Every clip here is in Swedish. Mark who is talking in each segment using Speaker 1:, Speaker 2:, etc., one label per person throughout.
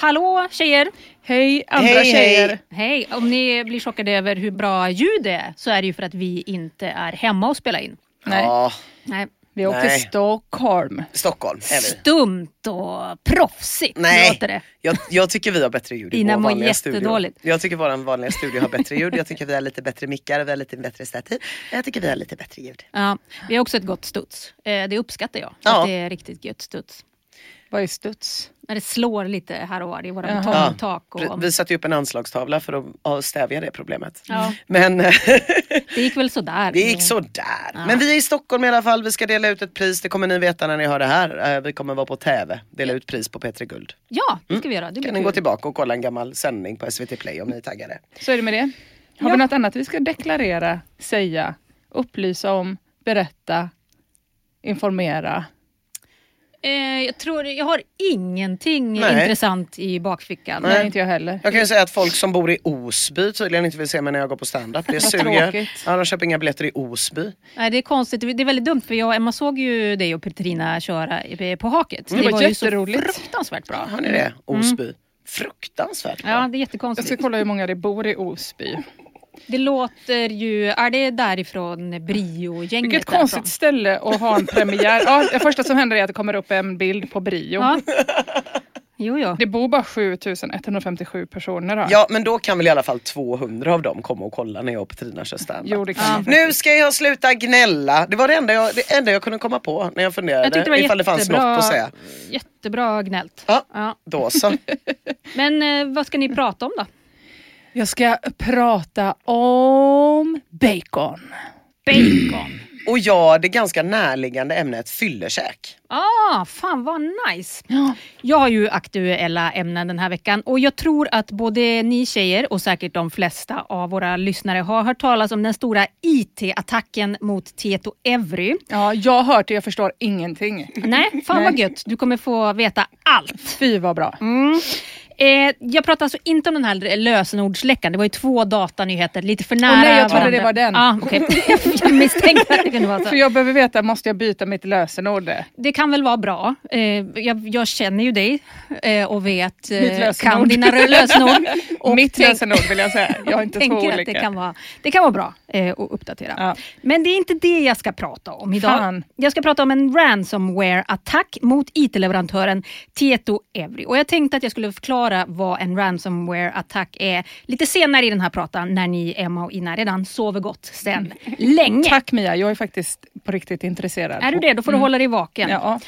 Speaker 1: Hallå tjejer!
Speaker 2: Hej andra
Speaker 3: Hej, hej.
Speaker 2: tjejer!
Speaker 1: Hej! Om ni blir chockade över hur bra ljud det är så är det ju för att vi inte är hemma och spelar in.
Speaker 2: Nej,
Speaker 3: Ja,
Speaker 1: Nej.
Speaker 2: vi åkte till Stockholm.
Speaker 3: Stockholm är vi.
Speaker 1: Stumt och proffsigt
Speaker 3: Nej,
Speaker 1: låter det.
Speaker 3: jag, jag tycker vi har bättre ljud i vår vanliga studio. Jag tycker vår vanliga studio har bättre ljud. Jag tycker vi har lite bättre mickar, vi har lite bättre stativ. Jag tycker vi har lite bättre ljud.
Speaker 1: Ja, vi har också ett gott studs. Eh, Det uppskattar jag.
Speaker 3: Ja.
Speaker 1: Att det är riktigt gött studs.
Speaker 2: Vad är studs?
Speaker 1: När det slår lite här och var i våra betongtak. Och...
Speaker 3: Vi satte upp en anslagstavla för att ja, stävja det problemet.
Speaker 1: Ja.
Speaker 3: Men eh,
Speaker 1: Det gick väl sådär.
Speaker 3: det gick sådär. Men vi är i Stockholm i alla fall, vi ska dela ut ett pris. Det kommer ni veta när ni hör det här. Eh, Vi kommer vara på TV, dela ut pris på P3 Guld.
Speaker 1: Ja, det ska vi göra. Det
Speaker 3: Kan ni gå tillbaka och kolla en gammal sändning på SVT Play om ni är taggade.
Speaker 2: Så är det med det. Har vi något annat vi ska deklarera, säga, upplysa om, berätta, informera?
Speaker 1: Eh, jag tror jag har ingenting
Speaker 3: Nej.
Speaker 1: intressant i bakfickan.
Speaker 2: Nej, inte jag heller.
Speaker 3: Jag kan ju säga att folk som bor i Osby tydligen inte vill se mig när jag går på standup. Det suger. Ja, de köper inga biljetter i Osby.
Speaker 1: Nej, det är konstigt. Det är väldigt dumt för jag och Emma såg ju dig och Petrina köra på Haket.
Speaker 2: Det var
Speaker 1: ju så fruktansvärt bra.
Speaker 3: Hör ni det? Osby. Fruktansvärt bra.
Speaker 1: Ja, det är
Speaker 2: Jag
Speaker 1: jättekonstigt.
Speaker 2: ska kolla hur många det bor i Osby.
Speaker 1: Det låter ju... Är det därifrån Brio-gänget?
Speaker 2: Vilket
Speaker 1: därifrån?
Speaker 2: konstigt ställe att ha en premiär. Ja, det första som händer är att det kommer upp en bild på Brio.
Speaker 1: Ja. Jo, jo.
Speaker 2: Det bor bara 7157 personer här.
Speaker 3: Ja men då kan väl i alla fall 200 av dem komma och kolla när jag och Petrina kör standup.
Speaker 2: Jo, det kan
Speaker 1: Ja.
Speaker 2: man
Speaker 3: Nu ska jag sluta gnälla. Det var det enda jag, det enda jag kunde komma på när jag funderade.
Speaker 1: Jag tyckte det var
Speaker 3: ifall det fanns
Speaker 1: jättebra,
Speaker 3: något att säga.
Speaker 1: jättebra gnällt.
Speaker 3: Ja.
Speaker 1: Ja.
Speaker 3: Då så.
Speaker 1: Men eh, vad ska ni prata om då?
Speaker 2: Jag ska prata om bacon.
Speaker 1: Bacon.
Speaker 3: Och ja, det ganska närliggande ämnet fyllekäk.
Speaker 1: Ah, fan vad nice. Jag har ju aktuella ämnen den här veckan och jag tror att både ni tjejer och säkert de flesta av våra lyssnare har hört talas om den stora IT-attacken mot Tieto Evry.
Speaker 2: Ja, jag har hört det, jag förstår ingenting.
Speaker 1: Nej, fan vad gött. Du kommer få veta allt.
Speaker 2: Fy vad bra.
Speaker 1: Eh, jag pratar alltså inte om den här lösenordsläckan. Det var ju två datanyheter lite för nära
Speaker 2: nej, jag trodde
Speaker 1: varandra.
Speaker 2: det var den.
Speaker 1: Ah, okej. jag misstänkte att det kunde vara så.
Speaker 2: För jag behöver veta, måste jag byta mitt lösenord?
Speaker 1: Det kan väl vara bra. Eh, jag, jag känner ju dig eh, och vet, eh, kan dina lösenord. Och
Speaker 2: Mitt lösenord vill jag säga. Jag har inte två
Speaker 1: tänker att
Speaker 2: olika.
Speaker 1: det kan vara, det kan vara bra eh, att uppdatera.
Speaker 2: Ja.
Speaker 1: Men det är inte det jag ska prata om idag.
Speaker 2: Fan.
Speaker 1: Jag ska prata om en ransomware-attack mot IT-leverantören Tieto Evry. Och jag tänkte att jag skulle förklara vad en ransomware-attack är lite senare i den här pratan när ni, Emma och Ina, redan sover gott sen länge.
Speaker 2: Tack Mia, jag är faktiskt på riktigt intresserad.
Speaker 1: Är du det? Då får du hålla dig vaken.
Speaker 2: Ja.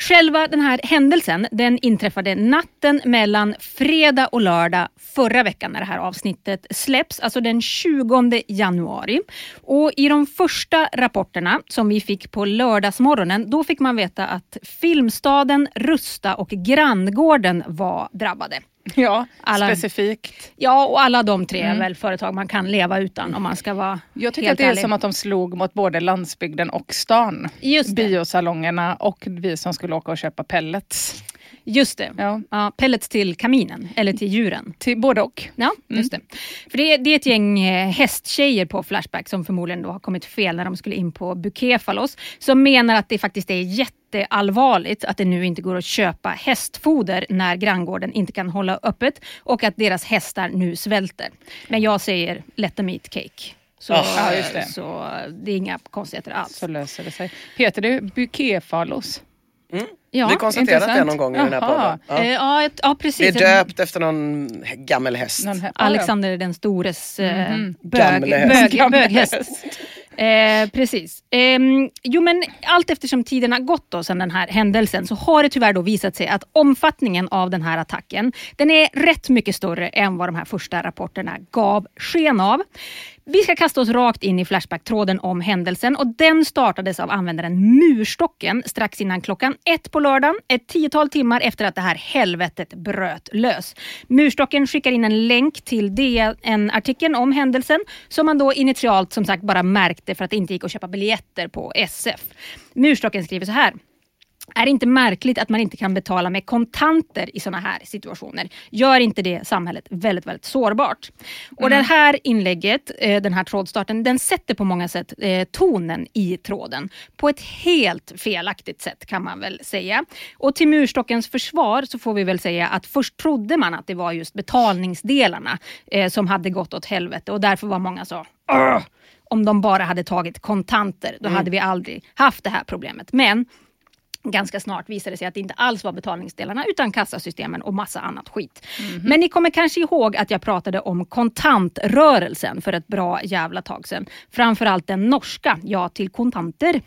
Speaker 1: Själva den här händelsen den inträffade natten mellan fredag och lördag förra veckan när det här avsnittet släpps, alltså den 20 januari. Och I de första rapporterna som vi fick på lördagsmorgonen, då fick man veta att Filmstaden, Rusta och Granngården var drabbade.
Speaker 2: Ja,
Speaker 1: Alla-
Speaker 2: specifikt.
Speaker 1: Ja, och alla de tre är väl företag man kan leva utan om man ska vara
Speaker 2: Jag tycker att det är
Speaker 1: ärlig.
Speaker 2: som att de slog mot både landsbygden och stan.
Speaker 1: Just det.
Speaker 2: Biosalongerna och vi som skulle åka och köpa pellets.
Speaker 1: Just det.
Speaker 2: Ja.
Speaker 1: Ja, pellets till kaminen, eller till djuren.
Speaker 2: Till både och.
Speaker 1: Ja, just det. För det är, det är ett gäng eh, hästtjejer på Flashback som förmodligen då har kommit fel när de skulle in på Bukefalos. Som menar att det faktiskt är jätteallvarligt att det nu inte går att köpa hästfoder när granngården inte kan hålla öppet och att deras hästar nu svälter. Men jag säger let them eat cake. Så,
Speaker 2: Ja, just det.
Speaker 1: så det är inga konstigheter alls.
Speaker 2: Så löser det sig. Heter det bukéfalos?
Speaker 1: Ja,
Speaker 3: Vi konstaterat det
Speaker 2: intressant.
Speaker 3: någon gång i den här
Speaker 2: Jaha.
Speaker 3: podden.
Speaker 1: eh,
Speaker 3: Ja.
Speaker 1: ja, ja, precis.
Speaker 3: Det är döpt efter någon gammal häst.
Speaker 2: Någon här-
Speaker 1: Alexander den stores eh,
Speaker 2: Mhm.
Speaker 1: bög,
Speaker 3: Gamle häst.
Speaker 1: bög,
Speaker 2: Gamle
Speaker 1: böghäst.
Speaker 2: häst.
Speaker 1: Eh, precis. Ehm, jo, men allt eftersom tiden har gått då, sedan den här händelsen så har det tyvärr då visat sig att omfattningen av den här attacken den är rätt mycket större än vad de här första rapporterna gav sken av. Vi ska kasta oss rakt in i Flashback-tråden om händelsen och den startades av användaren Murstocken strax innan klockan ett på lördagen, ett tiotal timmar efter att det här helvetet bröt lös. Murstocken skickar in en länk till DN-artikeln om händelsen som man då initialt som sagt bara märkte för att det inte gick att köpa biljetter på SF. Murstocken skriver så här. Är det inte märkligt att man inte kan betala med kontanter i sådana här situationer? Gör inte det samhället väldigt, väldigt sårbart? Och det här inlägget, eh, den här trådstarten, den sätter på många sätt eh, tonen i tråden. På ett helt felaktigt sätt kan man väl säga. Och till murstockens försvar så får vi väl säga att först trodde man att det var just betalningsdelarna eh, som hade gått åt helvete och därför var många så "Åh!" om de bara hade tagit kontanter, då hade vi aldrig haft det här problemet. Men Ganska snart visade sig att det inte alls var betalningsdelarna utan kassasystemen och massa annat skit. Men ni kommer kanske ihåg att jag pratade om kontantrörelsen för ett bra jävla tag sedan. Framförallt den norska, ja till kontanter.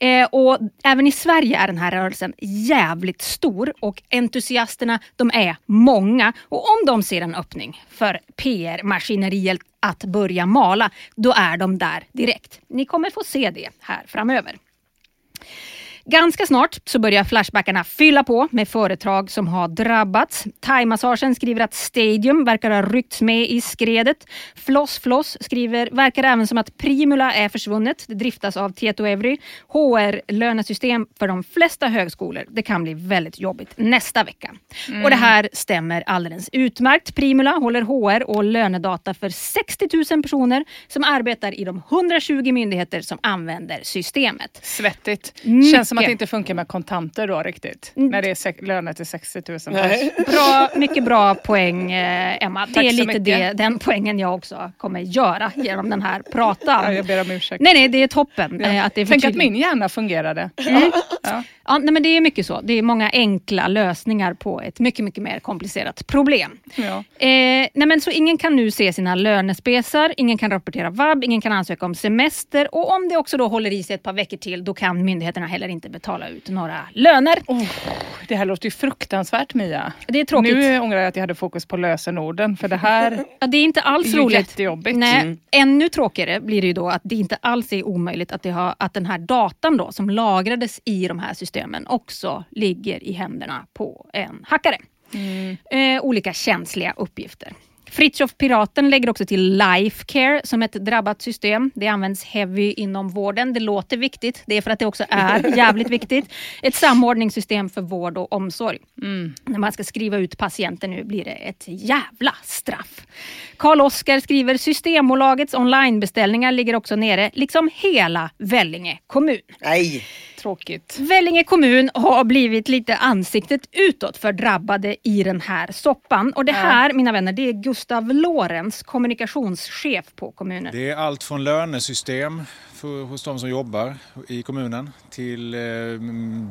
Speaker 1: Eh, och även i Sverige är den här rörelsen jävligt stor och entusiasterna de är många. Och om de ser en öppning för PR-maskineriet att börja mala, då är de där direkt. Ni kommer få se det här framöver. Ganska snart så börjar Flashbackarna fylla på med företag som har drabbats. Thaimassagen skriver att Stadium verkar ha ryckts med i skredet. Floss Floss skriver verkar även som att Primula är försvunnet. Det driftas av Tieto Evry. HR-lönesystem för de flesta högskolor. Det kan bli väldigt jobbigt nästa vecka. Och det här stämmer alldeles utmärkt. Primula håller HR och lönedata för 60 000 personer som arbetar i de 120 myndigheter som använder systemet.
Speaker 2: Svettigt.
Speaker 1: Mycket.
Speaker 2: Känns som att det inte funkar med kontanter då riktigt. När det är löner till 60 000
Speaker 3: Nej.
Speaker 1: Bra, mycket bra poäng eh, Emma. Det
Speaker 2: Tack
Speaker 1: är
Speaker 2: så
Speaker 1: lite det, den poängen jag också kommer göra genom den här
Speaker 2: Ja,
Speaker 1: pratan.
Speaker 2: jag ber om ursäkt.
Speaker 1: Nej, nej, det är toppen. eh, Att det är
Speaker 2: Tänk att min hjärna fungerade. Ja.
Speaker 1: Ja, nej, men det är mycket så. Det är många enkla lösningar på ett mycket, mycket mer komplicerat problem.
Speaker 2: Ja.
Speaker 1: Eh, nej men så ingen kan nu se sina lönespesar, ingen kan rapportera vab, ingen kan ansöka om semester och om det också då håller i sig ett par veckor till då kan myndigheterna heller inte betala ut några löner.
Speaker 2: Det här låter ju fruktansvärt Mia.
Speaker 1: Det är tråkigt.
Speaker 2: Nu ångrar jag att jag hade fokus på lösenorden för det här
Speaker 1: Ja, det är inte alls
Speaker 2: är
Speaker 1: roligt.
Speaker 2: jättejobbigt.
Speaker 1: Nej,
Speaker 2: Mm.
Speaker 1: Ännu tråkigare blir det ju då att det inte alls är omöjligt att, det har, att den här datan då, som lagrades i de här systemen också ligger i händerna på en hackare.
Speaker 2: Mm.
Speaker 1: Eh, olika känsliga uppgifter. Fritiof Piraten lägger också till Lifecare som ett drabbat system. Det används heavy inom vården. Det låter viktigt. Det är för att det också är jävligt viktigt. Ett samordningssystem för vård och omsorg. När man ska skriva ut patienter nu blir det ett jävla straff. Karl Oskar skriver Systembolagets onlinebeställningar ligger också nere, liksom hela Vellinge kommun.
Speaker 3: Nej.
Speaker 2: Tråkigt.
Speaker 1: Vellinge kommun har blivit lite ansiktet utåt för drabbade i den här soppan. Och det här, mina vänner, det är Gustav Lorenz, kommunikationschef på kommunen.
Speaker 4: Det är allt från lönesystem för, hos de som jobbar i kommunen till eh,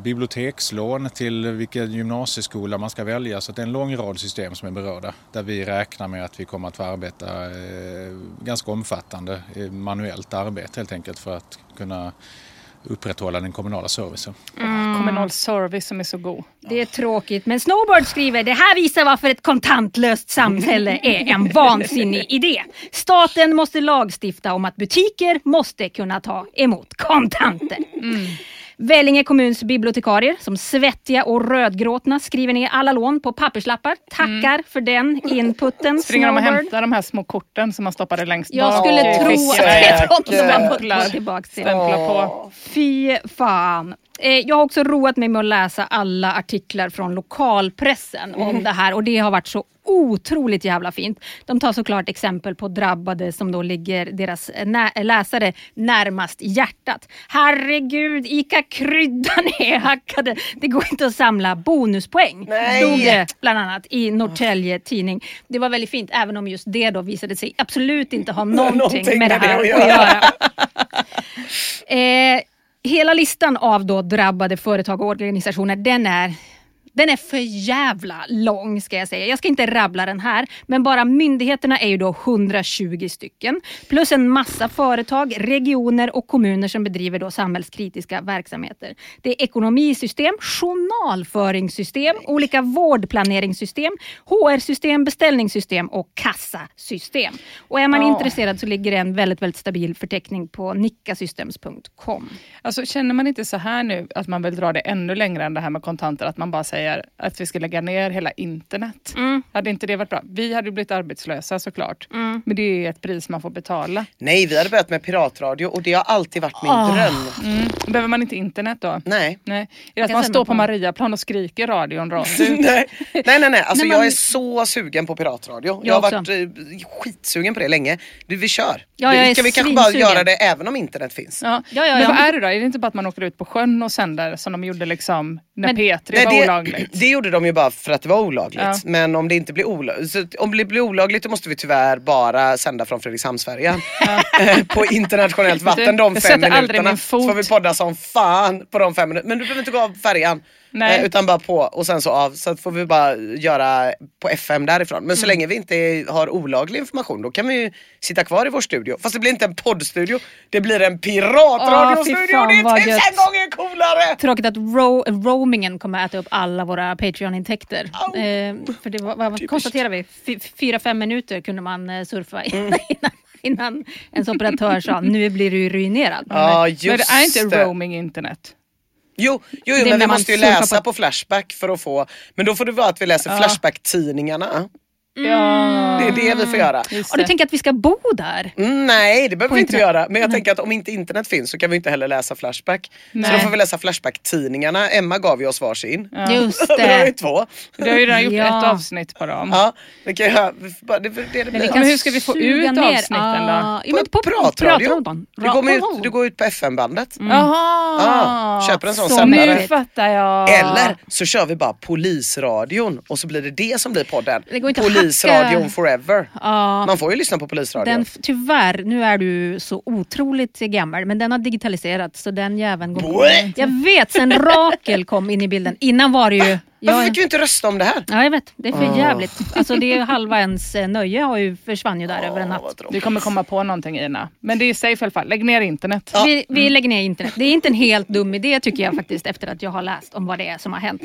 Speaker 4: bibliotekslån till vilken gymnasieskola man ska välja. Så det är en lång rad system som är berörda där vi räknar med att vi kommer att få arbeta eh, ganska omfattande eh, manuellt arbete helt enkelt för att kunna upprätthålla den kommunala servicen.
Speaker 2: Kommunal service som är så god.
Speaker 1: Det är tråkigt, men Snowbird skriver det här visar varför ett kontantlöst samhälle är en vansinnig idé. Staten måste lagstifta om att butiker måste kunna ta emot kontanter. Vellinge kommuns bibliotekarier som svettiga och rödgråtna skriver ner alla lån på papperslappar. Tackar för den inputen.
Speaker 2: Springer de och hämtar de här små korten som man stoppade längst
Speaker 1: Jag
Speaker 2: bak
Speaker 1: skulle
Speaker 2: i
Speaker 1: tro att det är de som gå tillbaka till.
Speaker 2: Stämpla på.
Speaker 1: Fy fan. Eh, Jag har också roat mig med att läsa alla artiklar från lokalpressen om det här och det har varit så otroligt jävla fint. De tar såklart exempel på drabbade som då ligger deras nä- läsare närmast hjärtat. Herregud, Ica kryddan är hackade. Det går inte att samla bonuspoäng.
Speaker 3: Nej.
Speaker 1: Stod det bland annat i Norrtälje Tidning. Det var väldigt fint även om just det då visade sig absolut inte ha någonting,
Speaker 3: Någonting
Speaker 1: med det
Speaker 3: med det
Speaker 1: här
Speaker 3: att
Speaker 1: att
Speaker 3: göra.
Speaker 1: göra. Eh, hela listan av då drabbade företag och organisationer, den är den är för jävla lång ska jag säga. Jag ska inte rabbla den här, men bara myndigheterna är ju då 120 stycken. Plus en massa företag, regioner och kommuner som bedriver då samhällskritiska verksamheter. Det är ekonomisystem, journalföringssystem, olika vårdplaneringssystem, HR-system, beställningssystem och kassasystem. Och är man
Speaker 2: Ja.
Speaker 1: intresserad så ligger det en väldigt, väldigt stabil förteckning på nickasystems.com.
Speaker 2: Alltså, känner man inte så här nu att man vill dra det ännu längre än det här med kontanter? Att man bara säger att vi ska lägga ner hela internet.
Speaker 1: Mm.
Speaker 2: Hade inte det varit bra? Vi hade blivit arbetslösa såklart.
Speaker 1: Mm.
Speaker 2: Men det är ett pris man får betala.
Speaker 3: Nej, vi hade börjat med piratradio och det har alltid varit min
Speaker 1: Ah.
Speaker 3: dröm.
Speaker 2: Mm. Behöver man inte internet då?
Speaker 3: Nej.
Speaker 2: Nej. Är det att man står på Mariaplan och skriker radion rakt ut?
Speaker 3: nej, nej, nej, nej. Alltså
Speaker 1: man-
Speaker 3: jag är så sugen på piratradio. Jag,
Speaker 1: Jag
Speaker 3: har varit eh, skitsugen på det länge. Du, vi kör.
Speaker 1: Ja, jag
Speaker 3: vi,
Speaker 1: är
Speaker 3: kan vi kanske bara göra det även om internet finns?
Speaker 2: Ja.
Speaker 1: Ja, ja,
Speaker 2: Men
Speaker 1: ja.
Speaker 2: vad är det då? Är det inte bara att man åker ut på sjön och sänder som de gjorde liksom när
Speaker 1: Men-
Speaker 2: P3
Speaker 3: Nej,
Speaker 2: var
Speaker 3: det,
Speaker 2: olagligt?
Speaker 3: det gjorde de ju bara för att det var olagligt.
Speaker 2: Ja.
Speaker 3: Men om det inte blir olagligt, om det blir olagligt då måste vi tyvärr bara sända från Fredrikshamnsfärjan. Eh, på internationellt vatten de fem minuterna. Så får vi podda som fan på de fem minuterna. Men du behöver inte gå av färjan.
Speaker 2: Nej.
Speaker 3: Eh, utan bara på och sen så av. Så får vi bara göra på FM därifrån. Men så
Speaker 2: Mm.
Speaker 3: länge vi inte har olaglig information då kan vi ju sitta kvar i vår studio. Fast det blir inte en poddstudio. Det blir en piratradiostudio.
Speaker 1: fan,
Speaker 3: det är tusen
Speaker 1: gött.
Speaker 3: gånger coolare!
Speaker 1: Tråkigt att ro roamingen kommer att äta upp alla våra Patreon-intäkter.
Speaker 3: Au.
Speaker 1: Eh, för det var, vad konstaterar vi? Fy- Fyra, fem minuter kunde man eh, surfa
Speaker 3: Mm.
Speaker 1: innan, innan ens operatör sa nu blir du ruinerad.
Speaker 3: Just
Speaker 2: Men det är inte roaming internet?
Speaker 3: Jo, jo, jo men vi måste ju läsa
Speaker 1: på-
Speaker 3: på... Flashback för att få, men då får det vara att vi läser
Speaker 2: Ja.
Speaker 3: Flashback-tidningarna.
Speaker 2: Ja,
Speaker 3: Det är det vi får göra.
Speaker 2: just
Speaker 1: Och du
Speaker 2: det.
Speaker 1: tänker att vi ska bo där?
Speaker 3: Mm, nej det behöver
Speaker 1: På
Speaker 3: vi inte
Speaker 1: internet.
Speaker 3: göra. Men jag tänker att om inte internet finns så kan vi inte heller läsa Flashback. Så
Speaker 2: Nej.
Speaker 3: då får vi läsa Flashback-tidningarna. Emma gav ju oss varsin.
Speaker 2: Ja.
Speaker 1: Just
Speaker 3: Då har vi
Speaker 1: det.
Speaker 3: två.
Speaker 2: Du har ju redan gjort
Speaker 1: Ja.
Speaker 2: ett avsnitt på dem.
Speaker 3: Ja, det kan jag, det, det, det, det
Speaker 1: Men
Speaker 2: kan- hur ska vi få ut
Speaker 1: ner-
Speaker 2: avsnitten då?
Speaker 1: Ah, ja,
Speaker 3: På
Speaker 1: men på
Speaker 3: pratradio.
Speaker 1: pratradion.
Speaker 3: Du går, ut, du går ut på FM-bandet.
Speaker 2: Jaha!
Speaker 3: Ja, köper en sån
Speaker 1: Så
Speaker 3: sändare.
Speaker 2: Nu fattar jag.
Speaker 3: Eller så kör vi bara polisradion och så blir det det som blir podden.
Speaker 1: Det går inte att
Speaker 3: Polisradion forever.
Speaker 1: Ja.
Speaker 3: Man får ju lyssna på polisradion.
Speaker 1: Den, tyvärr, nu är du så otroligt gammal, men den har digitaliserats så den jäveln går! Jag vet, sen Rakel kom in i bilden. Innan var det ju...
Speaker 3: Varför
Speaker 1: Ja,
Speaker 3: fick vi inte rösta om det här?
Speaker 1: ja, jag vet. Det är för
Speaker 3: Ah.
Speaker 1: jävligt. Alltså, det är halva ens eh, nöje har ju försvann ju där över en
Speaker 3: Åh,
Speaker 1: natt.
Speaker 2: Vi kommer komma på någonting Ina. Men det är safe i alla fall. Lägg ner internet.
Speaker 1: Vi, vi lägger ner internet. Det är inte en helt dum idé tycker jag faktiskt efter att jag har läst om vad det är som har hänt.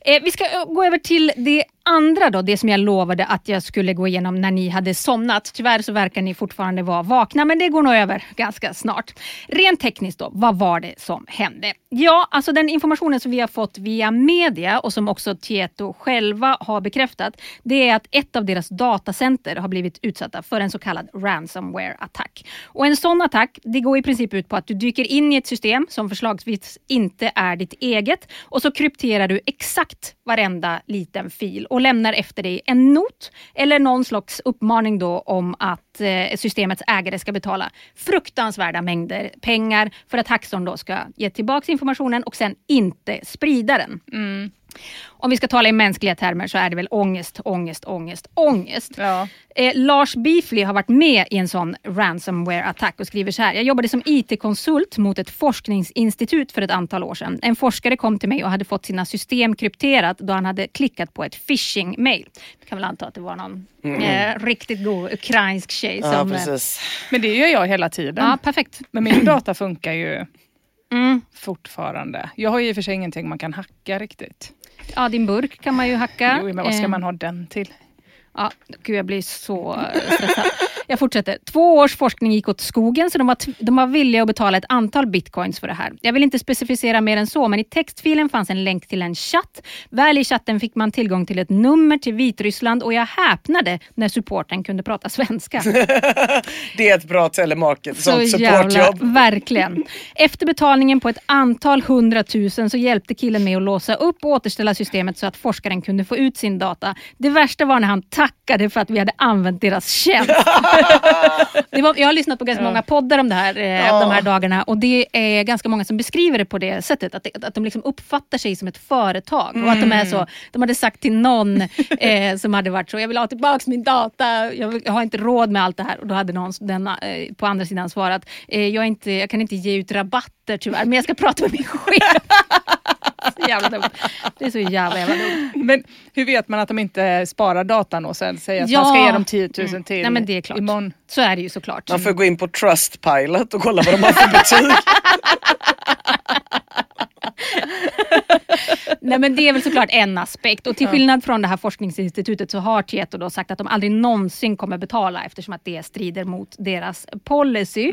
Speaker 1: Eh, vi ska eh, gå över till det andra då, det som jag lovade att jag skulle gå igenom när ni hade somnat. Tyvärr så verkar ni fortfarande vara vakna men det går nog över ganska snart. Rent tekniskt då, vad var det som hände? Ja, alltså den informationen som vi har fått via media och som också Tieto själva har bekräftat, det är att ett av deras datacenter har blivit utsatta för en så kallad ransomware-attack. Och en sån attack, det går i princip ut på att du dyker in i ett system som förslagsvis inte är ditt eget och så krypterar du exakt varenda liten fil och lämnar efter dig en not eller någon slags uppmaning då om att eh, systemets ägare ska betala fruktansvärda mängder pengar för att Hackson då ska ge tillbaka informationen och sen inte sprida den. Mm. Om vi ska tala i mänskliga termer så är det väl ångest, ångest, ångest, ångest.
Speaker 2: Ja.
Speaker 1: Eh, Lars Beefley har varit med i en sån ransomware-attack och skriver så här. Jag jobbade som IT-konsult mot ett forskningsinstitut för ett antal år sedan. En forskare kom till mig och hade fått sina system krypterat då han hade klickat på ett phishing-mail. Du kan väl anta att det var någon eh, riktigt god ukrainsk tjej
Speaker 3: Ja
Speaker 1: som... eh,
Speaker 3: precis.
Speaker 2: Men det gör jag hela tiden.
Speaker 1: ja, perfekt.
Speaker 2: Men min data funkar ju
Speaker 1: Mm.
Speaker 2: fortfarande. Jag har ju i och för sig ingenting man kan hacka riktigt.
Speaker 1: Ja, din burk kan man ju hacka.
Speaker 2: Jo, men vad ska
Speaker 1: Eh,
Speaker 2: man ha den till?
Speaker 1: Ja, gud jag blir så stressad. Jag fortsätter. Två års forskning gick åt skogen så de var, de var villiga att betala ett antal bitcoins för det här. Jag vill inte specificera mer än så, men i textfilen fanns en länk till en chatt. Väl i chatten fick man tillgång till ett nummer till Vitryssland och jag häpnade när supporten kunde prata svenska.
Speaker 3: Det är ett bra telemarket,
Speaker 1: Så
Speaker 3: supportjobb.
Speaker 1: verkligen. Efter betalningen på ett antal hundratusen så hjälpte killen med att låsa upp och återställa systemet så att forskaren kunde få ut sin data. Det värsta var när han tackade för att vi hade använt deras tjänst. var, jag har lyssnat på ganska många poddar om det här eh, de här dagarna och det är ganska många som beskriver det på det sättet. Att, att de liksom uppfattar sig som ett företag och att de är så, de hade sagt till någon eh, som hade varit så, jag vill ha tillbaka min data, jag, vill, jag har inte råd med allt det här. Och då hade någon denna, eh, på andra sidan svarat, eh, jag, inte, jag kan inte ge ut rabatter tyvärr, men jag ska prata med min chef. Jävla dumt. Det är så jävla jävla dumt.
Speaker 2: Men hur vet man att de inte sparar datan och sen säger att
Speaker 1: Ja.
Speaker 2: man ska ge dem 10 000
Speaker 1: Mm.
Speaker 2: till
Speaker 1: Nej, men det är klart.
Speaker 2: imorgon?
Speaker 1: Så är det ju såklart.
Speaker 3: Man får gå in på Trustpilot och kolla vad de har för betyg.
Speaker 1: Nej men det är väl såklart en aspekt och till skillnad från det här forskningsinstitutet så har Tieto då sagt att de aldrig någonsin kommer betala eftersom att det strider mot deras policy.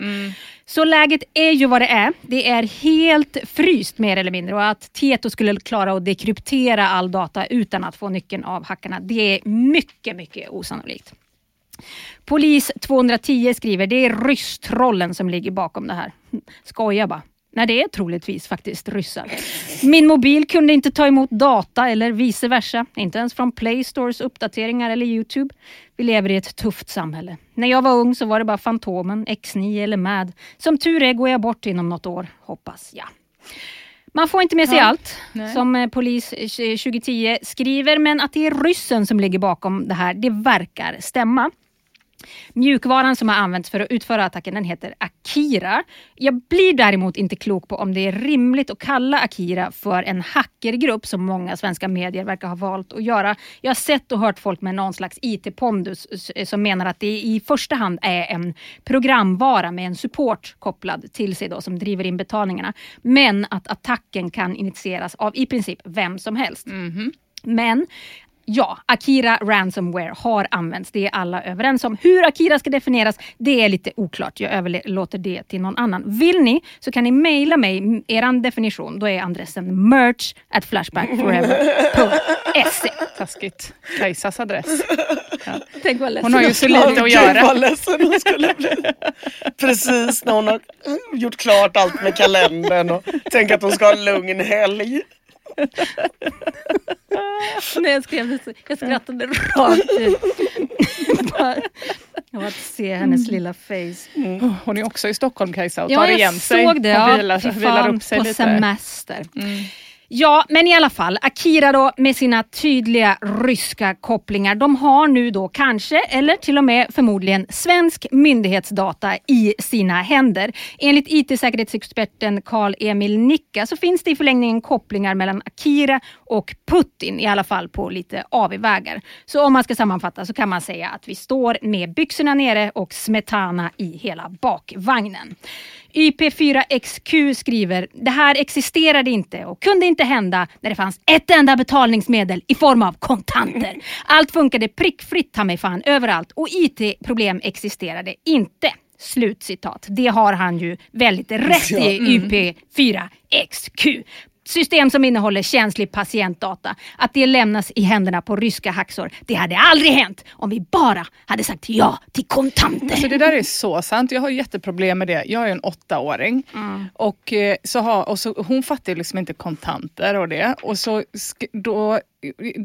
Speaker 1: Så läget är ju vad det är. Det är helt fryst mer eller mindre och att Tieto skulle klara att dekryptera all data utan att få nyckeln av hackarna det är mycket, mycket osannolikt. Polis 210 skriver det är rysstrollen som ligger bakom det här. Skoja bara. Nej, det är troligtvis faktiskt ryssar. Min mobil kunde inte ta emot data eller vice versa. Inte ens från Play Stores uppdateringar eller Youtube. Vi lever i ett tufft samhälle. När jag var ung så var det bara Fantomen, X9 eller MAD. Som tur är går jag bort inom något år, hoppas jag. Man får inte med sig allt,
Speaker 2: Nej.
Speaker 1: som eh, Polis eh, 2010 skriver, men att det är ryssen som ligger bakom det här, det verkar stämma. Mjukvaran som har använts för att utföra attacken den heter Akira. Jag blir däremot inte klok på om det är rimligt att kalla Akira för en hackergrupp som många svenska medier verkar ha valt att göra. Jag har sett och hört folk med någon slags IT-pondus s- som menar att det i första hand är en programvara med en support kopplad till sig då, som driver in betalningarna. Men att attacken kan initieras av i princip vem som helst. Men Ja, Akira Ransomware har använts. Det är alla överens om. Hur Akira ska definieras, det är lite oklart. Jag överlåter det till någon annan. Vill ni så kan ni mejla mig eran definition. Då är adressen merch at flashbackforever.se.
Speaker 2: Taskigt. Kajsas adress.
Speaker 1: Tänk vad
Speaker 2: Hon har ju så
Speaker 3: Ja,
Speaker 2: lite att göra.
Speaker 3: vad ledsen hon skulle bli. Precis när hon har gjort klart allt med kalendern och tänker att hon ska ha en lugn helg.
Speaker 1: När jag skrev jag skrattade rakt ut. Av att se hennes lilla face.
Speaker 2: Hon är också i Stockholm Kajsa och
Speaker 1: Ja,
Speaker 2: tar
Speaker 1: jag
Speaker 2: igen sig.
Speaker 1: såg det.
Speaker 2: och
Speaker 1: Ja,
Speaker 2: vilar, vilar upp sig
Speaker 1: på
Speaker 2: lite.
Speaker 1: semester. Ja, men i alla fall. Akira då med sina tydliga ryska kopplingar. De har nu då kanske, eller till och med förmodligen, svensk myndighetsdata i sina händer. Enligt IT-säkerhetsexperten Karl-Emil Nicka så finns det i förlängningen kopplingar mellan Akira och Putin, i alla fall på lite avvägar. Så om man ska sammanfatta så kan man säga att vi står med byxorna nere och smetana i hela bakvagnen. YP4XQ skriver, det här existerade inte och kunde inte hända när det fanns ett enda betalningsmedel i form av kontanter. Allt funkade prickfritt ta mig fan överallt och IT-problem existerade inte. Slutcitat. Det har han ju väldigt rätt i, YP4XQ. System som innehåller känslig patientdata. Att det lämnas i händerna på ryska hacksor. Det hade aldrig hänt om vi bara hade sagt ja till kontanter.
Speaker 2: Alltså det där är så sant. Jag har jätteproblem med det. Jag är en åttaåring. Och, eh, så har, och så, hon fattar liksom inte kontanter och det. Och så då,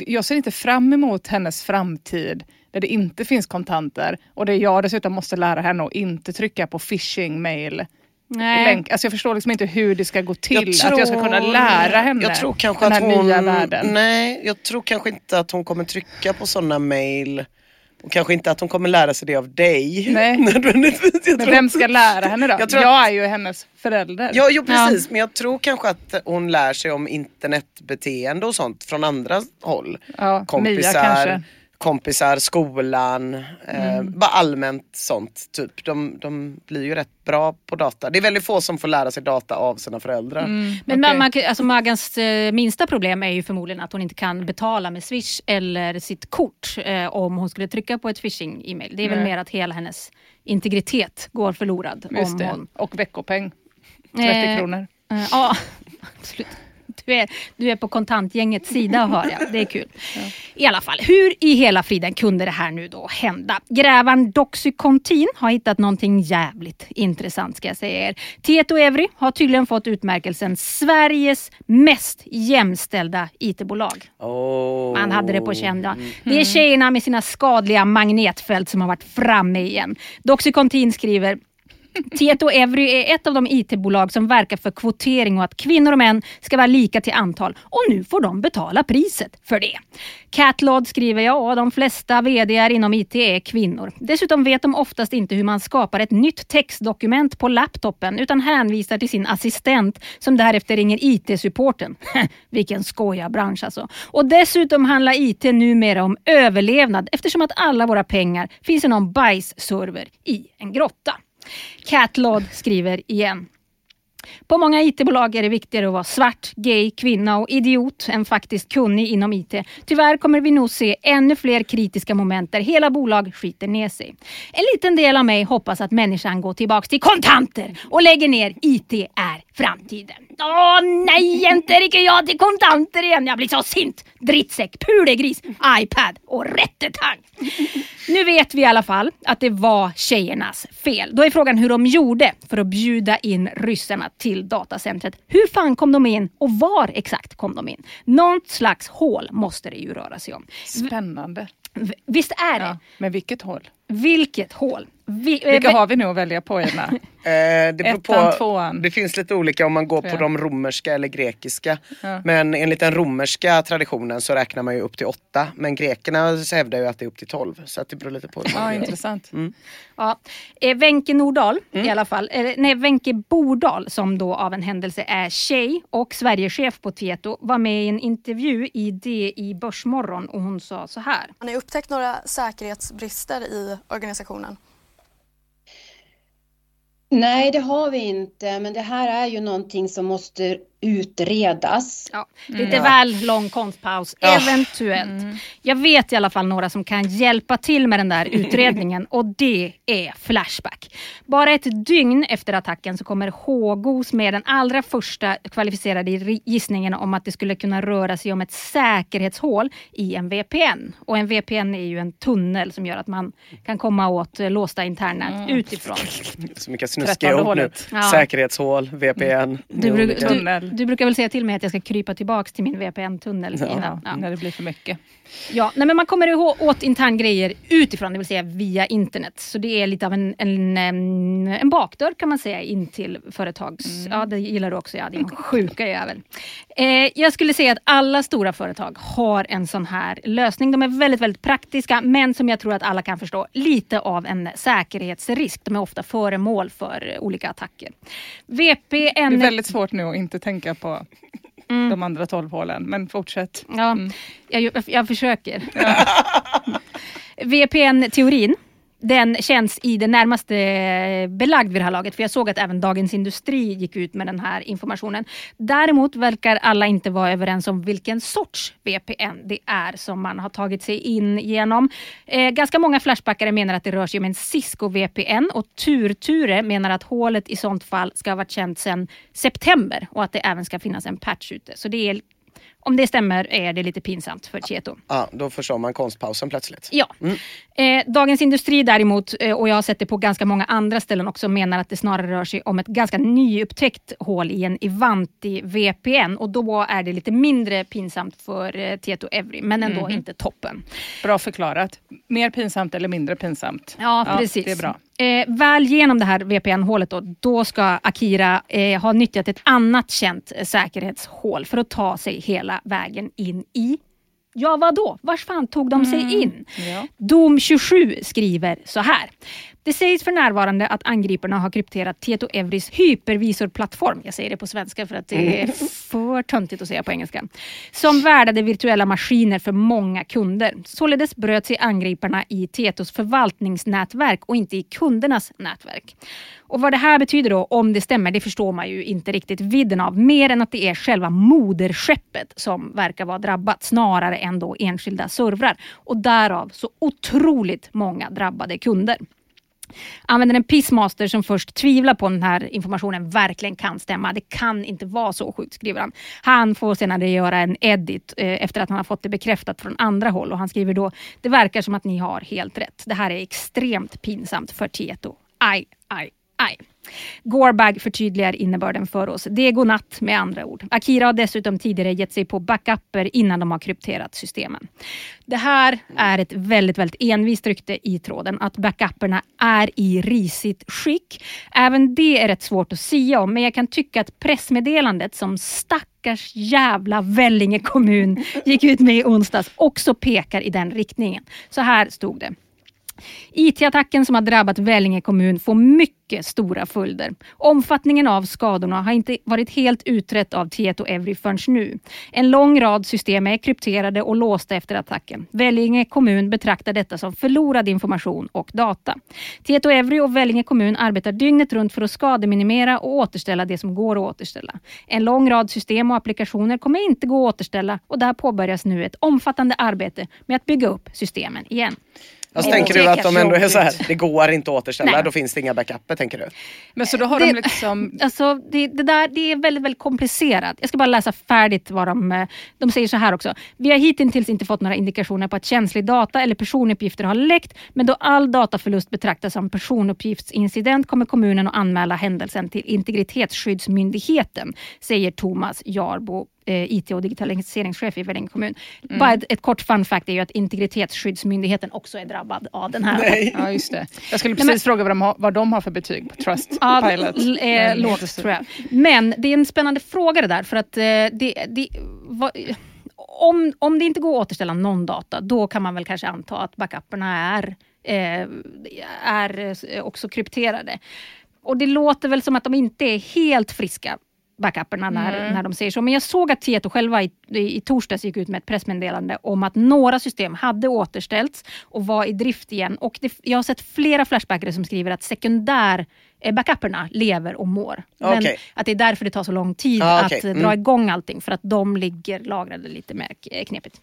Speaker 2: jag ser inte fram emot hennes framtid där det inte finns kontanter. Och där jag dessutom måste lära henne att inte trycka på phishing mail. Länk. Alltså jag förstår liksom inte hur det ska gå till. att jag ska kunna lära henne
Speaker 3: jag tror kanske
Speaker 2: den
Speaker 3: att
Speaker 2: här
Speaker 3: hon,
Speaker 2: nya världen.
Speaker 3: Nej, jag tror kanske inte att hon kommer trycka på sådana mail. Och kanske inte att hon kommer lära sig det av dig.
Speaker 2: Nej.
Speaker 3: Jag
Speaker 2: Men
Speaker 3: tror
Speaker 2: vem ska lära henne då?
Speaker 3: Jag
Speaker 2: Jag,
Speaker 3: tror att-
Speaker 2: är ju hennes förälder.
Speaker 3: Ja, jo precis. Men jag tror kanske att hon lär sig om internetbeteende och sånt från andra håll.
Speaker 2: Ja,
Speaker 3: Kompisar,
Speaker 2: Mia kanske.
Speaker 3: Kompisar, skolan, eh, bara allmänt sånt. Typ. De, de blir ju rätt bra på data. Det är väldigt få som får lära sig data av sina föräldrar.
Speaker 1: Men
Speaker 2: Okej.
Speaker 1: man, alltså Magans eh, minsta problem är ju förmodligen att hon inte kan betala med Swish eller sitt kort eh, om hon skulle trycka på ett phishing-e-mail. Det är väl mer att hela hennes integritet går förlorad.
Speaker 2: Just
Speaker 1: om
Speaker 2: det.
Speaker 1: hon,
Speaker 2: Och veckopeng. 30
Speaker 1: Eh,
Speaker 2: kronor.
Speaker 1: Eh, Ja, absolut. Du är, du är på kontantgängets sida hör jag. Det är kul. I alla fall, hur i hela friden kunde det här nu då hända? Grävaren Doxycontin har hittat någonting jävligt intressant ska jag säga er. Tieto Evry har tydligen fått utmärkelsen Sveriges mest jämställda IT-bolag.
Speaker 3: Oh.
Speaker 1: Man hade det på känn. ja. Det är tjejerna med sina skadliga magnetfält som har varit framme igen. Doxycontin skriver Tieto Evry är ett av de IT-bolag som verkar för kvotering och att kvinnor och män ska vara lika till antal och nu får de betala priset för det. Catlod skriver ja, de flesta VD inom IT är kvinnor. Dessutom vet de oftast inte hur man skapar ett nytt textdokument på laptopen utan hänvisar till sin assistent som därefter ringer IT-supporten. Vilken skojarbransch alltså. Och dessutom handlar IT numera om överlevnad eftersom att alla våra pengar finns i någon bajsserver i en grotta. Catlod skriver igen. På många IT-bolag är det viktigare att vara svart, gay, kvinna och idiot än faktiskt kunnig inom IT. Tyvärr kommer vi nog se ännu fler kritiska moment där hela bolag skiter ner sig. En liten del av mig hoppas att människan går tillbaka till kontanter och lägger ner IT är framtiden. Åh nej, inte rycker jag till kontanter igen. Jag blir så sint. Drittsäck, pulegris, iPad och rättetang. Nu vet vi i alla fall att det var tjejernas fel. Då är frågan hur de gjorde för att bjuda in ryssarna till datacentret. Hur fan kom de in och var exakt kom de in? Något slags hål måste det ju röra sig om.
Speaker 2: Spännande.
Speaker 1: Visst är det?
Speaker 2: Ja. Men vilket håll?
Speaker 1: Vilket hål? Vi, eh,
Speaker 2: Vilka har vi nu att välja på Edna?
Speaker 3: Eh, det beror
Speaker 2: Ettan,
Speaker 3: på,
Speaker 2: tvåan.
Speaker 3: Det finns lite olika om man går på de romerska eller grekiska.
Speaker 2: Ja.
Speaker 3: Men enligt den romerska traditionen så räknar man ju upp till åtta. Men grekerna hävdar ju att det är upp till tolv. Så att det beror lite på hur man
Speaker 2: Ja, intressant.
Speaker 1: Ja. Eh, Wenche Nordahl
Speaker 2: Mm.
Speaker 1: i alla fall, eller, nej Wenche Bordal som då av en händelse är tjej och Sverigechef på Tieto var med i en intervju i DI Börsmorgon och hon sa så här.
Speaker 5: Har ni upptäckt några säkerhetsbrister i organisationen?
Speaker 6: Nej, det har vi inte, men det här är ju någonting som måste utredas.
Speaker 1: Ja, lite väl lång konstpaus,
Speaker 3: Ja.
Speaker 1: eventuellt. Jag vet i alla fall några som kan hjälpa till med den där utredningen och det är Flashback. Bara ett dygn efter attacken så kommer HGOS med den allra första kvalificerade gissningen om att det skulle kunna röra sig om ett säkerhetshål i en VPN. Och en VPN är ju en tunnel som gör att man kan komma åt eh, låsta internnät utifrån.
Speaker 3: Så mycket snuskiga ord nu.
Speaker 1: Ja.
Speaker 3: Säkerhetshål, VPN.
Speaker 1: Du,
Speaker 3: olika.
Speaker 2: Tunnel.
Speaker 1: Du, brukar väl säga till mig att jag ska krypa tillbaks till min VPN-tunnel
Speaker 2: Ja,
Speaker 1: innan. Ja.
Speaker 2: När det blir för mycket.
Speaker 1: Ja, nej, men man kommer ihåg åt interngrejer utifrån, det vill säga via internet. Så det är lite av en, en, en, en bakdörr kan man säga in till företags... Ja, det gillar du också, ja, din sjuka jävel. Eh, jag skulle säga att alla stora företag har en sån här lösning. De är väldigt, väldigt praktiska, men som jag tror att alla kan förstå, lite av en säkerhetsrisk. De är ofta föremål för olika attacker.
Speaker 2: Det
Speaker 1: VPN...
Speaker 2: är väldigt svårt nu att inte tänka på de andra tolv hålen. Men fortsätt.
Speaker 1: Ja, jag, jag, jag försöker. VPN-teorin, den känns i det närmaste eh, belagd vid det här laget. För jag såg att även Dagens Industri gick ut med den här informationen. Däremot verkar alla inte vara överens om vilken sorts VPN det är som man har tagit sig in genom. Eh, ganska många Flashbackare menar att det rör sig om en Cisco VPN och Turture menar att hålet i sånt fall ska ha varit känt sedan september och att det även ska finnas en patch ute. Så det är om det stämmer är det lite pinsamt för Tieto.
Speaker 3: Ja, då förstår man konstpausen plötsligt.
Speaker 1: Ja. Eh, Dagens Industri däremot, eh, och jag har sett det på ganska många andra ställen också, menar att det snarare rör sig om ett ganska nyupptäckt hål i en Ivanti VPN och då är det lite mindre pinsamt för eh, Tieto Evry, men ändå inte toppen.
Speaker 2: Bra förklarat. Mer pinsamt eller mindre pinsamt?
Speaker 1: Ja, precis.
Speaker 2: Det är bra.
Speaker 1: Eh, väl genom det här VPN-hålet då, då ska Akira eh, ha nyttjat ett annat känt säkerhetshål för att ta sig hela vägen in i Ja, vadå? Vars fan tog de sig in?
Speaker 2: Ja.
Speaker 1: Dom 27 skriver så här. Det sägs för närvarande att angriparna har krypterat Tieto Evris hypervisorplattform. Jag säger det på svenska för att det är för töntigt att säga på engelska. Som värdade virtuella maskiner för många kunder. Således bröt sig angriparna i Tietos förvaltningsnätverk och inte i kundernas nätverk. Och vad det här betyder då, om det stämmer, det förstår man ju inte riktigt vidden av. Mer än att det är själva moderskeppet som verkar vara drabbat snarare än då enskilda servrar. Och därav så otroligt många drabbade kunder. Användaren Pissmaster som först tvivlar på om den här informationen verkligen kan stämma. Det kan inte vara så sjukt, skriver han. Han får senare göra en edit eh, efter att han har fått det bekräftat från andra håll och han skriver då Det verkar som att ni har helt rätt. Det här är extremt pinsamt för Tieto. Aj, aj, Nej, Gorbag förtydligar innebörden för oss. Det är godnatt med andra ord. Akira har dessutom tidigare gett sig på backuper innan de har krypterat systemen. Det här är ett väldigt, väldigt envist rykte i tråden att backuperna är i risigt skick. Även det är rätt svårt att säga om, men jag kan tycka att pressmeddelandet som stackars jävla Vellinge kommun gick ut med i onsdags också pekar i den riktningen. Så här stod det. IT-attacken som har drabbat Vellinge kommun får mycket stora följder. Omfattningen av skadorna har inte varit helt utrett av Tieto Evry förrän nu. En lång rad system är krypterade och låsta efter attacken. Vellinge kommun betraktar detta som förlorad information och data. Tieto Evry och Vellinge kommun arbetar dygnet runt för att skademinimera och återställa det som går att återställa. En lång rad system och applikationer kommer inte gå att återställa och där påbörjas nu ett omfattande arbete med att bygga upp systemen igen.
Speaker 3: Alltså, tänker
Speaker 1: det
Speaker 3: du att de ändå är så här, det går inte att återställa,
Speaker 1: Nej.
Speaker 3: då finns det inga backuper tänker du?
Speaker 2: Men så då har
Speaker 1: Det-
Speaker 2: de liksom...
Speaker 1: Alltså, det, det där det är väldigt, väldigt komplicerat. Jag ska bara läsa färdigt vad de... eh, De säger så här också. Vi har hittills inte fått några indikationer på att känslig data eller personuppgifter har läckt, men då all dataförlust betraktas som personuppgiftsincident kommer kommunen att anmäla händelsen till Integritetsskyddsmyndigheten, säger Thomas Jarbo, IT och digitaliseringschef i Vellinge kommun. Bara ett, ett kort fun fact är ju att Integritetsskyddsmyndigheten också är drabbad av den här
Speaker 3: Nej.
Speaker 2: Ja, just det. Jag skulle
Speaker 1: Nej,
Speaker 2: precis
Speaker 1: men-
Speaker 2: fråga vad de, har, vad de har för betyg på Trustpilot.
Speaker 1: Ja, l- eh,
Speaker 2: Men
Speaker 1: lågt tror jag. Men det är en spännande fråga det där. För att eh, det, det, vad, om, om det inte går att återställa någon data, då kan man väl kanske anta att backuperna är, eh, är eh, också krypterade. Och det låter väl som att de inte är helt friska backuperna när, när de säger så. Men jag såg att Tieto själva i, i, i torsdags gick ut med ett pressmeddelande om att några system hade återställts och var i drift igen. Och det, jag har sett flera flashbackare som skriver att sekundär eh, backuperna lever och mår. Men
Speaker 3: Okej.
Speaker 1: att det är därför det tar så lång tid
Speaker 3: Ah, okej.
Speaker 1: att eh,
Speaker 3: Mm.
Speaker 1: dra igång allting. För att de ligger lagrade lite mer k- knepigt.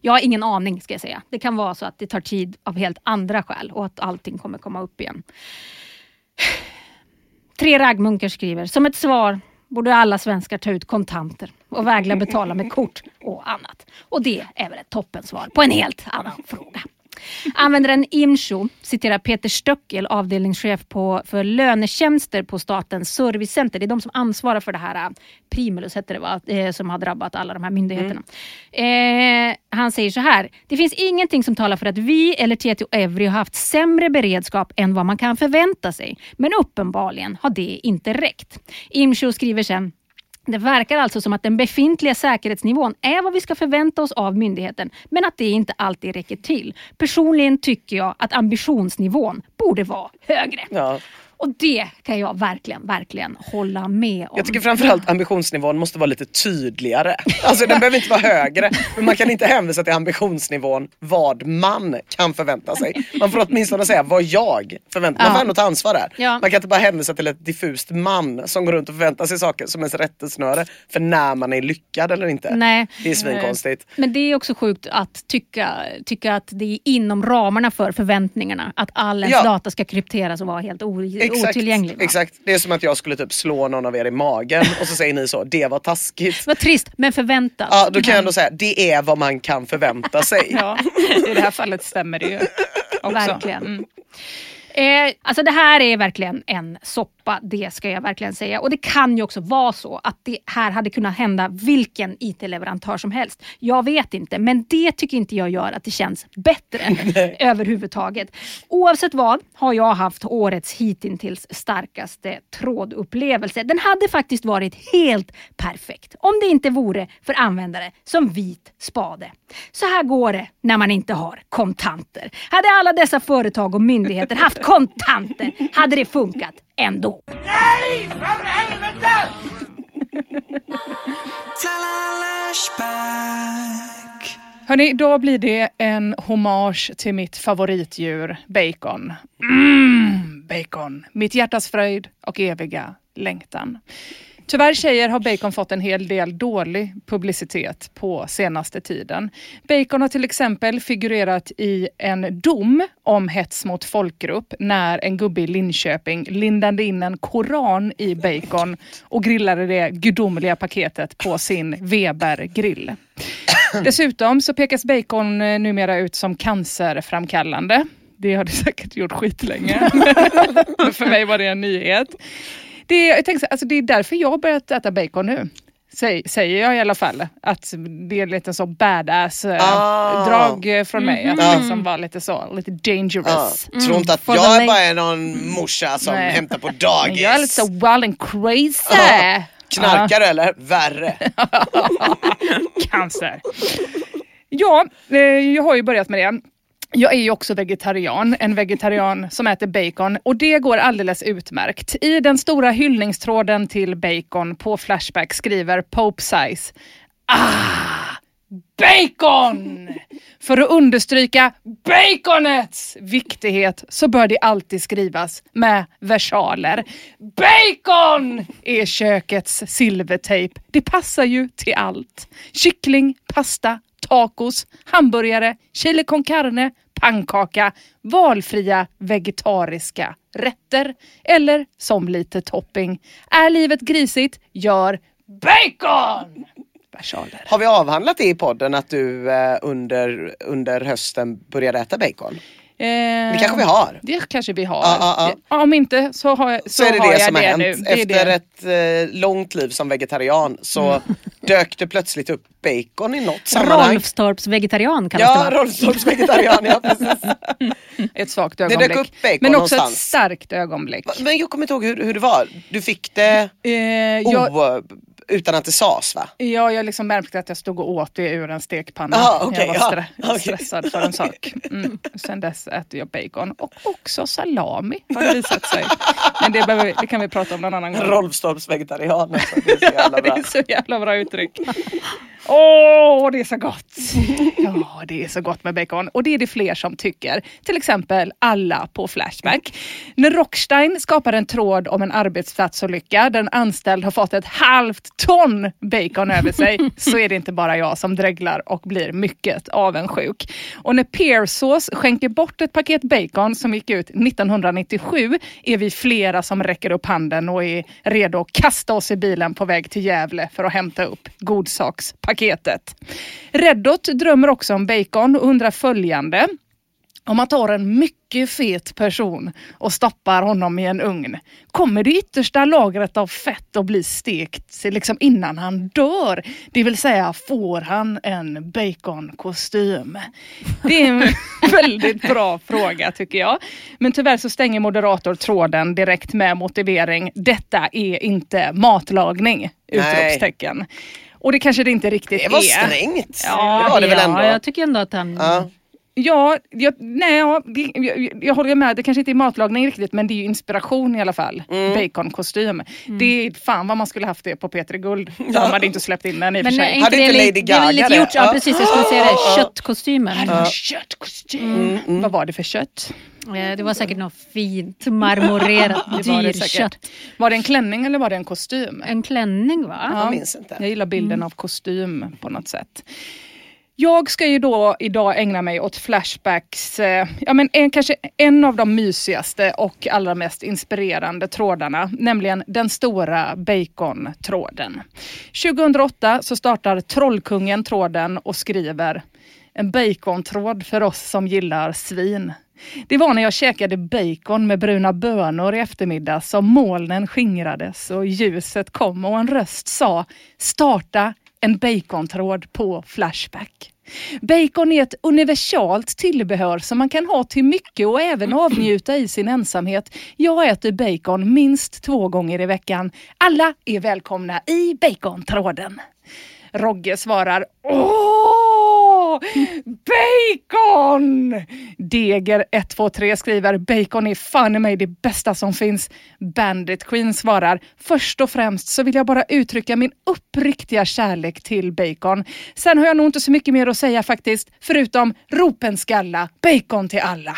Speaker 1: Jag har ingen aning ska jag säga. Det kan vara så att det tar tid av helt andra skäl och att allting kommer komma upp igen. Tre raggmunkar skriver, som ett svar borde alla svenskar ta ut kontanter och vägra betala med kort och annat. Och det är väl ett toppensvar på en helt annan fråga. Användaren Imsho citerar Peter Stöckel, avdelningschef på, för lönetjänster på Statens servicecenter. Det är de som ansvarar för det här äh, Primulus, heter det va? Eh, som har drabbat alla de här myndigheterna. Eh, han säger så här. Det finns ingenting som talar för att vi eller TTO Evry har haft sämre beredskap än vad man kan förvänta sig. Men uppenbarligen har det inte räckt. Imsho skriver sen det verkar alltså som att den befintliga säkerhetsnivån är vad vi ska förvänta oss av myndigheten, men att det inte alltid räcker till. Personligen tycker jag att ambitionsnivån borde vara högre.
Speaker 3: Ja.
Speaker 1: Och det kan jag verkligen, verkligen hålla med om.
Speaker 3: Jag tycker framförallt ambitionsnivån måste vara lite tydligare. Alltså den behöver inte vara högre, men man kan inte hänvisa till ambitionsnivån vad man kan förvänta sig. Man får åtminstone säga vad jag förväntar mig. Man får ändå ta ansvar där.
Speaker 1: Ja.
Speaker 3: Man kan inte bara hänvisa till ett diffust man som går runt och förväntar sig saker som ens rättesnöre för när man är lyckad eller inte.
Speaker 1: Nej.
Speaker 3: Det är svinkonstigt.
Speaker 1: Men det är också sjukt att tycka, tycka att det är inom ramarna för förväntningarna att all ens
Speaker 3: Ja.
Speaker 1: data ska krypteras och vara helt o- otillgänglig. va?
Speaker 3: exakt. Det är som att jag skulle typ slå någon av er i magen och så säger ni så, det var taskigt.
Speaker 1: Vad trist, men förväntat.
Speaker 3: Ja, då kan jag ändå säga, det är vad man kan förvänta sig.
Speaker 2: Ja, i det här fallet stämmer det ju. Också.
Speaker 1: Verkligen.
Speaker 2: Mm.
Speaker 1: Eh, alltså det här är verkligen en soppa, det ska jag verkligen säga. Och det kan ju också vara så att det här hade kunnat hända vilken IT-leverantör som helst. Jag vet inte, men det tycker inte jag gör att det känns bättre överhuvudtaget. Oavsett vad har jag haft årets hittills starkaste trådupplevelse. Den hade faktiskt varit helt perfekt om det inte vore för användare som vit spade. Så här går det när man inte har kontanter. Hade alla dessa företag och myndigheter haft kontanter hade det funkat ändå.
Speaker 2: Hörni, idag blir det en hommage till mitt favoritdjur, bacon. Mm, bacon, mitt hjärtas fröjd och eviga längtan. Tyvärr tjejer har bacon fått en hel del dålig publicitet på senaste tiden. Bacon har till exempel figurerat i en dom om hets mot folkgrupp när en gubbe i Linköping lindade in en koran i bacon och grillade det gudomliga paketet på sin Weber-grill. Dessutom så pekas bacon eh, numera ut som cancerframkallande. Det har det säkert gjort skitlänge. För mig var det en nyhet. Det, jag tänkte, alltså det är därför jag har börjat äta bacon nu. Säg, säger jag i alla fall. Att det är lite så badass eh,
Speaker 3: Ah.
Speaker 2: eh, från mig. Att
Speaker 3: Mm.
Speaker 2: liksom vara lite så, lite dangerous.
Speaker 3: Ja, Tro inte att
Speaker 2: the
Speaker 3: jag bara är någon morsa som
Speaker 2: Nej.
Speaker 3: hämtar på dagis.
Speaker 2: Jag är lite så wild and crazy.
Speaker 3: Ja. Knarkar du eller? Värre.
Speaker 2: Cancer. Ja, eh, jag har ju börjat med det. Jag är ju också vegetarian, en vegetarian som äter bacon och det går alldeles utmärkt. I den stora hyllningstråden till bacon på Flashback skriver Pope Size Ah! Bacon! För att understryka baconets viktighet så bör det alltid skrivas med versaler. Bacon är kökets silvertejp. Det passar ju till allt. Kyckling, pasta, tacos, hamburgare, chili con carne, pannkaka, valfria vegetariska rätter eller som lite topping. Är livet grisigt? Gör bacon! Versaler.
Speaker 3: Har vi avhandlat det i podden att du eh, under, under hösten började äta bacon? Det kanske vi har.
Speaker 2: Det kanske vi har.
Speaker 3: Ja, ja, ja.
Speaker 2: Om inte så har, jag- så
Speaker 3: Så är det
Speaker 2: har
Speaker 3: det
Speaker 2: jag
Speaker 3: som har
Speaker 2: det
Speaker 3: hänt.
Speaker 2: nu. Det är
Speaker 3: Efter
Speaker 2: det. Mm.
Speaker 3: ett eh, långt liv som vegetarian så dök det plötsligt upp bacon i något sammanhang.
Speaker 1: Rolfstorps vegetarian kallas
Speaker 3: Ja,
Speaker 1: det va?
Speaker 3: Rolfstorps vegetarian, ja precis.
Speaker 2: Ett svagt
Speaker 3: dök
Speaker 2: ögonblick.
Speaker 3: upp bacon
Speaker 2: Men också ett
Speaker 3: någonstans.
Speaker 2: starkt ögonblick.
Speaker 3: Men jag kommer inte ihåg hur, hur det var. Du fick det
Speaker 2: Eh, jag,
Speaker 3: o, utan att det sades va?
Speaker 2: Ja, jag liksom märkte att jag stod och åt det ur en stekpanna.
Speaker 3: Ah, okej,
Speaker 2: jag var
Speaker 3: ja,
Speaker 2: stre-
Speaker 3: okej.
Speaker 2: stressad för en sak. Mm. Sen dess äter jag bacon och också salami har det visat sig. Men det, vi- det kan vi prata om någon annan gång.
Speaker 3: Rolfstorps vegetarian. Alltså. Det är så jävla bra.
Speaker 2: så jävla bra uttryck. Åh, det är så gott! Ja, det är så gott med bacon. Och det är det fler som tycker. Till exempel alla på Flashback. När Rockstein skapar en tråd om en arbetsplatsolycka där en anställd har fått ett halvt ton bacon över sig så är det inte bara jag som dreglar och blir mycket avundsjuk. Och när Pearsås skänker bort ett paket bacon som gick ut 1997 är vi flera som räcker upp handen och är redo att kasta oss i bilen på väg till Gävle för att hämta upp godsakspaketet. Reddot drömmer också om bacon och undrar följande. Om man tar en mycket fet person och stoppar honom i en ugn, kommer det yttersta lagret av fett att bli stekt liksom innan han dör? Det vill säga, får han en baconkostym? Det är en väldigt bra fråga tycker jag. Men tyvärr så stänger moderator tråden direkt med motivering. Detta är inte matlagning! Utropstecken. Och det kanske det inte riktigt
Speaker 3: Det var
Speaker 2: är.
Speaker 3: strängt.
Speaker 2: Ja,
Speaker 3: det var det väl ändå.
Speaker 1: Ja, jag tycker ändå att han...
Speaker 3: Ja.
Speaker 2: Ja, jag, nej, ja, det, jag, jag håller med. Det kanske inte är matlagning riktigt men det är ju inspiration i alla fall.
Speaker 3: Mm.
Speaker 2: Baconkostym. Det är fan vad man skulle haft det på P3 Guld. De hade inte släppt in den i och för
Speaker 1: Men
Speaker 2: sig.
Speaker 1: inte
Speaker 3: Hade inte Lady
Speaker 1: det är väl
Speaker 3: Gaga
Speaker 1: lite
Speaker 3: det?
Speaker 1: gjort, ja,
Speaker 3: Ja.
Speaker 1: precis, jag skulle säga det. Köttkostymen.
Speaker 2: Ja. Köttkostym. Vad var det för kött?
Speaker 1: Eh, Det var säkert något fint marmorerat
Speaker 2: Det var det
Speaker 1: dyrkött.
Speaker 2: Var det en klänning eller var det en kostym?
Speaker 1: En klänning va?
Speaker 2: Ja.
Speaker 3: Jag minns inte.
Speaker 2: Jag gillar bilden av kostym på något sätt. Jag ska ju då idag ägna mig åt Flashbacks, eh, ja men en, kanske en av de mysigaste och allra mest inspirerande trådarna, nämligen den stora bacon-tråden. 2008 så startar Trollkungen tråden och skriver en bacontråd för oss som gillar svin. Det var när jag käkade bacon med bruna bönor i eftermiddag som molnen skingrades och ljuset kom och en röst sa starta en bacontråd på Flashback. Bacon är ett universalt tillbehör som man kan ha till mycket och även avnjuta i sin ensamhet. Jag äter bacon minst två gånger i veckan. Alla är välkomna i bacontråden. Rogge svarar Åh! Bacon! Deger123 skriver bacon är fan i mig det bästa som finns. Bandit Queen svarar först och främst så vill jag bara uttrycka min uppriktiga kärlek till bacon. Sen har jag nog inte så mycket mer att säga faktiskt, förutom ropen skalla, bacon till alla.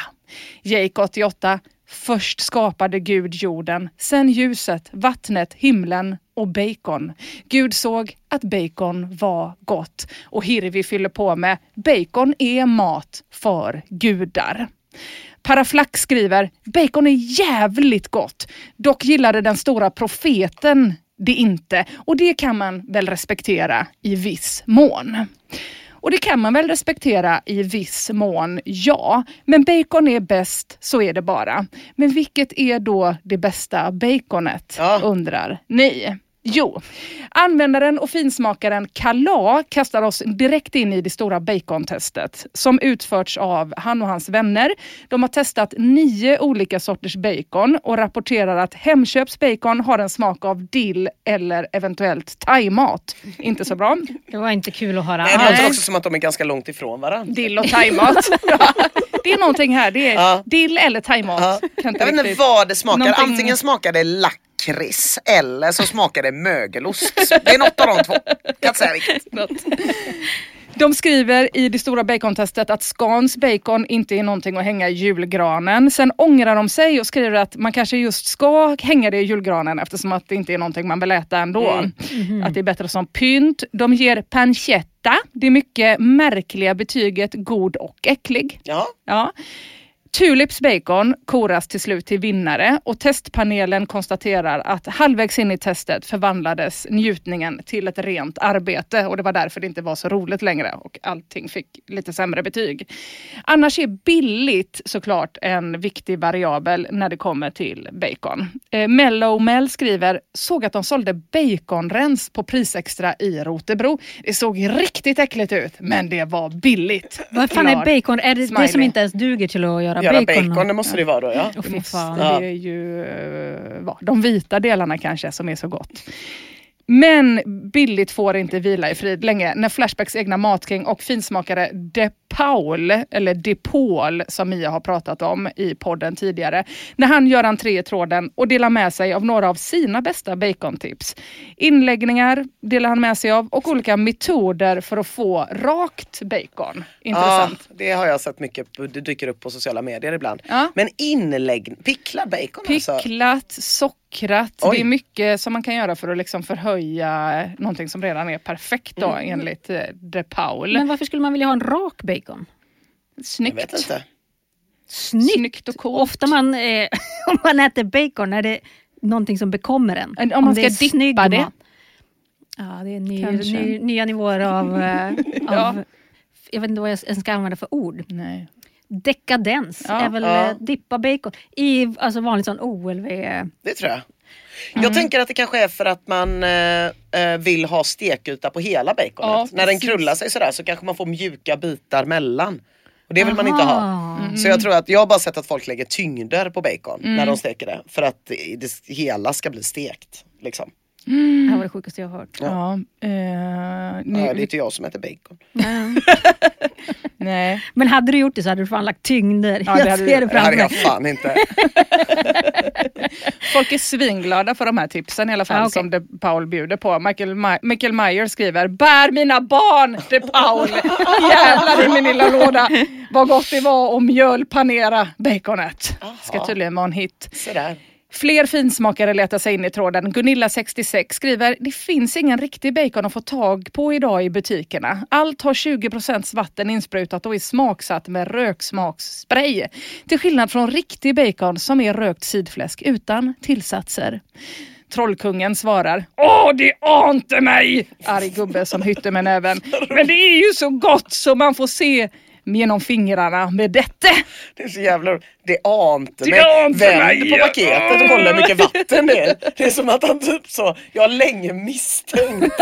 Speaker 2: Jake88 Först skapade Gud jorden, sen ljuset, vattnet, himlen och bacon. Gud såg att bacon var gott. Och Hirvi fyller på med bacon är mat för gudar. Paraflax skriver bacon är jävligt gott. Dock gillade den stora profeten det inte och det kan man väl respektera i viss mån. Och det kan man väl respektera i viss mån, ja. Men bacon är bäst, så är det bara. Men vilket är då det bästa baconet,
Speaker 3: Ja.
Speaker 2: undrar ni? Jo, användaren och finsmakaren Kala kastar oss direkt in i det stora bacontestet som utförts av han och hans vänner. De har testat nio olika sorters bacon och rapporterar att Hemköps bacon har en smak av dill eller eventuellt thaimat. Inte så bra.
Speaker 1: Det var inte kul att höra.
Speaker 3: Nej, det låter också som att de är ganska långt ifrån varandra.
Speaker 2: Dill och thaimat. Ja, det är någonting här. Det är
Speaker 3: Ja.
Speaker 2: dill eller thaimat.
Speaker 3: Ja. Jag vet inte vad det smakar.
Speaker 2: Någonting-
Speaker 3: Antingen smakar det lakrits eller så smakar det mögelost. Det är något av de två. Kan inte säga vilket.
Speaker 2: De skriver i det stora bacontestet att Scans bacon inte är någonting att hänga i julgranen. Sen ångrar de sig och skriver att man kanske just ska hänga det i julgranen eftersom att det inte är någonting man vill äta ändå. Att det är bättre som pynt. De ger pancetta, det mycket märkliga betyget god och äcklig.
Speaker 3: Ja.
Speaker 2: Ja. Tulips bacon koras till slut till vinnare och testpanelen konstaterar att halvvägs in i testet förvandlades njutningen till ett rent arbete och det var därför det inte var så roligt längre och allting fick lite sämre betyg. Annars är billigt såklart en viktig variabel när det kommer till bacon. Eh, Mellow Mel skriver, såg att de sålde baconrens på Prisextra i Rotebro. Det såg riktigt äckligt ut men det var billigt.
Speaker 1: Vad fan är bacon? Är det det som inte ens duger till att göra,
Speaker 3: Göra
Speaker 1: bacon?
Speaker 3: bacon, det måste det vara då ja.
Speaker 1: Åh, fy fan.
Speaker 3: Ja.
Speaker 2: Det är ju eh, va, de vita delarna kanske som är så gott. Men billigt får inte vila i frid länge när Flashbacks egna matking och finsmakare De Paul, eller De Paul som Mia har pratat om i podden tidigare, när han gör entré i tråden och delar med sig av några av sina bästa bacontips. Inläggningar delar han med sig av och olika metoder för att få rakt bacon.
Speaker 3: Ja,
Speaker 2: Intressant.
Speaker 3: det har jag sett mycket, det dyker upp på sociala medier ibland.
Speaker 2: Ja.
Speaker 3: Men inlägg, picklad bacon alltså.
Speaker 2: Picklat, sockrat.
Speaker 3: Oj.
Speaker 2: Det är mycket som man kan göra för att liksom förhöja någonting som redan är perfekt då,
Speaker 3: Mm.
Speaker 2: enligt eh, De Paul.
Speaker 1: Men varför skulle man vilja ha en rak bacon?
Speaker 3: Jag
Speaker 2: Snyggt.
Speaker 3: vet inte.
Speaker 1: Snyggt!
Speaker 2: Snyggt och coolt.
Speaker 1: Ofta man, eh, om man äter bacon är det någonting som bekommer en.
Speaker 2: En- om man
Speaker 1: det
Speaker 2: ska dippa det.
Speaker 1: mat. Ja, det är ny, ny, nya nivåer av, eh,
Speaker 2: Ja.
Speaker 1: av... Jag vet inte vad jag ens ska använda för ord.
Speaker 2: Nej.
Speaker 1: Dekadens
Speaker 2: Ja.
Speaker 1: är väl
Speaker 3: Ja.
Speaker 1: eh, dippa bacon i alltså vanligt sån OLV.
Speaker 3: Det tror jag. Jag tänker att det kanske är för att man eh, eh, vill ha stekyta på hela baconet.
Speaker 2: Ja,
Speaker 3: När den krullar sig sådär så kanske man får mjuka bitar mellan. Och det vill man inte
Speaker 1: Aha.
Speaker 3: ha. Så jag tror att jag har bara sett att folk lägger tyngder på bacon
Speaker 2: Mm.
Speaker 3: när de steker det. För att det, det hela ska bli stekt. Liksom.
Speaker 1: Det här var det sjukaste jag har hört.
Speaker 2: Ja. eh,
Speaker 3: Ja,
Speaker 2: nu,
Speaker 3: det är inte jag som äter bacon.
Speaker 2: nej.
Speaker 1: Men hade du gjort det så hade du fan lagt tyngder.
Speaker 2: Ja, det
Speaker 1: jag
Speaker 2: hade
Speaker 1: ser
Speaker 2: du-
Speaker 1: det
Speaker 3: Det
Speaker 1: framför
Speaker 3: hade
Speaker 1: mig.
Speaker 3: jag fan inte.
Speaker 2: Folk är svinglada för de här tipsen i alla fall
Speaker 1: Ja, okej.
Speaker 2: som De Paul bjuder på. Michael, Ma- Michael Meyer skriver Bär mina barn De Paul! Jävlar i min lilla låda. Vad gott det var att mjölpanera baconet. Ska
Speaker 3: Aha.
Speaker 2: tydligen vara en hit.
Speaker 3: Sådär.
Speaker 2: Fler finsmakare letar sig in i tråden. Gunilla66 skriver, det finns ingen riktig bacon att få tag på idag i butikerna. Allt har 20% vatten insprutat och är smaksatt med röksmaksspray. Till skillnad från riktig bacon som är rökt sidfläsk utan tillsatser. Trollkungen svarar Åh, det ante mig! Arg gubbe som hytter med näven. Men det är ju så gott så man får se genom fingrarna med detta.
Speaker 3: Det är så jävla Det ante mig. Vänd på paketet och kolla hur mycket vatten det är. Det är som att han typ så, jag har länge misstänkt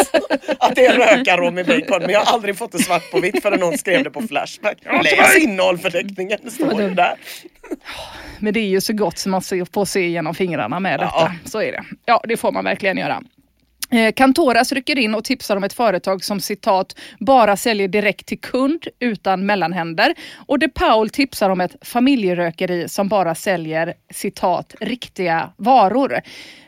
Speaker 3: att det är rökarom i bacon men jag har aldrig fått det svart på vitt förrän någon skrev det på Flashback. Läs innehållsförteckningen, det står det där.
Speaker 2: Men det är ju så gott som man får se genom fingrarna med detta.
Speaker 3: Ja.
Speaker 2: Så är det. Ja, det får man verkligen göra. Eh, Cantoras rycker in och tipsar om ett företag som citat bara säljer direkt till kund utan mellanhänder. Och De Paul tipsar om ett familjerökeri som bara säljer citat riktiga varor.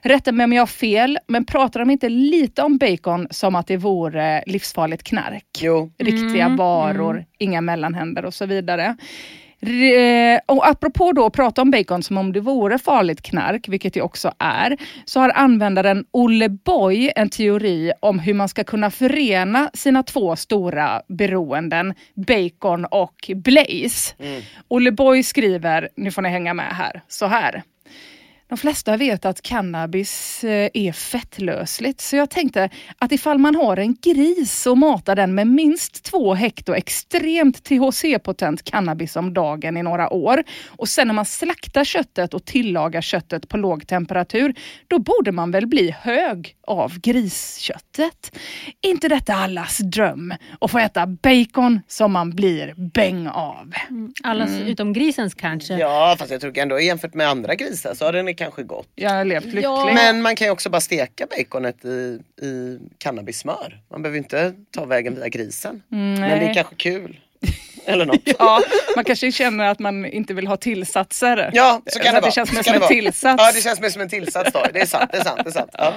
Speaker 2: Rätta mig om jag har fel, men pratar de inte lite om bacon som att det vore livsfarligt knark?
Speaker 3: Jo.
Speaker 2: Riktiga varor, inga mellanhänder och så vidare. Re- Och apropå då att prata om bacon som om det vore farligt knark, vilket det också är, så har användaren Olle Boy en teori om hur man ska kunna förena sina två stora beroenden, bacon och Blaze. Olle Boy skriver, nu får ni hänga med här, så här. De flesta vet att cannabis eh, är fettlösligt så jag tänkte att ifall man har en gris och matar den med minst två hekto extremt THC-potent cannabis om dagen i några år och sen när man slaktar köttet och tillagar köttet på låg temperatur då borde man väl bli hög av grisköttet. inte detta allas dröm att få äta bacon som man blir bäng av.
Speaker 1: Allas utom grisens kanske.
Speaker 3: Ja fast jag tror ändå jämfört med andra grisar så har den kanske gått.
Speaker 2: Jag har levt lycklig.
Speaker 1: Ja.
Speaker 3: Men man kan ju också bara steka baconet i, i cannabissmör. Man behöver inte ta vägen via grisen. Men det är kanske kul. Eller något.
Speaker 2: Ja, man kanske känner att man inte vill ha tillsatser.
Speaker 3: Ja, så kan det
Speaker 2: att
Speaker 3: vara.
Speaker 2: det känns
Speaker 3: Så
Speaker 2: mer som
Speaker 3: det
Speaker 2: en
Speaker 3: vara.
Speaker 2: tillsats.
Speaker 3: Ja, det känns mer som en tillsats då. Det är sant, det är sant. Det är sant. Ja.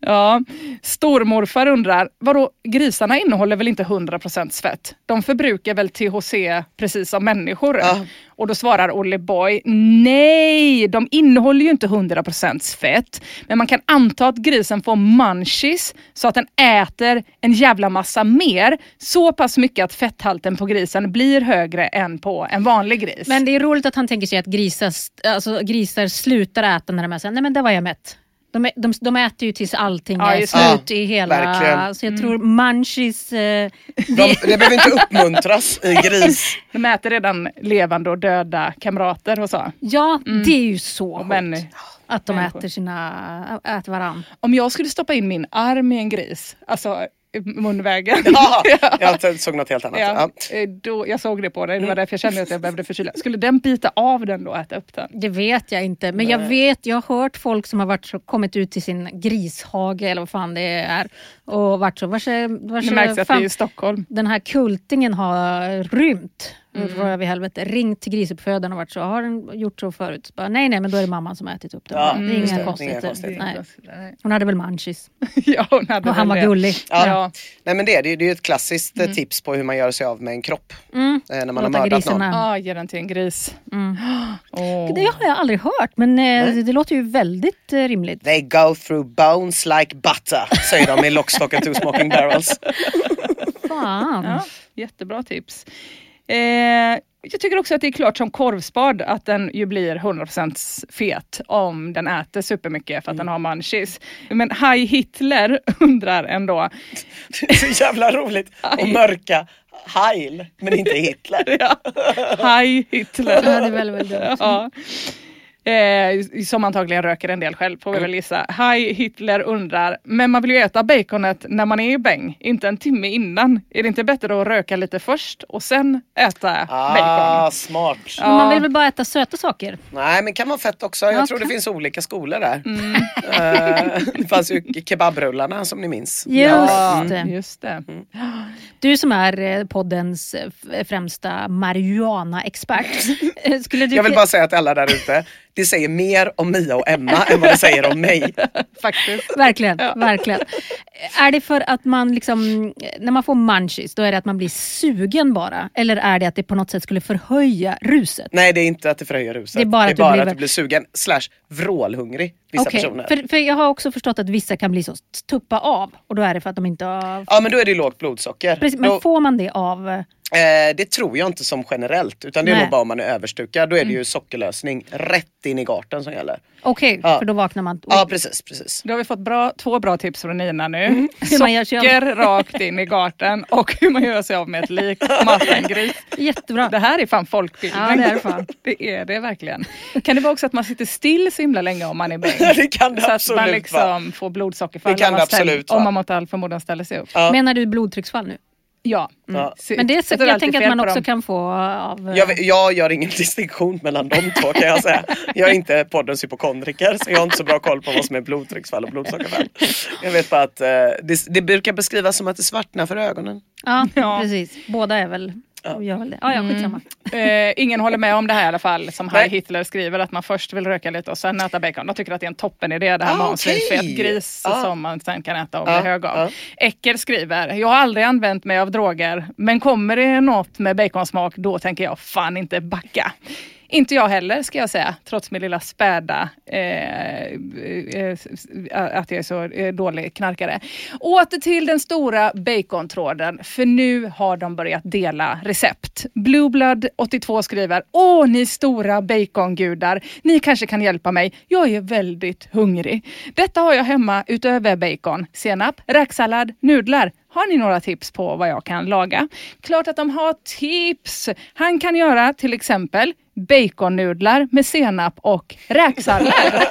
Speaker 2: Ja. Stormorfar undrar, vadå, grisarna innehåller väl inte 100% fett? De förbrukar väl THC precis som människor?
Speaker 3: Ja.
Speaker 2: Och då svarar Olle Boy, nej, de innehåller ju inte 100% fett. Men man kan anta att grisen får munchies så att den äter en jävla massa mer. Så pass mycket att fetthalten på grisen blir högre än på en vanlig gris.
Speaker 1: Men det är roligt att han tänker sig att grisar, alltså, grisar slutar äta när de är såhär, nej men där var jag mätt. De, de, de äter ju tills allting
Speaker 2: Ja,
Speaker 1: är slut
Speaker 3: det.
Speaker 1: i hela...
Speaker 3: verkligen.
Speaker 1: Så jag tror munchies... Eh,
Speaker 3: De, det behöver inte uppmuntras i gris.
Speaker 2: De äter redan levande och döda kamrater och så.
Speaker 1: ja, det är ju så
Speaker 2: Och men,
Speaker 1: att de
Speaker 2: människor.
Speaker 1: äter sina... Äter varann.
Speaker 2: om jag skulle stoppa in min arm i en gris, alltså munvägen.
Speaker 3: Ja, jag såg något helt annat.
Speaker 2: Ja,
Speaker 3: Ja.
Speaker 2: eh, då, jag såg det på dig, det var därför jag kände att jag behövde förkyla. Skulle den bita av den då och äta upp den?
Speaker 1: Det vet jag inte, men jag vet, jag har hört folk som har varit så, kommit ut till sin grishage eller vad fan det är och varit så, vars, vars,
Speaker 2: Nu märks det att vi är
Speaker 1: fan,
Speaker 2: i Stockholm.
Speaker 1: den här kultingen har rymt.
Speaker 2: Mm.
Speaker 1: Mm. vid helvete. Ringt till grisuppfödaren och varit så, har den gjort så förut? Bara, nej nej men då är det mamman som har ätit upp den.
Speaker 3: Ja,
Speaker 1: det är inga
Speaker 3: det. Inga
Speaker 1: konstigheter. Nej. Hon hade väl munchies
Speaker 2: ja, hon hade
Speaker 1: och han var
Speaker 2: det.
Speaker 1: gullig.
Speaker 3: Ja.
Speaker 2: Ja.
Speaker 3: Nej men det, är det är ju ett klassiskt eh, tips på hur man gör sig av med en kropp.
Speaker 1: Mm.
Speaker 3: Eh, när man har
Speaker 1: Låta
Speaker 3: mördat någon.
Speaker 2: Ah, ge den till en gris.
Speaker 1: Mm.
Speaker 2: Åh.
Speaker 1: Det har jag aldrig hört men eh, det låter ju väldigt rimligt.
Speaker 3: They go through bones like butter, säger de i Lockstock and two smoking barrels.
Speaker 1: Fan.
Speaker 2: Ja, jättebra tips. Eh, jag tycker också att det är klart som korvspad att den ju blir 100% fet om den äter supermycket för att den har munchies. Men High Hitler undrar ändå.
Speaker 3: Det är så jävla roligt att mörka Heil, men inte Hitler.
Speaker 2: Ja, High Hitler.
Speaker 1: Ja, det är väldigt, väldigt dumt.
Speaker 2: Ja. Eh, som antagligen röker en del själv får vi
Speaker 3: Mm.
Speaker 2: väl gissa. Hi Hitler undrar, men man vill ju äta baconet när man är i bäng, inte en timme innan. Är det inte bättre att röka lite först och sen äta
Speaker 3: Ah,
Speaker 2: bacon?
Speaker 3: smart.
Speaker 1: Men man vill väl bara äta söta saker?
Speaker 3: Nej men kan vara fett också. Jag
Speaker 1: Ja,
Speaker 3: tror det finns olika skolor där.
Speaker 2: Mm.
Speaker 3: Eh, det fanns ju kebabrullarna som ni minns.
Speaker 1: Just
Speaker 2: Ja,
Speaker 1: det.
Speaker 2: just det.
Speaker 1: Du som är eh, poddens eh, främsta marijuana-expert. Skulle du
Speaker 3: Jag vill bara säga till alla där ute, det säger mer om Mia och Emma än vad det säger om mig.
Speaker 2: Faktiskt.
Speaker 1: Verkligen, verkligen. Är det för att man liksom, när man får munchies, då är det att man blir sugen bara? Eller är det att det på något sätt skulle förhöja ruset?
Speaker 3: Nej det är inte att det förhöjer ruset.
Speaker 1: Det är bara att du
Speaker 3: att
Speaker 1: blir-
Speaker 3: du blir sugen slash vrålhungrig vissa
Speaker 1: Okej,
Speaker 3: personer.
Speaker 1: för, för jag har också förstått att vissa kan bli så tuppa av och då är det för att de inte har...
Speaker 3: Ja men då är det lågt blodsocker.
Speaker 1: Precis, men
Speaker 3: då,
Speaker 1: får man det av... eh,
Speaker 3: det tror jag inte som generellt utan det är
Speaker 1: Nej.
Speaker 3: nog bara om man är överstukad. Då är det
Speaker 1: Mm.
Speaker 3: ju sockerlösning rätt in i garten som gäller.
Speaker 1: Okej,
Speaker 3: Ja.
Speaker 1: för då vaknar man...
Speaker 3: Ja precis, precis.
Speaker 2: Då har vi fått bra, två bra tips från Nina nu.
Speaker 1: Mm. Hur man gör sig av-
Speaker 2: Socker rakt in i garten och hur man gör sig av med ett lik.
Speaker 1: Jättebra.
Speaker 2: Det här är fan folkbildning.
Speaker 1: Ja, det är det fan.
Speaker 2: Det är det verkligen. Kan det vara också att man sitter still så himla länge om man är bäng?
Speaker 3: det kan det
Speaker 2: så att
Speaker 3: absolut
Speaker 2: man
Speaker 3: vara.
Speaker 2: liksom får blodsockerfall
Speaker 3: Det kan
Speaker 2: om, man
Speaker 3: det
Speaker 2: ställer-
Speaker 3: absolut
Speaker 2: om man mot all förmodan ställer sig upp.
Speaker 3: Ja.
Speaker 1: Menar du blodtrycksfall nu?
Speaker 2: Ja.
Speaker 3: Ja.
Speaker 2: Så-
Speaker 1: Men det är säkert jag tänker att man också
Speaker 2: dem.
Speaker 1: kan få av... eh,
Speaker 3: Jag, jag gör ingen distinktion mellan de två kan jag säga. Jag är inte poddens hypokondriker så jag har inte så bra koll på vad som är blodtrycksfall och blodsockerfall. Jag vet bara att eh, det, det brukar beskrivas som att det svartnar för ögonen.
Speaker 1: Ja,
Speaker 2: Ja.
Speaker 1: precis. Båda är väl... Gör väl det. Ja, ja, skitsamma.
Speaker 2: Eh, ingen håller med om det här i alla fall, som. Heil Hitler skriver, att man först vill röka lite och sen äta bacon. De tycker att det är en toppenidé det här
Speaker 3: Ah,
Speaker 2: med att ha en
Speaker 3: okej.
Speaker 2: fet gris
Speaker 3: Ah.
Speaker 2: som man sen kan äta och
Speaker 3: Ah,
Speaker 2: bli hög av.
Speaker 3: ah.
Speaker 2: Ecker skriver, jag har aldrig använt mig av droger, men kommer det något med baconsmak, då tänker jag fan inte backa. Inte jag heller ska jag säga, trots min lilla späda eh, eh, att jag är så eh, dålig knarkare. Åter till den stora bacontråden, för nu har de börjat dela recept. Blueblood82 skriver, Åh ni stora bacongudar, ni kanske kan hjälpa mig. Jag är väldigt hungrig. Detta har jag hemma utöver bacon, senap, räksallad, nudlar. Har ni några tips på vad jag kan laga? Klart att de har tips! Han kan göra till exempel baconnudlar med senap och räksallad.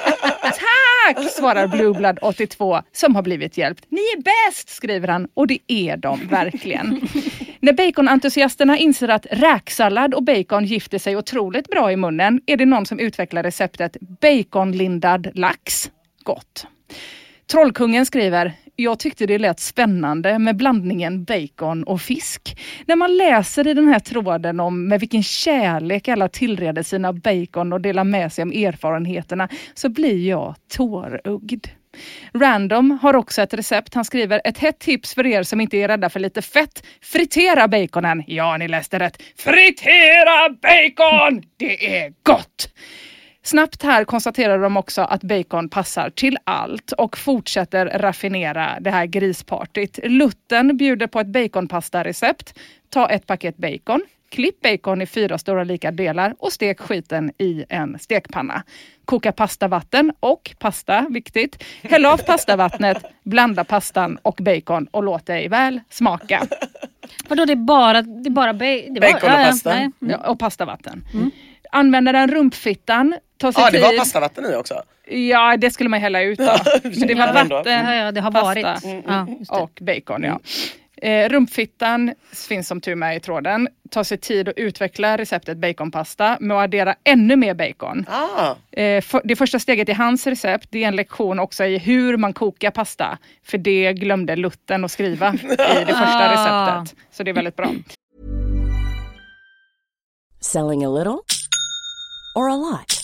Speaker 2: Tack! svarar Blueblood82 som har blivit hjälpt. Ni är bäst, skriver han och det är de verkligen. När baconentusiasterna inser att räksallad och bacon gifter sig otroligt bra i munnen är det någon som utvecklar receptet baconlindad lax. Gott. Trollkungen skriver jag tyckte det lät spännande med blandningen bacon och fisk. När man läser i den här tråden om med vilken kärlek alla tillreder sina bacon och delar med sig om erfarenheterna så blir jag tårögd. Random har också ett recept. Han skriver ett hett tips för er som inte är rädda för lite fett. Fritera baconen. Ja, ni läste rätt. Fritera bacon! Det är gott! Snabbt här konstaterar de också att bacon passar till allt och fortsätter raffinera det här grispartyt. Lutten bjuder på ett baconpasta-recept. Ta ett paket bacon, klipp bacon i fyra stora lika delar och stek skiten i en stekpanna. Koka pastavatten och pasta, viktigt. Häll av pastavattnet, blanda pastan och bacon och låt dig väl smaka.
Speaker 1: Vadå, det är bara... Det är bara ba det var,
Speaker 3: Bacon och pasta.
Speaker 1: nej.
Speaker 2: Ja, och pastavatten. Använda den rumpfittan. Ta sig
Speaker 3: Ja, det var
Speaker 2: tid.
Speaker 3: pastavatten i också.
Speaker 2: Ja, det skulle man hälla ut då. Men det var vatten,
Speaker 1: Ja, ja, det har
Speaker 2: pasta
Speaker 1: varit. Ja, just det.
Speaker 2: och bacon. Ja. Eh, rumpfittan finns som tur med i tråden. Ta sig tid att utveckla receptet baconpasta med att addera ännu mer bacon.
Speaker 3: Ah,
Speaker 2: Eh, för, det första steget i hans recept det är en lektion också i hur man kokar pasta. För det glömde Lutten att skriva i det första
Speaker 1: Ah.
Speaker 2: receptet. Så det är väldigt bra.
Speaker 7: Selling a little or a lot?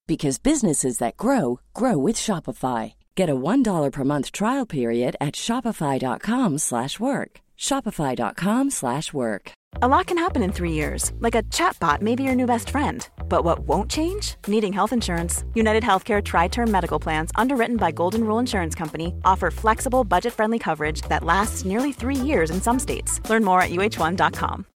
Speaker 7: because businesses that grow grow with Shopify. Get a $1 per month trial period at shopify.com/work. slash work. shopify.com/work. slash work.
Speaker 8: A lot can happen in three years, like a chatbot may be your new best friend. But what won't change? Needing health insurance. United Healthcare Tri Term Medical Plans, underwritten by Golden Rule Insurance Company, offer flexible, budget friendly coverage that lasts nearly three years in some states. Learn more at uh1.com.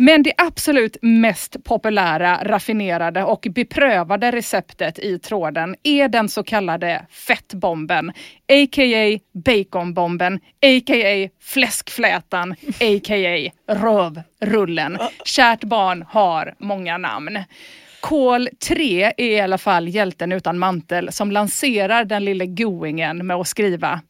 Speaker 2: Men det absolut mest populära, raffinerade och beprövade receptet i tråden är den så kallade fettbomben. A.k.a. baconbomben, a.k.a. fläskflätan, a.k.a. rövrullen. Kärt barn har många namn. Kol 3 är i alla fall hjälten utan mantel som lanserar den lille goingen med att skriva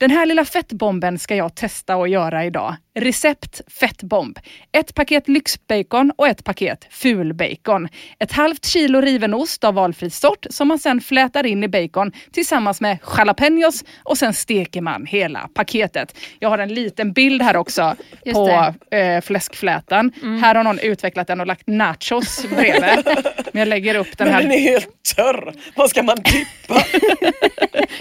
Speaker 2: den här lilla fettbomben ska jag testa att göra idag. Recept fettbomb. Ett paket lyxbacon och ett paket fulbacon. Ett halvt kilo riven ost av valfri sort som man sen flätar in i bacon tillsammans med jalapenos och sen steker man hela paketet. Jag har en liten bild här också
Speaker 1: Just
Speaker 2: på eh, fläskflätan.
Speaker 3: Mm.
Speaker 2: Här har någon utvecklat den och lagt nachos bredvid. Men jag lägger upp den
Speaker 3: Men
Speaker 2: här.
Speaker 3: den är helt törr. Vad ska man dippa?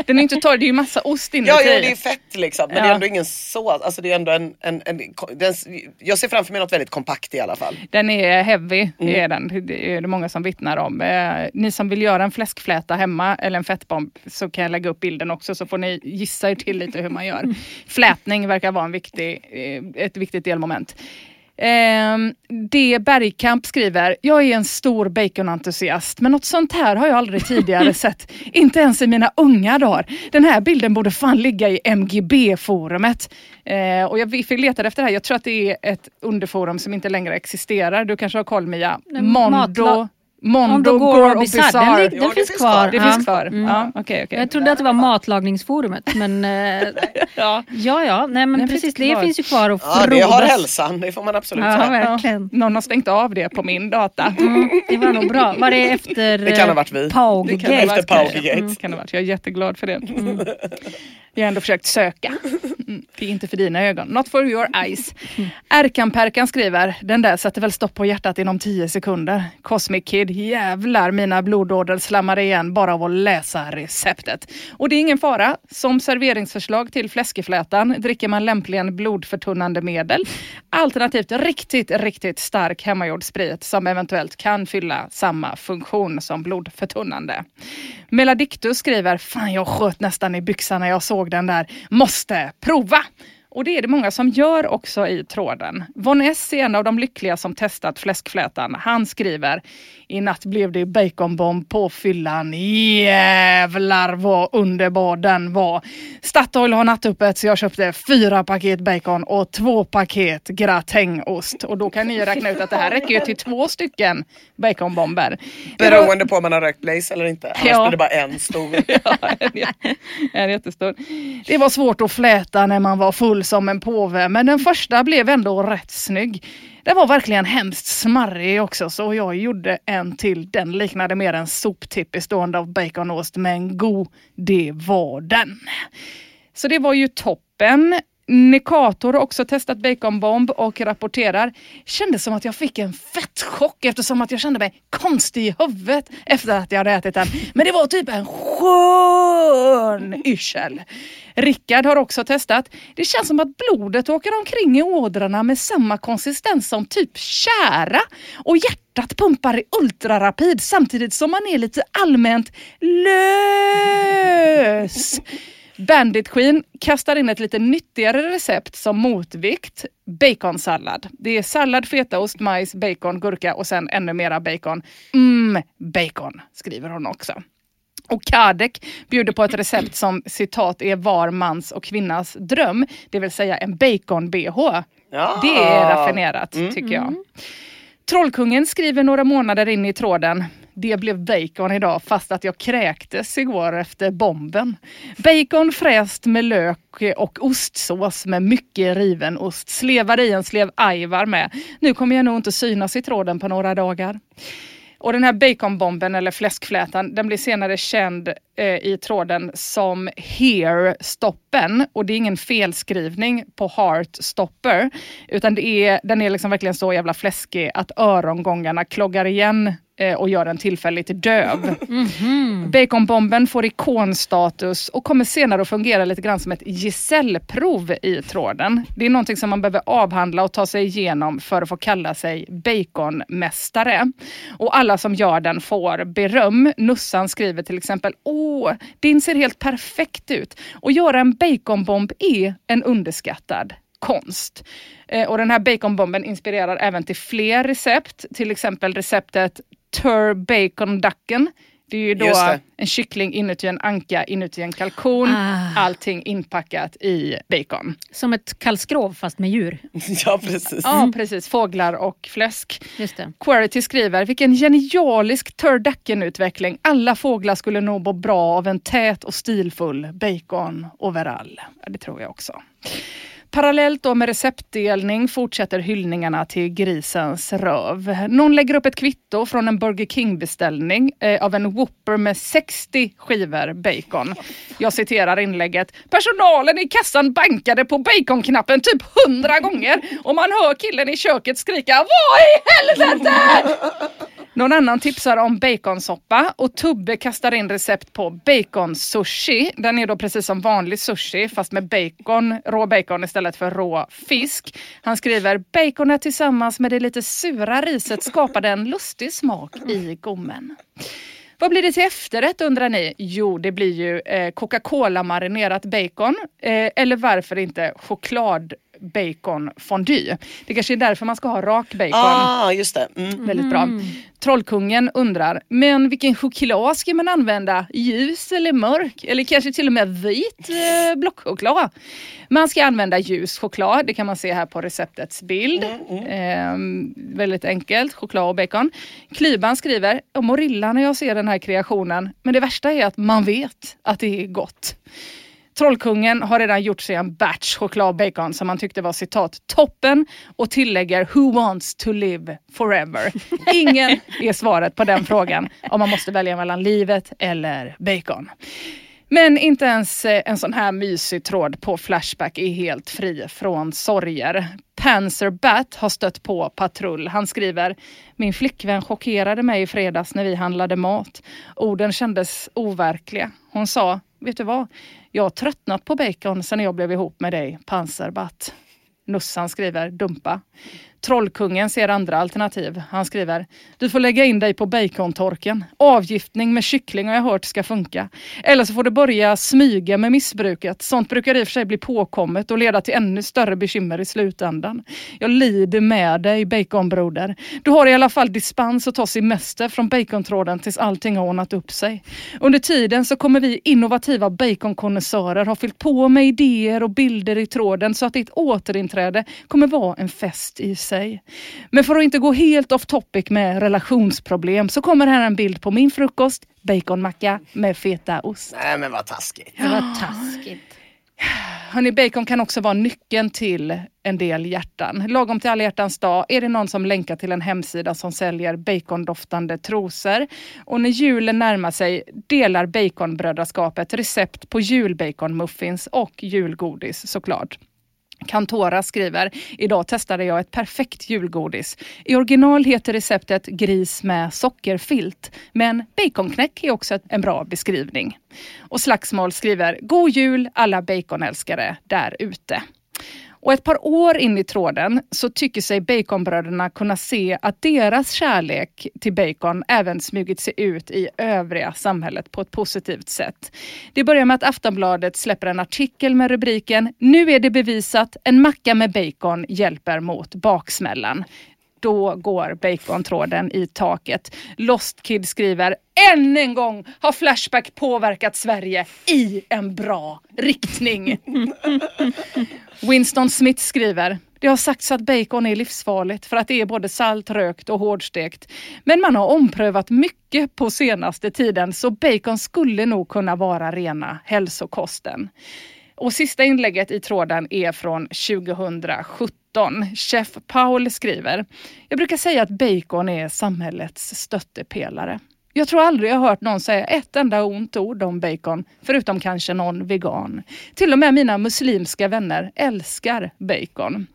Speaker 2: Den är inte torr, det är ju massa ost inuti.
Speaker 3: Ja, ja, det är fett liksom. Men det är
Speaker 2: Ja.
Speaker 3: ändå ingen sås. Alltså det är ändå en, en, en, den, jag ser framför mig något väldigt kompakt i alla fall.
Speaker 2: Den är heavy,
Speaker 3: Mm.
Speaker 2: är den. det är det många som vittnar om. Eh, ni som vill göra en fläskfläta hemma eller en fettbomb så kan jag lägga upp bilden också så får ni gissa er till lite hur man gör. Flätning verkar vara en viktig, eh, ett viktigt delmoment. Eh, D. Bergkamp skriver, jag är en stor baconentusiast men något sånt här har jag aldrig tidigare sett. Inte ens i mina unga dagar. Den här bilden borde fan ligga i MGB-forumet. Eh, och jag fick leta efter det här. Jag tror att det är ett underforum som inte längre existerar. Du kanske har koll Mia?
Speaker 1: Nej,
Speaker 2: Mondo,
Speaker 1: matla-
Speaker 2: Mondo,
Speaker 1: Mondo,
Speaker 2: Gore och
Speaker 1: Bizarre.
Speaker 2: Bizarre.
Speaker 1: Den, lig- den finns kvar.
Speaker 2: Det
Speaker 1: Ja.
Speaker 2: finns kvar?
Speaker 1: Mm.
Speaker 2: Ja, okej, okej.
Speaker 1: Jag trodde att det var matlagningsforumet men eh,
Speaker 2: Ja.
Speaker 1: ja ja, nej men
Speaker 2: Den
Speaker 1: precis
Speaker 2: finns
Speaker 1: det finns ju kvar och
Speaker 3: Ja, det har
Speaker 1: frodas.
Speaker 3: hälsan. Det får man absolut
Speaker 1: Ja,
Speaker 3: säga.
Speaker 1: verkligen.
Speaker 2: Någon har stängt av det på min data.
Speaker 1: Mm, det var nog bra. Var det efter
Speaker 3: Det kan ha varit vi.
Speaker 2: Det kan ha
Speaker 1: Paugate?
Speaker 3: Efter
Speaker 2: kanske. Mm, kan ha varit. Jag är jätteglad för det. Jag har ändå försökt söka. Mm, det är inte för dina ögon. Not for your eyes. Erkan-Perkan skriver, den där sätter väl stopp på hjärtat inom tio sekunder. Cosmic Kid, jävlar mina blodådror slammar igen bara av att läsa receptet. Och det är ingen fara. Som serveringsförslag till fläskeflätan dricker man lämpligen blodförtunnande medel. Alternativt riktigt, riktigt stark hemmagjord sprit som eventuellt kan fylla samma funktion som blodförtunnande. Meladictus skriver, fan jag sköt nästan i byxan när jag såg den där. Måste prova! Och det är det många som gör också i tråden. Von S är en av de lyckliga som testat fläskflätan. Han skriver, i natt blev det baconbomb på fyllan. Jävlar vad underbar den var. Statoil har nattöppet så jag köpte fyra paket bacon och två paket gratängost. Och då kan ni räkna ut att det här räcker ju till två stycken baconbomber.
Speaker 3: Beroende på om man har rökt Blaze eller inte. Annars
Speaker 2: Ja.
Speaker 3: blir det bara en stor.
Speaker 2: Ja, en, en jättestor. Det var svårt att fläta när man var full som en påve, men den första blev ändå rätt snygg. Den var verkligen hemskt smarrig också, så jag gjorde en till. Den liknade mer en soptipp bestående av baconost, men god, det var den. Så det var ju toppen. Nekator har också testat baconbomb och rapporterar. Kändes som att jag fick en fettchock eftersom att jag kände mig konstig i huvudet efter att jag hade ätit den. Men det var typ en skön yrsel. Rickard har också testat. Det känns som att blodet åker omkring i ådrarna med samma konsistens som typ kära. Och hjärtat pumpar i ultrarapid samtidigt som man är lite allmänt lös. Bandit Queen kastar in ett lite nyttigare recept som motvikt. Baconsallad. Det är sallad, fetaost, majs, bacon, gurka och sen ännu mera bacon. Mm, bacon, skriver hon också. Och Kadek bjuder på ett recept som citat är var mans och kvinnas dröm. Det vill säga en bacon-bh.
Speaker 3: Ja.
Speaker 2: Det är raffinerat tycker jag. Trollkungen skriver några månader in i tråden. Det blev bacon idag fast att jag kräktes igår efter bomben. Bacon fräst med lök och ostsås med mycket riven ost. Slevar i en slev ajvar med. Nu kommer jag nog inte synas i tråden på några dagar. Och den här baconbomben eller fläskflätan den blir senare känd i tråden som Here-stoppen. Och det är ingen felskrivning på Heart-stopper. Utan det är, den är liksom verkligen så jävla fläskig att örongångarna kloggar igen eh, och gör den tillfälligt döv. Baconbomben får ikonstatus och kommer senare att fungera lite grann som ett gesällprov i tråden. Det är någonting som man behöver avhandla och ta sig igenom för att få kalla sig baconmästare. Och alla som gör den får beröm. Nussan skriver till exempel Åh, din ser helt perfekt ut. Och göra en baconbomb är en underskattad konst. Eh, och den här baconbomben inspirerar även till fler recept. Till exempel receptet Tur Bacon Ducken. Det är ju då en kyckling inuti en anka, inuti en kalkon.
Speaker 1: Ah.
Speaker 2: Allting inpackat i bacon.
Speaker 1: Som ett kallskrov fast med djur.
Speaker 3: Ja precis.
Speaker 2: Ja precis, fåglar och fläsk.
Speaker 1: Just det.
Speaker 2: Querity skriver, vilken genialisk turducken-utveckling. Alla fåglar skulle nog må bra av en tät och stilfull bacon overall. Ja, det tror jag också. Parallellt då med receptdelning fortsätter hyllningarna till grisens röv. Någon lägger upp ett kvitto från en Burger King-beställning eh, av en Whopper med 60 skivor bacon. Jag citerar inlägget. Personalen i kassan bankade på baconknappen typ 100 gånger och man hör killen i köket skrika Vad i helvete! Någon annan tipsar om baconsoppa och Tubbe kastar in recept på baconsushi. Den är då precis som vanlig sushi fast med bacon, rå bacon istället för rå fisk. Han skriver baconet tillsammans med det lite sura riset skapade en lustig smak i gommen. Vad blir det till efterrätt undrar ni? Jo, det blir ju eh, Coca-Cola marinerat bacon. Eh, eller varför inte choklad bacon fondue. Det kanske är därför man ska ha rak bacon.
Speaker 3: Ah, just det. Mm.
Speaker 2: Väldigt bra. Trollkungen undrar, men vilken choklad ska man använda? Ljus eller mörk? Eller kanske till och med vit eh, blockchoklad? Man ska använda ljus choklad, det kan man se här på receptets bild. Eh, väldigt enkelt, choklad och bacon. Klyban skriver, jag mår illa när jag ser den här kreationen, men det värsta är att man vet att det är gott. Trollkungen har redan gjort sig en batch chokladbacon som han tyckte var citat toppen och tillägger Who wants to live forever? Ingen är svaret på den frågan om man måste välja mellan livet eller bacon. Men inte ens eh, en sån här mysig tråd på Flashback är helt fri från sorger. Panzer Bat har stött på patrull. Han skriver Min flickvän chockerade mig i fredags när vi handlade mat. Orden kändes overkliga. Hon sa, vet du vad? Jag har tröttnat på bacon sen jag blev ihop med dig, Panzerbatt. Nussan skriver dumpa. Trollkungen ser andra alternativ. Han skriver Du får lägga in dig på bacontorken. Avgiftning med kyckling har jag hört ska funka. Eller så får du börja smyga med missbruket. Sånt brukar i och för sig bli påkommet och leda till ännu större bekymmer i slutändan. Jag lider med dig baconbroder. Du har i alla fall dispens att ta semester från bacontråden tills allting har ordnat upp sig. Under tiden så kommer vi innovativa baconkonnässörer ha fyllt på med idéer och bilder i tråden så att ditt återinträde kommer vara en fest i sig. Men för att inte gå helt off topic med relationsproblem så kommer här en bild på min frukost, baconmacka med fetaost.
Speaker 3: Nej men vad taskigt.
Speaker 1: Det var taskigt.
Speaker 2: Hörrni, bacon kan också vara nyckeln till en del hjärtan. Lagom till alla hjärtans dag är det någon som länkar till en hemsida som säljer bacondoftande trosor. Och när julen närmar sig delar Baconbrödraskapet recept på julbaconmuffins och julgodis såklart. Kantora skriver, idag testade jag ett perfekt julgodis. I original heter receptet gris med sockerfilt, men baconknäck är också en bra beskrivning. Och Slagsmål skriver, god jul alla baconälskare där ute. Och ett par år in i tråden så tycker sig baconbröderna kunna se att deras kärlek till bacon även smugit sig ut i övriga samhället på ett positivt sätt. Det börjar med att Aftonbladet släpper en artikel med rubriken Nu är det bevisat, en macka med bacon hjälper mot baksmällan då går bacontråden i taket. Lost Kid skriver än en gång har Flashback påverkat Sverige i en bra riktning. Winston Smith skriver det har sagts att bacon är livsfarligt för att det är både salt, rökt och hårdstekt. Men man har omprövat mycket på senaste tiden så bacon skulle nog kunna vara rena hälsokosten. Och sista inlägget i tråden är från 2017. Chef Paul skriver, jag brukar säga att bacon är samhällets stöttepelare. Jag tror aldrig jag hört någon säga ett enda ont ord om bacon, förutom kanske någon vegan. Till och med mina muslimska vänner älskar bacon.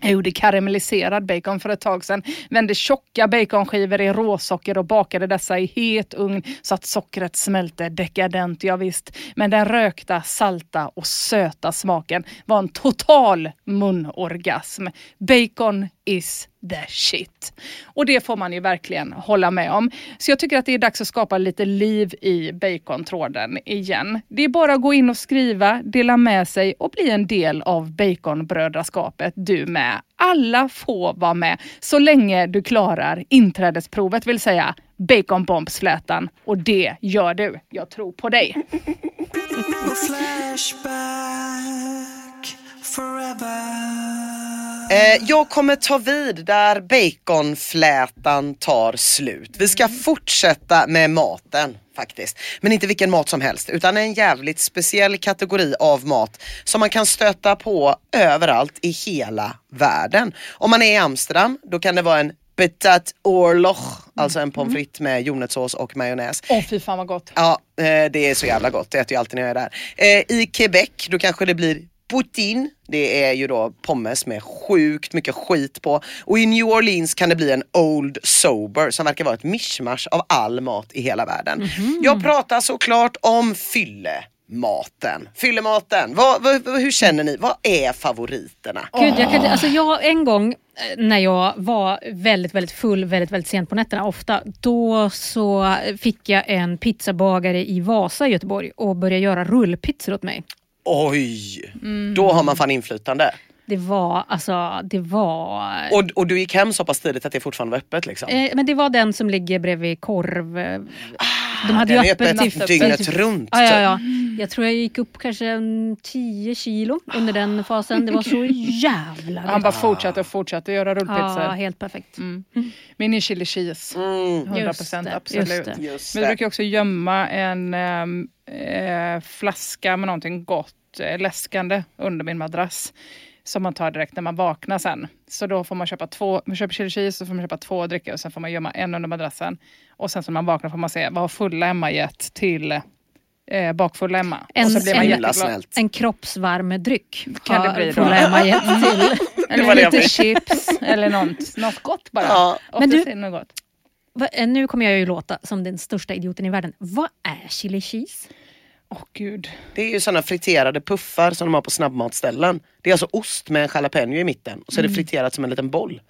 Speaker 2: Jag gjorde karamelliserad bacon för ett tag sedan. Vände tjocka baconskivor i råsocker och bakade dessa i het ugn så att sockret smälte dekadent, ja visst. Men den rökta, salta och söta smaken var en total munorgasm. Bacon is the shit. Och det får man ju verkligen hålla med om. Så jag tycker att det är dags att skapa lite liv i bacontråden igen. Det är bara att gå in och skriva, dela med sig och bli en del av baconbrödraskapet du med. Alla får vara med så länge du klarar inträdesprovet, vill säga baconbombsflätan. Och det gör du. Jag tror på dig.
Speaker 9: Flashback forever
Speaker 3: Eh, jag kommer ta vid där baconflätan tar slut. Vi ska fortsätta med maten faktiskt. Men inte vilken mat som helst utan en jävligt speciell kategori av mat som man kan stöta på överallt i hela världen. Om man är i Amsterdam då kan det vara en Betat oorlog, alltså en pommes frites med jordnötssås och majonnäs.
Speaker 2: Åh fy fan vad gott.
Speaker 3: Ja, eh, det är så jävla gott. Det äter jag alltid när jag är där. Eh, I Quebec, då kanske det blir poutine. Det är ju då pommes med sjukt mycket skit på. Och i New Orleans kan det bli en Old Sober som verkar vara ett mischmasch av all mat i hela världen. Jag pratar såklart om fyllematen. Fyllematen, vad, vad, hur känner ni? Vad är favoriterna?
Speaker 1: Gud, jag, kan, alltså jag, en gång eh, när jag var väldigt, väldigt full väldigt, väldigt sent på nätterna, ofta, då så fick jag en pizzabagare i Vasa i Göteborg och började göra rullpizzor åt mig.
Speaker 3: Oj, då har man fan inflytande.
Speaker 1: Det var, alltså, det var...
Speaker 3: Och, och du gick hem så pass tidigt att det fortfarande var öppet liksom?
Speaker 1: Eh, men det var den som ligger bredvid korv. eh, De hade ju öppet till-
Speaker 3: dygnet runt,
Speaker 1: Ja, ja, ja. Jag tror jag gick upp kanske en 10 kilo under den fasen. Det var så jävla
Speaker 2: Han
Speaker 1: gott.
Speaker 2: bara fortsatte och fortsatte göra rullpizzor.
Speaker 1: Ja, helt perfekt.
Speaker 2: Mm. Min är chili cheese. 100%
Speaker 1: Just det,
Speaker 2: absolut.
Speaker 1: just det.
Speaker 3: Just
Speaker 2: Men
Speaker 3: det.
Speaker 2: brukar också gömma en eh, flaska med någonting gott, eh, läskande under min madrass. Som man tar direkt när man vaknar sen. Så då får man köpa två, man köper chili cheese så får man köpa två dricka och sen får man gömma en under madrassen. Och sen så när man vaknar får man se vad har fulla Emma gett till eh, bakfulla Emma.
Speaker 1: En,
Speaker 2: och så blir man
Speaker 1: en,
Speaker 3: snällt.
Speaker 1: en kroppsvarm dryck.
Speaker 2: Kan det bli då?
Speaker 1: Fulla Emma gett till.
Speaker 2: Eller lite chips eller något, något gott bara.
Speaker 3: Ja.
Speaker 1: Men du-
Speaker 2: något gott.
Speaker 1: Va, eh, Nu kommer jag ju låta som den största idioten i världen. Vad är chili cheese?
Speaker 2: Åh gud.
Speaker 3: Det är ju sådana friterade puffar som de har på snabbmatställen. Det är alltså ost med en jalapeno i mitten och så är det friterat som en liten boll.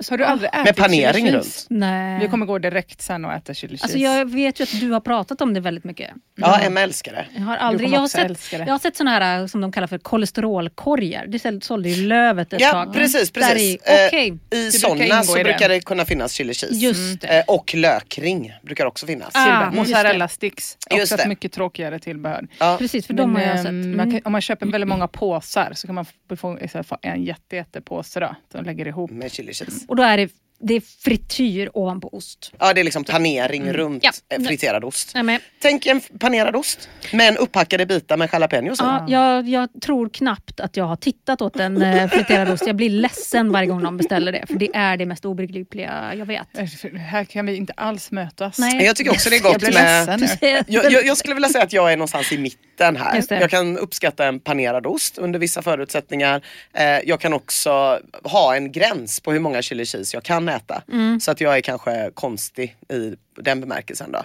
Speaker 2: Så har du aldrig ätit
Speaker 3: Med panering
Speaker 2: chili
Speaker 3: runt.
Speaker 1: Nej.
Speaker 2: Vi kommer gå direkt sen och äta chili cheese.
Speaker 1: Alltså jag vet ju att du har pratat om det väldigt mycket.
Speaker 3: Ja, Emma älskar det.
Speaker 1: Jag har aldrig, jag har sett, jag har sett såna här eh, som de kallar för kolesterolkorgar. Det sål- sålde ju Lövet ett
Speaker 3: Ja,
Speaker 1: tag.
Speaker 3: precis.
Speaker 1: Där
Speaker 3: precis.
Speaker 1: i.
Speaker 3: Eh,
Speaker 1: Okej.
Speaker 3: I
Speaker 2: brukar
Speaker 3: sådana så
Speaker 2: i
Speaker 3: brukar det kunna finnas chili cheese.
Speaker 1: Just det.
Speaker 3: Eh, och lökring brukar också finnas.
Speaker 1: Ah,
Speaker 2: Mozzarella sticks.
Speaker 3: Just
Speaker 2: Också
Speaker 3: det.
Speaker 2: ett mycket tråkigare tillbehör.
Speaker 3: Ja.
Speaker 1: Precis, för de har jag
Speaker 2: Men,
Speaker 1: sett.
Speaker 2: ehm, man
Speaker 1: Mm.
Speaker 2: kan, om man köper väldigt många påsar så kan man få- få en jätte, jättepåse då, som lägger ihop.
Speaker 3: Med chili cheese.
Speaker 1: Och då är det, det är frityr ovanpå ost.
Speaker 3: Ja, det är liksom panering runt
Speaker 1: Ja.
Speaker 3: eh, friterad ost.
Speaker 1: Men,
Speaker 3: Tänk en panerad ost, men upphackade bitar med jalapenos
Speaker 1: ja, jag, jag tror knappt att jag har tittat åt en eh, friterad ost. Jag blir ledsen varje gång någon beställer det. För det är det mest obegripliga jag vet.
Speaker 2: För Här kan vi inte alls mötas.
Speaker 1: Nej.
Speaker 3: Jag tycker också det är
Speaker 2: Jag
Speaker 3: gott
Speaker 2: blir
Speaker 3: med... Jag, jag, jag skulle vilja säga att jag är någonstans i mitten här. Jag kan uppskatta en panerad ost under vissa förutsättningar. Eh, jag kan också ha en gräns på hur många chili cheese jag kan äta.
Speaker 1: Mm.
Speaker 3: Så att jag är kanske konstig i den bemärkelsen då.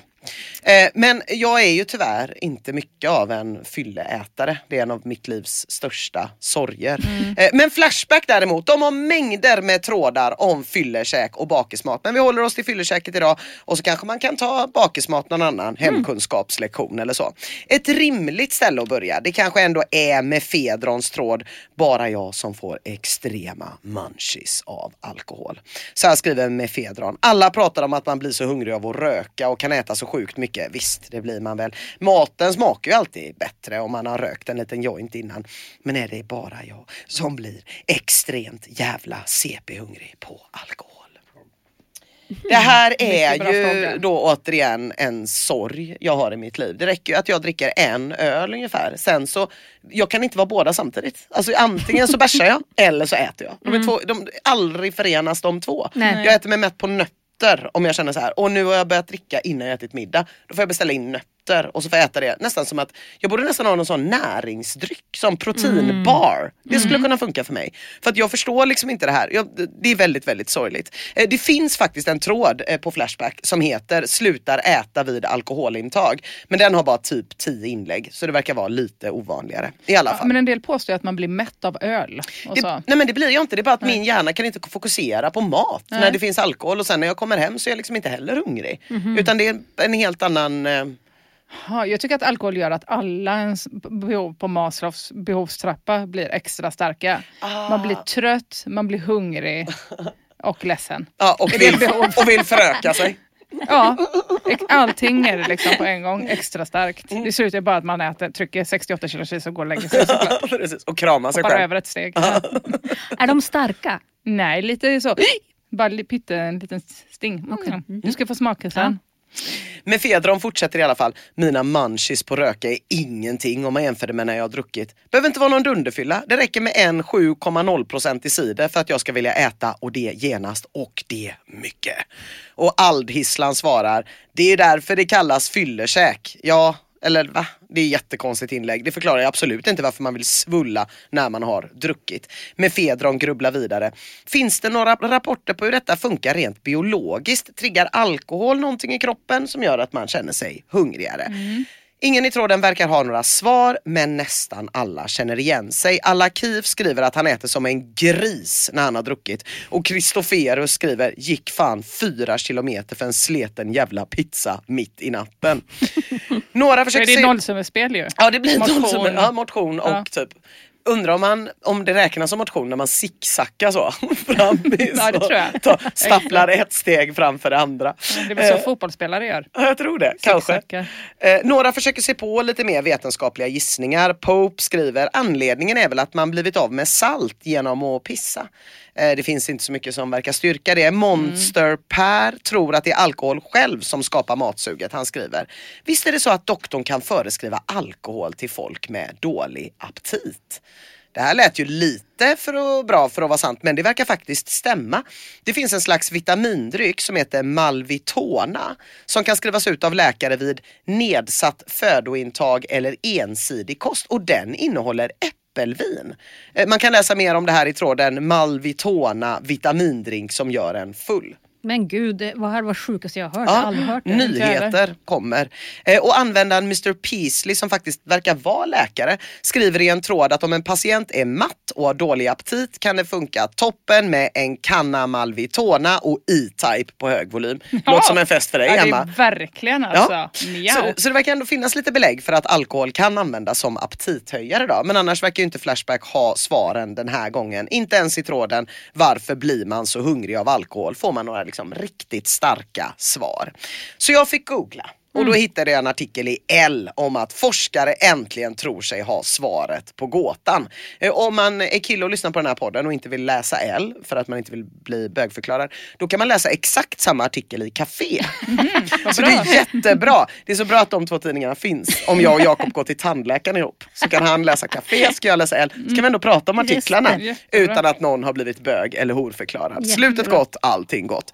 Speaker 3: Eh, men jag är ju tyvärr inte mycket av en fylleätare. Det är en av mitt livs största sorger.
Speaker 1: Mm.
Speaker 3: Eh, men Flashback däremot, de har mängder med trådar om fyllekäk och bakismat. Men vi håller oss till fyllekäket idag och så kanske man kan ta bakismat någon annan hemkunskapslektion eller så. Ett rimligt ställe att börja, det kanske ändå är med Fedrons tråd, bara jag som får extrema munchies av alkohol. Så här skriver Mefedron. Alla pratar om att man blir så hungrig av att röka och kan äta så sjukt mycket. Visst, det blir man väl. Maten smakar ju alltid bättre om man har rökt en liten joint innan. Men är det bara jag som blir extremt jävla CP-hungrig på alkohol? Det här är ju
Speaker 2: fråga.
Speaker 3: då återigen en sorg jag har i mitt liv. Det räcker ju att jag dricker en öl ungefär. Sen så, jag kan inte vara båda samtidigt. Alltså antingen så bärsar jag eller så äter jag. De är två, de, aldrig förenas de två.
Speaker 1: Nej.
Speaker 3: Jag äter mig mätt på nötter om jag känner så här. Och nu har jag börjat dricka innan jag ätit middag. Då får jag beställa in nötter och så får jag äta det. Nästan som att jag borde nästan ha någon sån näringsdryck som proteinbar. Det skulle kunna funka för mig. För att jag förstår liksom inte det här. Jag, det är väldigt, väldigt sorgligt. Eh, Det finns faktiskt en tråd eh, på Flashback som heter Slutar äta vid alkoholintag. Men den har bara typ 10 inlägg så det verkar vara lite ovanligare. I alla fall.
Speaker 2: Men en del påstår att man blir mätt av öl.
Speaker 3: Det, nej men det blir jag inte, det är bara att min hjärna kan inte fokusera på mat när det finns alkohol och sen när jag kommer hem så är jag liksom inte heller hungrig. Utan det är en helt annan...
Speaker 2: Ja, jag tycker att alkohol gör att alla ens behov på Maslows behovstrappa blir extra starka. Man blir trött, man blir hungrig och ledsen.
Speaker 3: ja, och, vill, och vill föröka sig.
Speaker 2: Ja, allting är det liksom på en gång. Extra starkt. Det slutar bara att man äter, trycker 68 kilo cheese och går och lägger sig såklart.
Speaker 3: Precis. Och krama sig
Speaker 2: Hoppar
Speaker 3: själv.
Speaker 2: över ett steg.
Speaker 1: Är de starka?
Speaker 2: Nej, lite så. Bara pytte, en liten sting. Mm. Du ska få smaka sen.
Speaker 3: Men Fedron fortsätter i alla fall. Mina munchies på röka är ingenting om man jämför det med när jag har druckit. Behöver inte vara någon dunderfylla. Det räcker med en 7,0% i cider för att jag ska vilja äta och det genast och det mycket. Och Aldhisslan svarar, det är därför det kallas fyllekäk. Ja, eller va? Det är ett jättekonstigt inlägg. Det förklarar absolut inte varför man vill svulla när man har druckit. Med Fedron grubblar vidare. Finns det några rapporter på hur detta funkar rent biologiskt? Triggar alkohol någonting i kroppen som gör att man känner sig hungrigare? Mm. Ingen i tråden verkar ha några svar, men nästan alla känner igen sig. Alakiv skriver att han äter som en gris när han har druckit. Och Kristoferus skriver, gick fan fyra kilometer för en sleten jävla pizza mitt i natten. Några
Speaker 2: För
Speaker 3: försöker
Speaker 2: det är
Speaker 3: se...
Speaker 2: nollsummespel ju.
Speaker 3: Ja det blir
Speaker 2: Motion.
Speaker 3: motion, ja, motion och
Speaker 2: Ja.
Speaker 3: typ Undrar om, man, om det räknas som motion när man zigzackar så. Fram
Speaker 2: Ja, det tror jag.
Speaker 3: Ta, stapplar ett steg framför det andra.
Speaker 2: Det är väl så
Speaker 3: Eh,
Speaker 2: fotbollsspelare gör.
Speaker 3: Ja, jag tror det. Kanske. Eh, några försöker se på lite mer vetenskapliga gissningar. Pope skriver anledningen är väl att man blivit av med salt genom att pissa. Eh, det finns inte så mycket som verkar styrka det. Monster Per tror att det är alkohol själv som skapar matsuget. Han skriver Visst är det så att doktorn kan föreskriva alkohol till folk med dålig aptit? Det här lät ju lite för att, bra för att vara sant men det verkar faktiskt stämma. Det finns en slags vitamindryck som heter Malvitona som kan skrivas ut av läkare vid nedsatt födointag eller ensidig kost och den innehåller äppelvin. Eh, man kan läsa mer om det här i tråden Malvitona vitamindrink som gör en full.
Speaker 1: Men gud, det var här var sjukaste jag har hört. Jag har aldrig hört det.
Speaker 3: nyheter kommer. Eh, och användaren Mr Peasley som faktiskt verkar vara läkare skriver i en tråd att om en patient är matt och har dålig aptit kan det funka toppen med en kanna Malvitona och E-Type på hög volym. Låter som en fest för dig
Speaker 2: ja, det
Speaker 3: Emma.
Speaker 2: är verkligen alltså. Miau.
Speaker 3: Så, så det verkar ändå finnas lite belägg för att alkohol kan användas som aptithöjare då. Men annars verkar ju inte Flashback ha svaren den här gången. Inte ens i tråden varför blir man så hungrig av alkohol får man några liksom riktigt starka svar. Så jag fick googla. Och då hittade jag en artikel i L om att forskare äntligen tror sig ha svaret på gåtan. Eh, Om man är kille och lyssnar på den här podden och inte vill läsa L för att man inte vill bli bögförklarad, då kan man läsa exakt samma artikel i Café. så det är jättebra. Det är så bra att de två tidningarna finns. Om jag och Jakob går till tandläkaren ihop så kan han läsa Café, ska jag läsa L. Så kan vi ändå prata om
Speaker 1: Just
Speaker 3: artiklarna utan att någon har blivit bög eller horförklarad.
Speaker 1: Jättebra.
Speaker 3: Slutet gott, allting gott.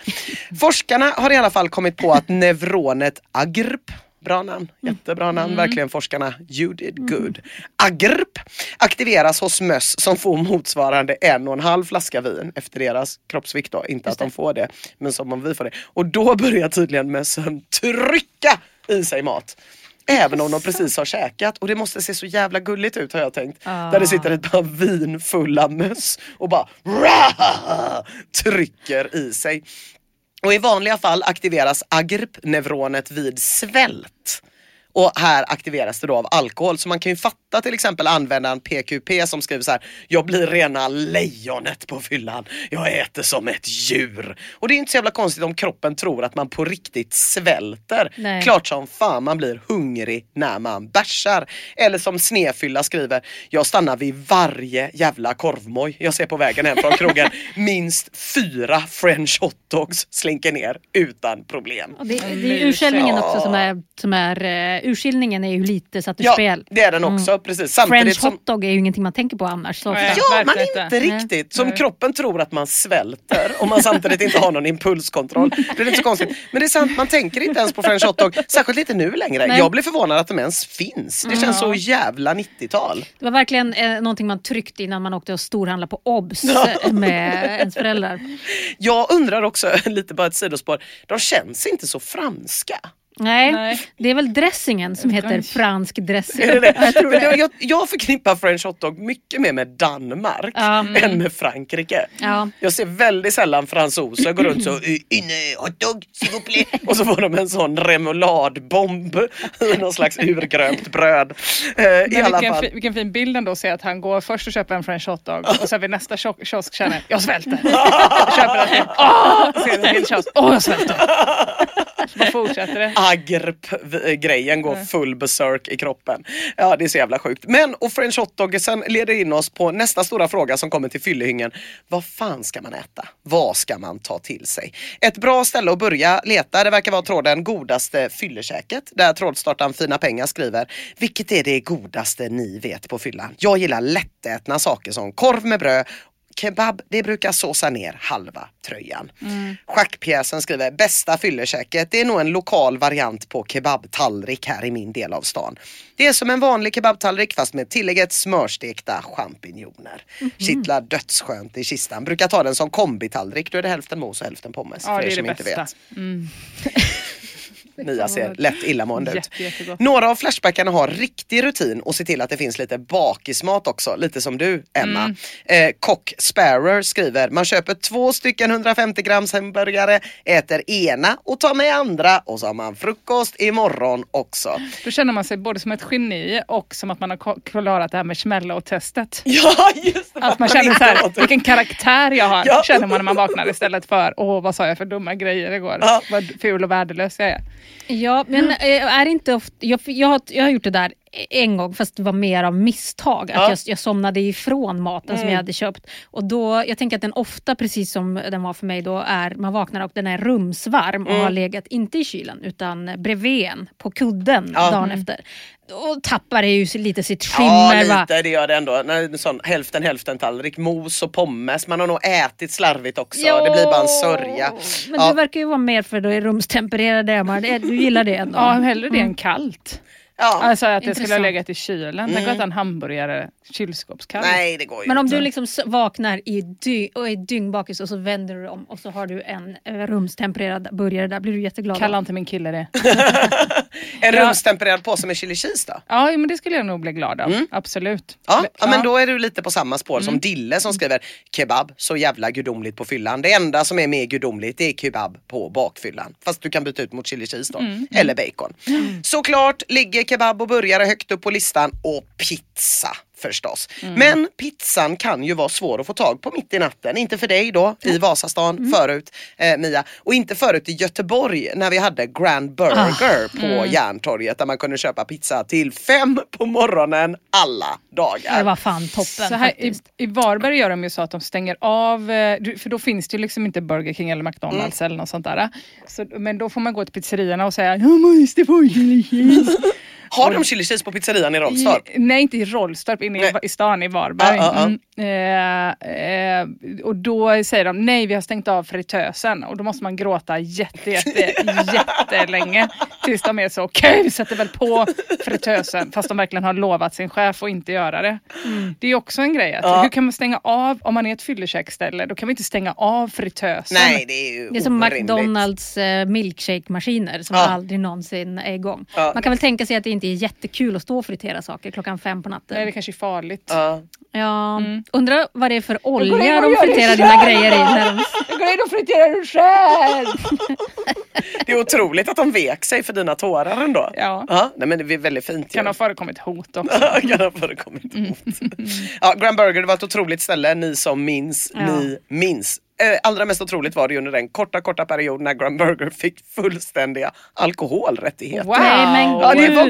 Speaker 3: Forskarna har i alla fall kommit på att neuronet agrp Bra namn, jättebra namn, verkligen forskarna. You did good. Agrp aktiveras hos möss som får motsvarande en och en halv flaska vin efter deras kroppsvikt då. Inte att de får det, men som om vi får det. Och då börjar tydligen mössen trycka i sig mat. Även om de precis har käkat och det måste se så jävla gulligt ut har jag tänkt. Där det sitter ett par vinfulla möss och bara "Rah!" trycker i sig. Och i vanliga fall aktiveras agrp-neuronet vid svält. Och här aktiveras det då av alkohol. Så man kan ju fatta till exempel användaren PQP som skriver så här. Jag blir rena lejonet på fyllan. Jag äter som ett djur. Och det är inte så jävla konstigt om kroppen tror att man på riktigt svälter.
Speaker 1: Nej.
Speaker 3: Klart som fan man blir hungrig när man bärsar. Eller som Snefylla skriver. Jag stannar vid varje jävla korvmoj jag ser på vägen hem från krogen. Minst fyra french hotdogs slinker ner utan problem.
Speaker 1: Det, det är urskiljningen
Speaker 3: Ja.
Speaker 1: också som är, som är uh, urskiljningen är ju lite satt ur
Speaker 3: Ja,
Speaker 1: spel.
Speaker 3: det är den också. Precis. Samtidigt
Speaker 1: French
Speaker 3: som
Speaker 1: hotdog är ju ingenting man tänker på annars. Så.
Speaker 2: Nej.
Speaker 3: Ja, man
Speaker 2: verkligen
Speaker 3: inte riktigt. Som kroppen tror att man svälter och man samtidigt inte har någon impulskontroll. Det är inte så konstigt. Men det är sant, man tänker inte ens på french hotdog. Särskilt inte nu längre.
Speaker 1: Nej.
Speaker 3: Jag blir förvånad att de ens finns. Det känns så jävla 90-tal.
Speaker 1: Det var verkligen eh, någonting man tryckte innan man åkte och storhandlade på OBS eh, med ens föräldrar.
Speaker 3: Jag undrar också, lite bara ett sidospår, de känns inte så franska.
Speaker 1: Nej,
Speaker 2: Nej.
Speaker 1: det är väl dressingen som heter
Speaker 2: French.
Speaker 1: fransk dressing.
Speaker 3: Är det det?
Speaker 1: Jag tror det.
Speaker 3: jag, jag, förknippar french hotdog mycket mer med Danmark
Speaker 1: Ja.
Speaker 3: än med Frankrike.
Speaker 1: Ja.
Speaker 3: Jag ser väldigt sällan fransoser gå runt så inne hotdog, s'il vous plaît. Och så får de en sån remouladebomb i någon slags urgrönt bröd. Eh, I alla
Speaker 2: vilken,
Speaker 3: fall.
Speaker 2: fi, vilken fin bild ändå att se att han går först och köper en french hotdog och sen vid nästa kio- kiosk känner jag svälter. Köper en till. Åh! Åh jag svälter. Vad fortsätter det?
Speaker 3: Agrp-grejen går full berserk i kroppen. Ja, det är så jävla sjukt. Men och French hotdoggen leder in oss på nästa stora fråga som kommer till fyllehyngen. Vad fan ska man äta? Vad ska man ta till sig? Ett bra ställe att börja leta, det verkar vara tråden godaste fyllekäket. Där trådstartaren Fina Pengar skriver, vilket är det godaste ni vet på fyllan? Jag gillar lättätna saker som korv med bröd kebab, det brukar såsa ner halva tröjan. Mm. Schackpjäsen skriver, bästa fyllekäket, det är nog en lokal variant på kebabtallrik här i min del av stan. Det är som en vanlig kebabtallrik fast med tillägget smörstekta champinjoner. Mm -hmm. Kittlar dödsskönt i kistan. Brukar ta den som kombitallrik, då är det hälften mos och hälften pommes.
Speaker 2: Ja,
Speaker 3: för
Speaker 2: er
Speaker 3: som
Speaker 2: det
Speaker 3: inte
Speaker 2: bästa.
Speaker 3: vet.
Speaker 2: Mm.
Speaker 3: Mia ser lätt illamående ut.
Speaker 2: Jätte, jättegott.
Speaker 3: Några av Flashbackarna har riktig rutin och ser till att det finns lite bakismat också, lite som du Emma.
Speaker 2: Mm.
Speaker 3: Eh, Kock Sparrow skriver, man köper två stycken 150 grams hamburgare, äter ena och tar med andra och så har man frukost imorgon också.
Speaker 2: Då känner man sig både som ett geni och som att man har klarat det här marshmallow-testet.
Speaker 3: Ja, just det!
Speaker 2: Att man känner så här, vilken karaktär jag har,
Speaker 3: Ja.
Speaker 2: känner man när man vaknar istället för, åh vad sa jag för dumma grejer igår,
Speaker 3: Ja.
Speaker 2: vad ful och värdelös jag är.
Speaker 1: Ja, men eh, är inte ofta, jag, jag, har, jag har gjort det där en gång fast det var mer av misstag. Att
Speaker 3: Ja.
Speaker 1: jag, jag somnade ifrån maten som
Speaker 3: Mm.
Speaker 1: jag hade köpt. Och då, jag tänker att den ofta, precis som den var för mig då, är man vaknar och den är rumsvarm och
Speaker 3: Mm.
Speaker 1: har legat inte i kylen utan bredvid en på kudden
Speaker 3: Ja.
Speaker 1: dagen
Speaker 3: Mm.
Speaker 1: efter. Då tappar det ju lite sitt skimmer.
Speaker 3: Ja
Speaker 1: va?
Speaker 3: lite det gör det ändå. En sån hälften hälften tallrik mos och pommes. Man har nog ätit slarvigt också.
Speaker 1: Ja.
Speaker 3: Det blir bara en sörja.
Speaker 1: Men
Speaker 3: Ja.
Speaker 1: du verkar ju vara mer för det rumstempererade Emma. Det- Du gillar det ändå?
Speaker 2: Ja, hellre det
Speaker 1: Mm.
Speaker 2: än kallt.
Speaker 3: Ja.
Speaker 2: Alltså att det skulle ha
Speaker 1: Intressant.
Speaker 2: legat i kylen. Tänk
Speaker 3: Mm.
Speaker 2: att äta en hamburgare kylskåpskall.
Speaker 3: Nej det går ju
Speaker 1: Men om
Speaker 3: inte.
Speaker 1: du liksom vaknar i dy- och är dyngbakis och så vänder du om och så har du en eh, rumstempererad burgare där, blir du jätteglad.
Speaker 2: Kalla inte min kille det.
Speaker 3: En
Speaker 2: Ja.
Speaker 3: rumstempererad påse med chili cheese då?
Speaker 2: Ja, men det skulle jag nog bli glad av. Absolut.
Speaker 3: Ja,
Speaker 2: Men-
Speaker 3: ja, men då är du lite på samma spår som Dille som skriver kebab, så jävla gudomligt på fyllan. Det enda som är mer gudomligt det är kebab på bakfyllan. Fast du kan byta ut mot chili cheese då. Eller bacon. Såklart ligger kebab och burgare högt upp på listan och pizza förstås. Men pizzan kan ju vara svår att få tag på mitt i natten. Inte för dig då i Vasastan förut eh, Mia. Och inte förut i Göteborg när vi hade Grand Burger på Järntorget där man kunde köpa pizza till fem på morgonen alla dagar.
Speaker 1: Det var fan toppen
Speaker 2: Så här, i. I Varberg gör de ju så att de stänger av, eh, för då finns det ju liksom inte Burger King eller McDonalds eller något sånt där. Så, men då får man gå till pizzerierna och säga jag måste få chili cheese."
Speaker 3: Har de chili cheese på pizzerian i Rolfstorp?
Speaker 2: I, nej, inte i Rollstorp, inne
Speaker 3: Nej.
Speaker 2: i, i stan i Varberg.
Speaker 3: Ja, ja, ja.
Speaker 2: Mm, eh, eh, och då säger de nej, vi har stängt av fritösen. Och då måste man gråta jätte, jätte, jättelänge. Tills de är så, okej vi sätter väl på fritösen. Fast de verkligen har lovat sin chef att inte göra det. Det är också en grej. Att. Hur kan man stänga av, om man är ett fyllekäksställe, då kan vi inte stänga av fritösen.
Speaker 3: Nej det är ju
Speaker 1: Det är som
Speaker 3: orimligt.
Speaker 1: McDonalds eh, milkshake-maskiner som aldrig någonsin är igång. Man kan väl tänka sig att det inte är jättekul att stå och fritera saker klockan fem på natten.
Speaker 2: Nej, det kanske är farligt.
Speaker 3: Ja.
Speaker 1: Ja, Undrar vad det är för olja de
Speaker 2: det
Speaker 1: friterar dina grejer i. När de...
Speaker 2: Jag går in och friterar den själv!
Speaker 3: Det är otroligt att de vek sig för dina tårar ändå.
Speaker 2: Ja.
Speaker 3: nej, men det är väldigt fint.
Speaker 2: Kan
Speaker 3: ju.
Speaker 2: ha förekommit hot också.
Speaker 3: kan ha förekommit hot. ja, Grand Burger det var ett otroligt ställe, ni som minns,
Speaker 1: Ja.
Speaker 3: ni minns. Eh, allra mest otroligt var det under den korta, korta period när Grand Burger fick fullständiga alkoholrättigheter.
Speaker 2: Wow.
Speaker 3: Ja, det var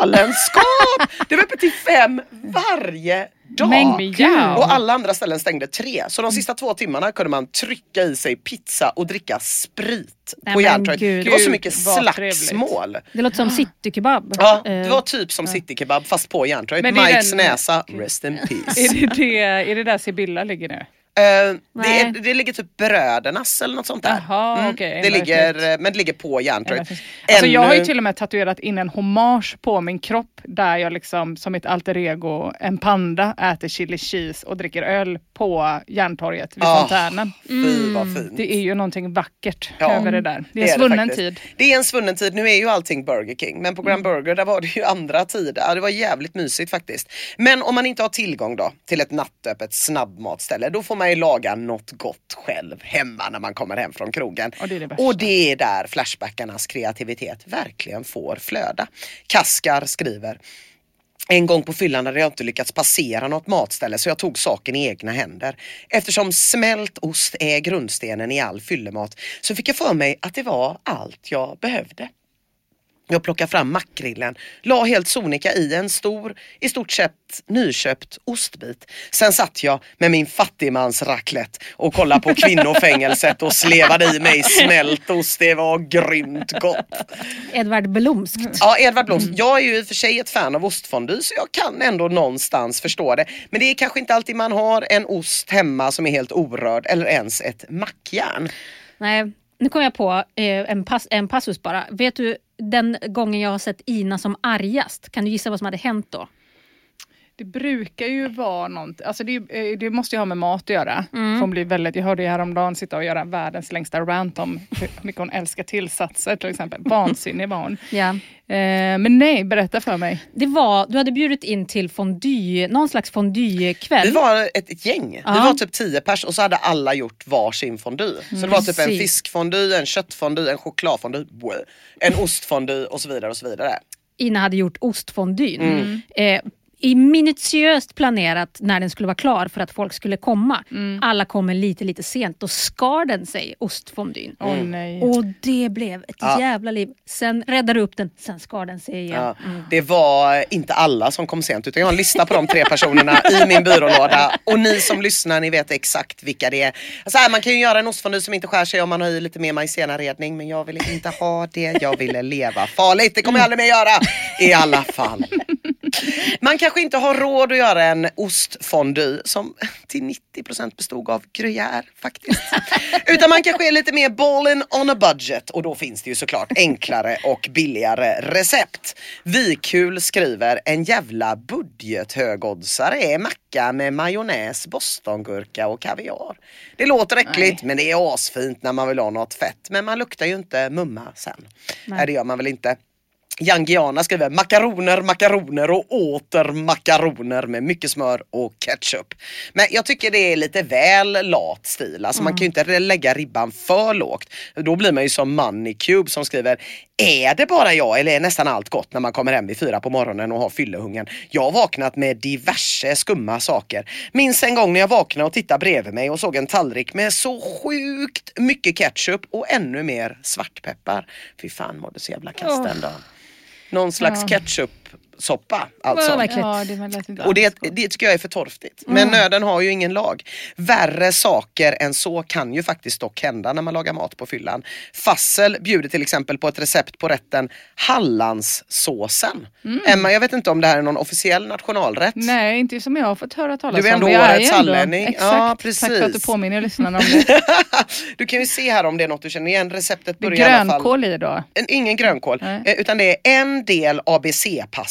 Speaker 3: galenskap! det var öppet till fem varje dag.
Speaker 2: Men.
Speaker 3: Och alla andra ställen stängde tre. Så de sista två timmarna kunde man trycka i sig pizza och dricka sprit
Speaker 1: Nej,
Speaker 3: på Järntorget. Det var så mycket slagsmål.
Speaker 1: Det låter som citykebab.
Speaker 3: Ja,
Speaker 1: Eh,
Speaker 3: det var typ som citykebab fast på Järntorget. Mikes
Speaker 2: den-
Speaker 3: näsa, rest in peace.
Speaker 2: Är det, det, är det där Sibylla ligger nu?
Speaker 3: Eh, det, är, det ligger typ Brödernas eller något sånt där. Mm.
Speaker 2: Jaha, okej,
Speaker 3: det
Speaker 2: ändå
Speaker 3: ligger,
Speaker 2: fint.
Speaker 3: men det ligger på Järntorget.
Speaker 2: Alltså jag har ju till och med tatuerat in en hommage på min kropp där jag liksom som ett alter ego, en panda, äter chili cheese och dricker öl på Järntorget vid
Speaker 3: Ah,
Speaker 2: fontänen. Mm. Det är ju någonting vackert
Speaker 3: Ja,
Speaker 2: över det där. Det är
Speaker 3: det
Speaker 2: en svunnen
Speaker 3: faktiskt.
Speaker 2: tid.
Speaker 3: Det är en svunnen tid. Nu är ju allting Burger King. Men på Grand
Speaker 2: Mm.
Speaker 3: Burger där var det ju andra tider. Ja, det var jävligt mysigt faktiskt. Men om man inte har tillgång då till ett nattöppet snabbmatställe då får man ju laga något gott själv hemma när man kommer hem från krogen.
Speaker 2: Och det är det.
Speaker 3: Och det är där Flashbackarnas kreativitet verkligen får flöda. Kaskar skriver En gång på fyllan hade jag inte lyckats passera något matställe så jag tog saken i egna händer. Eftersom smält ost är grundstenen i all fyllemat så fick jag för mig att det var allt jag behövde. Jag plockade fram makrillen, la helt sonika i en stor, i stort sett nyköpt ostbit. Sen satt jag med min fattigmans raclette och kollade på kvinnofängelset och slevade i mig smält ost. Det var grymt gott.
Speaker 1: Edvard Blomskt.
Speaker 3: Ja, Edvard Blomst. Jag är ju i och för sig ett fan av ostfondue så jag kan ändå någonstans förstå det. Men det är kanske inte alltid man har en ost hemma som är helt orörd eller ens ett mackjärn.
Speaker 1: Nej, nu kom jag på eh, en, pass, en passus bara. Vet du den gången jag har sett Ina som argast? Kan du gissa vad som hade hänt då?
Speaker 2: Det brukar ju vara något, alltså det, eh, det måste ju ha med mat att göra.
Speaker 1: Mm.
Speaker 2: För hon blir väldigt, jag hörde ju häromdagen sitta och göra världens längsta rant om hur mycket hon älskar tillsatser till exempel. Vansinnig var hon.
Speaker 1: Ja.
Speaker 2: Eh, men nej, berätta för mig.
Speaker 1: Det var, du hade bjudit in till fondue, någon slags fondue-kväll.
Speaker 3: Vi var ett, ett gäng.
Speaker 1: Ja.
Speaker 3: Vi var typ 10 pers och så hade alla gjort varsin fondue. Så det var typ en fiskfondue, en köttfondue, en chokladfondue, en ostfondue och så vidare och så vidare.
Speaker 1: Ina hade gjort ostfondyn.
Speaker 3: Mm.
Speaker 1: Eh, i minutiöst planerat när den skulle vara klar för att folk skulle komma. Alla kommer lite lite sent. Då skar den sig, ostfondyn.
Speaker 2: Nej.
Speaker 1: Och det blev ett
Speaker 3: Ja.
Speaker 1: jävla liv. Sen räddade du upp den, sen skar den sig igen.
Speaker 3: Ja, det var inte alla som kom sent utan jag har en lista på de tre personerna i min byrålåda och ni som lyssnar ni vet exakt vilka det är. Alltså här, man kan ju göra en ostfondue som inte skär sig om man har i lite mer majsenaredning men jag ville inte ha det, jag ville leva farligt. Det kommer jag aldrig mer göra i alla fall. Man kanske inte har råd att göra en ostfondue som till 90% bestod av gruyère faktiskt. Utan man kanske är lite mer ballin on a budget och då finns det ju såklart enklare och billigare recept. Vikul skriver en jävla budgethögoddsare är macka med majonnäs, bostongurka och kaviar. Det låter äckligt men det är asfint när man vill ha något fett. Men man luktar ju inte mumma sen. Nej, det gör man väl inte. Jan Giana skriver makaroner, makaroner och åter makaroner med mycket smör och ketchup. Men jag tycker det är lite väl lat stil. Alltså man kan ju inte lägga ribban för lågt. Då blir man ju som Moneycube som skriver Är det bara jag eller är nästan allt gott när man kommer hem vid fyra på morgonen och har fyllehungern? Jag har vaknat med diverse skumma saker. Minns en gång när jag vaknade och tittade bredvid mig och såg en tallrik med så sjukt mycket ketchup och ännu mer svartpeppar. Fy fan mådde så jävla kast den dagen. Någon slags
Speaker 2: Ja.
Speaker 3: Ketchup-soppa alltså.
Speaker 1: Vad.
Speaker 2: Ja, det var
Speaker 3: Och det, det tycker jag är för torftigt. Men nöden har ju ingen lag. Värre saker än så kan ju faktiskt dock hända när man lagar mat på fyllan. Fassel bjuder till exempel på ett recept på rätten Hallandssåsen. Emma, jag vet inte om det här är någon officiell nationalrätt.
Speaker 2: Nej, inte som jag har fått höra talas
Speaker 3: Du är
Speaker 2: om.
Speaker 3: ändå årets hallänning.
Speaker 2: Exakt.
Speaker 3: Ja,
Speaker 2: Tack för att du påminner lyssnarna om det.
Speaker 3: du kan ju se här om det är något du känner igen. Receptet börjar i alla fall...
Speaker 2: grönkål i då.
Speaker 3: En, ingen grönkål,
Speaker 2: Nej.
Speaker 3: eh, utan det är en del ABC-pasta.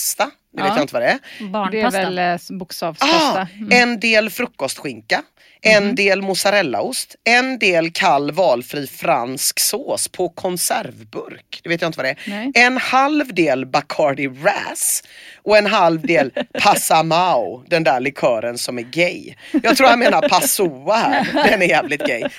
Speaker 3: Det vet
Speaker 2: Ja.
Speaker 3: jag inte vad det är.
Speaker 2: Det är
Speaker 1: Barnpasta.
Speaker 2: väl eh, bokstavspasta.
Speaker 3: Ah,
Speaker 2: Mm.
Speaker 3: En del frukostskinka, en del mozzarellaost, en del kall valfri fransk sås på konservburk. Det vet jag inte vad det är.
Speaker 2: Nej.
Speaker 3: En halv del Bacardi Ras och en halv del Passamao, den där likören som är gay. Jag tror jag menar Passoa här, den är jävligt gay. Eh,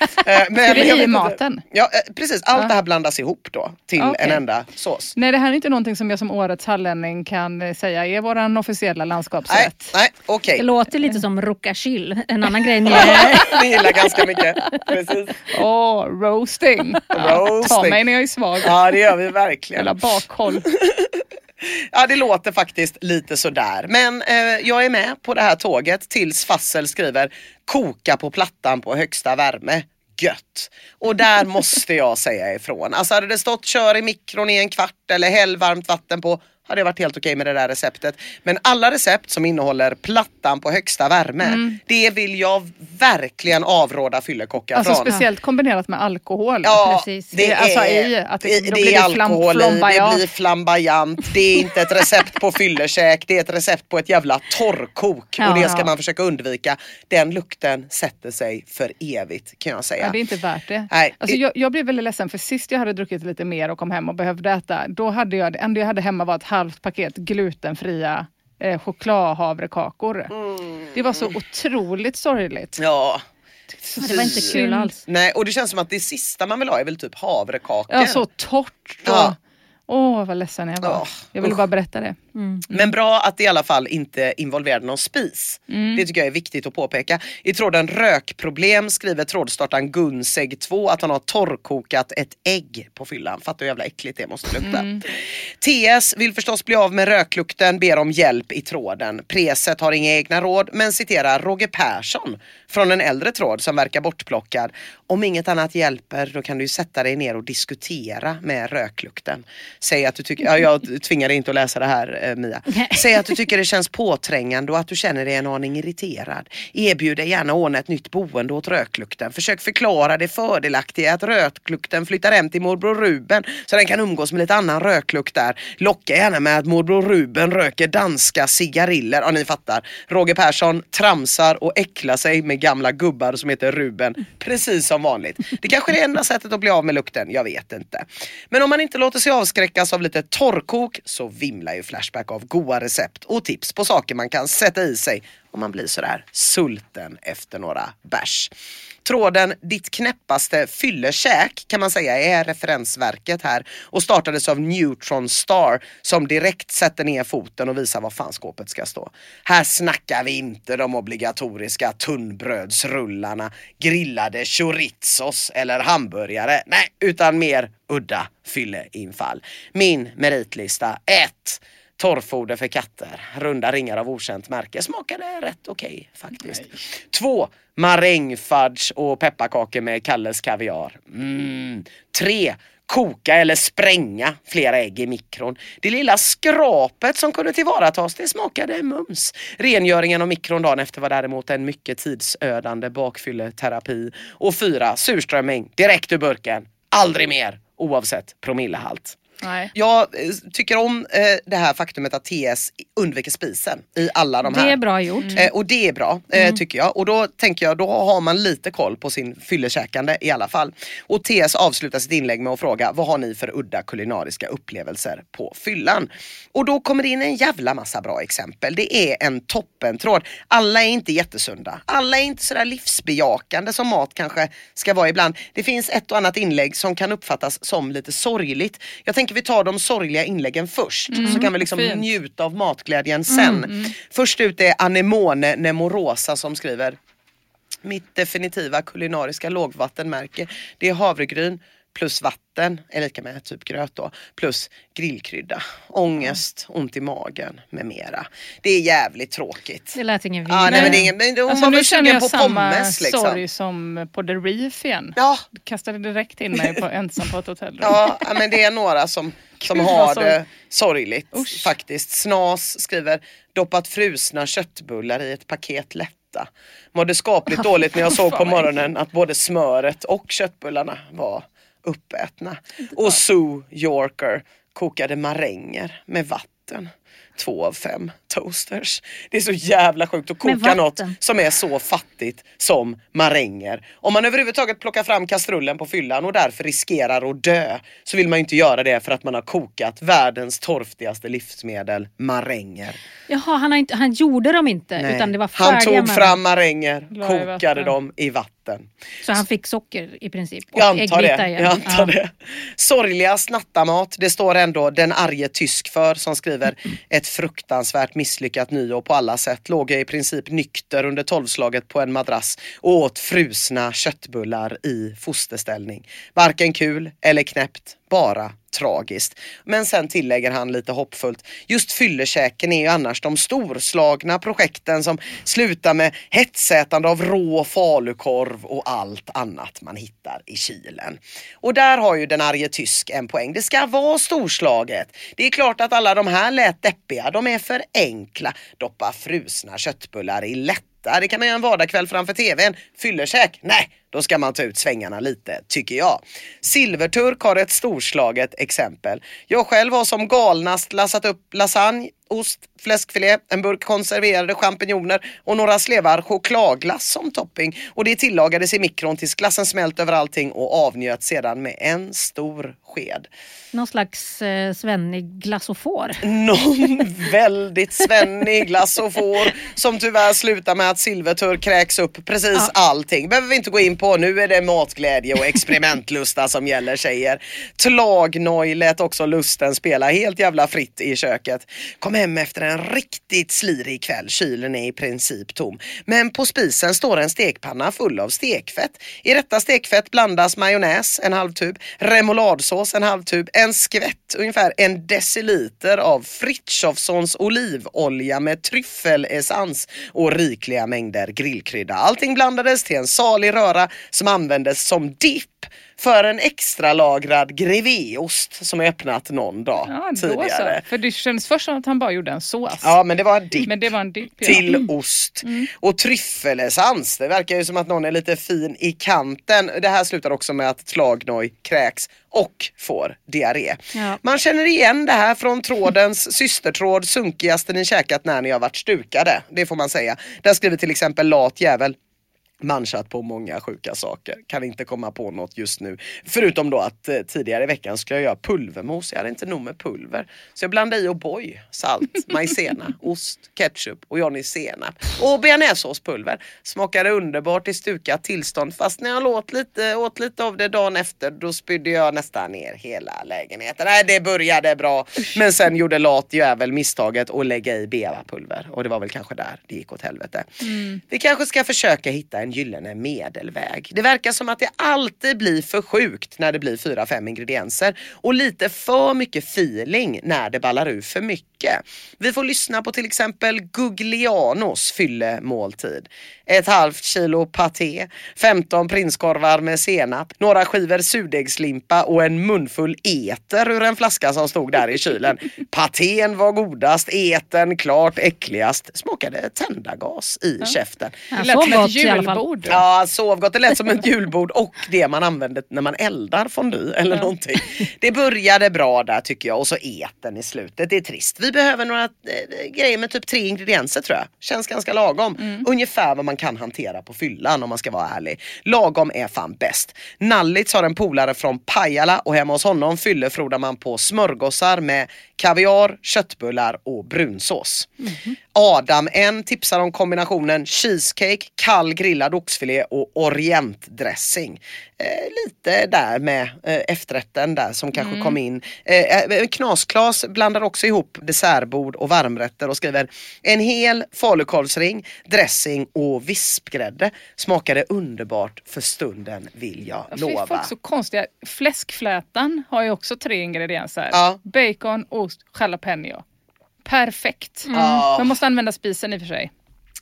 Speaker 3: Men
Speaker 2: det
Speaker 3: jag
Speaker 2: i maten?
Speaker 3: Ja, eh, precis. Allt det här blandas ihop då till
Speaker 2: Okej.
Speaker 3: en enda sås.
Speaker 2: Nej, det här är inte någonting som jag som årets hallänning kan eh, säga är vår officiella
Speaker 3: Nej,
Speaker 2: landskapsrätt.
Speaker 3: nej okej.
Speaker 1: Det låter lite som rucachill, en annan grej ni
Speaker 3: gillar ganska mycket. Precis.
Speaker 2: Åh, roasting. Ta
Speaker 3: Roasting.
Speaker 2: mig när jag är svag.
Speaker 3: Ja det gör vi verkligen.
Speaker 2: Jävla bakhåll.
Speaker 3: Ja det låter faktiskt lite sådär. Men eh, jag är med på det här tåget tills Fassel skriver koka på plattan på högsta värme. Gött. Och där måste jag säga ifrån. Alltså hade det stått kör i mikron i en kvart eller häll varmt vatten på hade det varit helt okej med det där receptet. Men alla recept som innehåller plattan på högsta värme, det vill jag verkligen avråda fyllekockar
Speaker 2: Alltså
Speaker 3: från.
Speaker 2: speciellt kombinerat med alkohol.
Speaker 3: Ja,
Speaker 1: Precis.
Speaker 3: det
Speaker 2: Det är
Speaker 3: är,
Speaker 2: alltså i att det-
Speaker 3: det,
Speaker 2: blir
Speaker 3: är alkohol i, det blir flamboyant. Det är inte ett recept på fyllekäk, det är ett recept på ett jävla torrkok.
Speaker 1: Ja.
Speaker 3: och det ska man försöka undvika. Den lukten sätter sig för evigt kan jag säga.
Speaker 2: Ja, det är inte värt det.
Speaker 3: Nej,
Speaker 2: alltså, jag, jag blev väldigt ledsen för sist jag hade druckit lite mer och kom hem och behövde äta, då hade jag, det enda jag hade hemma var ett halvt paket glutenfria eh, chokladhavrekakor. Det var så otroligt sorgligt.
Speaker 3: Ja.
Speaker 1: Det var inte kul alls.
Speaker 3: Nej, och det känns som att det sista man vill ha är väl typ havrekakor.
Speaker 2: Ja, så torrt. Och,
Speaker 3: Ja.
Speaker 2: Åh, vad ledsen jag var.
Speaker 3: Ja,
Speaker 2: jag ville bara berätta det.
Speaker 3: Men bra att det i alla fall inte involverade någon spis. Det tycker jag är viktigt att påpeka. I tråden rökproblem skriver trådstartaren Gunseg 2 att han har torrkokat ett ägg på fyllan. Fattar hur jävla äckligt det måste lukta. TS vill förstås bli av med röklukten, ber om hjälp i tråden. Preset har inga egna råd men citerar Roger Persson från en äldre tråd som verkar bortplockad. Om inget annat hjälper då kan du sätta dig ner och diskutera med röklukten. Säg att du tycker, ja, jag tvingar dig inte att läsa det här eh, Mia. Säg att du tycker det känns påträngande och att du känner dig en aning irriterad. Erbjud dig gärna ordna ett nytt boende åt röklukten. Försök förklara det fördelaktiga att röklukten flyttar hem till morbror Ruben så den kan umgås med lite annan röklukt där. Locka gärna med att morbror Ruben röker danska cigariller. Ja ni fattar. Roger Persson tramsar och äcklar sig med gamla gubbar som heter Ruben. Precis som vanligt. Det kanske är det enda sättet att bli av med lukten. Jag vet inte. Men om man inte låter sig avskräckas av lite torrkok så vimlar ju Flashback av goda recept och tips på saker man kan sätta i sig om man blir sådär sulten efter några bärs. Tråden Ditt knäppaste fyllekäk kan man säga är referensverket här och startades av Neutron Star som direkt sätter ner foten och visar var fan skåpet ska stå. Här snackar vi inte de obligatoriska tunnbrödsrullarna, grillade chorizos eller hamburgare. Nej, utan mer udda fylleinfall. Min meritlista 1. Torrfoder för katter, runda ringar av okänt märke. Smakade rätt okej faktiskt. Två, marängfudge och pepparkakor med Kalles kaviar. Mm. Tre, koka eller spränga flera ägg i mikron. Det lilla skrapet som kunde tillvaratas det smakade mums. Rengöringen av mikron dagen efter var däremot en mycket tidsödande bakfylleterapi. Och fyra, surströmming direkt ur burken. Aldrig mer oavsett promillehalt.
Speaker 2: Nej.
Speaker 3: Jag eh, tycker om eh, det här faktumet att TS undviker spisen i alla de här.
Speaker 1: Det är bra gjort.
Speaker 3: Eh, och det är bra eh, tycker jag. Och då tänker jag, då har man lite koll på sin fyllekäkande i alla fall. Och TS avslutar sitt inlägg med att fråga, vad har ni för udda kulinariska upplevelser på fyllan? Och då kommer det in en jävla massa bra exempel. Det är en toppentråd. Alla är inte jättesunda. Alla är inte sådär livsbejakande som mat kanske ska vara ibland. Det finns ett och annat inlägg som kan uppfattas som lite sorgligt. Jag tänker vi tar de sorgliga inläggen först så kan vi liksom
Speaker 2: fint.
Speaker 3: njuta av matglädjen sen. Först ut är Anemone Nemorosa som skriver mitt definitiva kulinariska lågvattenmärke det är havregryn plus vatten är lika med typ gröt då plus grillkrydda, ångest, ont i magen med mera. Det är jävligt tråkigt.
Speaker 1: Det lät ingen
Speaker 3: Ja, nej, men det är ingen, men hon
Speaker 2: Alltså,
Speaker 3: var väl
Speaker 2: känner
Speaker 3: sugen på pommes liksom.
Speaker 2: sorg som på The Reef igen.
Speaker 3: Ja,
Speaker 2: Kastade direkt in mig på ensam på ett hotellrum.
Speaker 3: Ja, men det är några som, som har det sorgligt
Speaker 2: Usch.
Speaker 3: faktiskt. Snas skriver doppat frusna köttbullar i ett paket lätta. Mådde skapligt dåligt när jag såg på morgonen att både smöret och köttbullarna var uppätna. Och Sue Yorker kokade maränger med vatten. Två av fem toasters. Det är så jävla sjukt att koka något som är så fattigt som maränger. Om man överhuvudtaget plockar fram kastrullen på fyllan och därför riskerar att dö så vill man ju inte göra det för att man har kokat världens torftigaste livsmedel, maränger.
Speaker 1: Jaha, han, har inte, han gjorde dem inte
Speaker 3: Nej.
Speaker 1: utan det var
Speaker 3: Han tog fram maränger, kokade dem i vatten.
Speaker 1: Så han fick socker i princip. Och
Speaker 3: Jag antar det.
Speaker 1: igen.
Speaker 3: Jag antar
Speaker 1: Ja.
Speaker 3: det. Sorgliga snattamat, det står ändå den arge tysk för som skriver ett fruktansvärt misslyckat nyår på alla sätt. Låg jag i princip nykter under tolvslaget på en madrass och åt frusna köttbullar i fosterställning. Varken kul eller knäppt, bara tragiskt. Men sen tillägger han lite hoppfullt. Just fyllekäken är ju annars de storslagna projekten som slutar med hetsätande av rå falukorv och allt annat man hittar i kylen. Och där har ju den arge tysk en poäng. Det ska vara storslaget. Det är klart att alla de här lät deppiga. De är för enkla. Doppa frusna köttbullar i lätta. Det kan man göra en vardagskväll framför tvn. Fyllekäk? Nej, då ska man ta ut svängarna lite, tycker jag. Silverturk har ett storslaget exempel. Jag själv har som galnast lassat upp lasagne, ost, fläskfilé, en burk konserverade champinjoner och några slevar chokladglass som topping. Och det tillagades i mikron tills glassen smält över allting och avnjöt sedan med en stor sked.
Speaker 1: Någon slags eh, svennig glassofor.
Speaker 3: Någon väldigt svennig glass och får som tyvärr slutar med att Silvertur kräks upp precis allting. Behöver vi inte gå in på. Nu är det matglädje och experimentlusta som gäller tjejer. Tlagnoj lät också lusten spela helt jävla fritt i köket. Kom hem efter en riktigt slirig kväll. Kylen är i princip tom. Men på spisen står en stekpanna full av stekfett. I detta stekfett blandas majonnäs, en halv tub, remouladsås, en halv tub, en skvätt, ungefär en deciliter av Frithiofsons olivolja med tryffelessens och rikliga mängder grillkrydda. Allting blandades till en salig röra som användes som dipp för en extra lagrad grevéost som är öppnat någon dag
Speaker 2: Ja, då så.
Speaker 3: tidigare.
Speaker 2: För det kändes först som att han bara gjorde en sås.
Speaker 3: Ja men det var en dipp
Speaker 2: Men det var en dipp. ja.
Speaker 3: till
Speaker 2: Mm.
Speaker 3: ost. Och tryffelessens, det verkar ju som att någon är lite fin i kanten. Det här slutar också med att Tlagnoj kräks och får diarré.
Speaker 1: Ja.
Speaker 3: Man känner igen det här från trådens systertråd Sunkigaste ni käkat när ni har varit stukade. Det får man säga. Där skriver till exempel lat jävel manchat på många sjuka saker. Kan inte komma på något just nu. Förutom då att eh, tidigare i veckan skulle jag göra pulvermos. Jag hade inte nog med pulver. Så jag blandade i O'boy, salt, majsena, ost, ketchup och Johnny senap. Och bearnaisesåspulver. Smakade underbart i stukat tillstånd. Fast när jag åt lite, åt lite av det dagen efter då spydde jag nästan ner hela lägenheten. Nej det började bra. Men sen gjorde lat jävel misstaget att lägga i beavapulver. Och det var väl kanske där det gick åt helvete. Vi kanske ska försöka hitta en gyllene medelväg. Det verkar som att det alltid blir för sjukt när det blir fyra fem ingredienser och lite för mycket feeling när det ballar ur för mycket. Vi får lyssna på till exempel Guglianos fyllemåltid. Ett halvt kilo paté, 15 prinskorvar med senap, några skivor surdegslimpa och en munfull eter ur en flaska som stod där i kylen. Patén var godast, eten klart äckligast. Smakade tändargas i käften.
Speaker 2: Det lät som ett julbord.
Speaker 3: Ja, sovgott. Det lät som ett julbord och det man använder när man eldar fondue eller någonting. Det började bra där tycker jag och så eten i slutet. Det är trist. Vi behöver några eh, grejer med typ tre ingredienser tror jag. Känns ganska lagom. Ungefär vad man kan hantera på fyllan om man ska vara ärlig. Lagom är fan bäst. Nallits har en polare från Pajala och hemma hos honom fyllefrodar man på smörgåsar med kaviar, köttbullar och brunsås. Adam en tipsar om kombinationen cheesecake, kall grillad oxfilé och orientdressing. Eh, lite där med eh, efterrätten där som kanske kom in. Eh, eh, Knasklas blandar också ihop dessertbord och varmrätter och skriver en hel falukorvsring, dressing och vispgrädde. Smakade underbart för stunden vill jag
Speaker 2: Fy,
Speaker 3: lova.
Speaker 2: Folk så konstiga. Fläskflätan har ju också tre ingredienser.
Speaker 3: Ja.
Speaker 2: Bacon, ost, jalapeno. Perfekt.
Speaker 3: Ja.
Speaker 2: Man måste använda spisen i och för sig.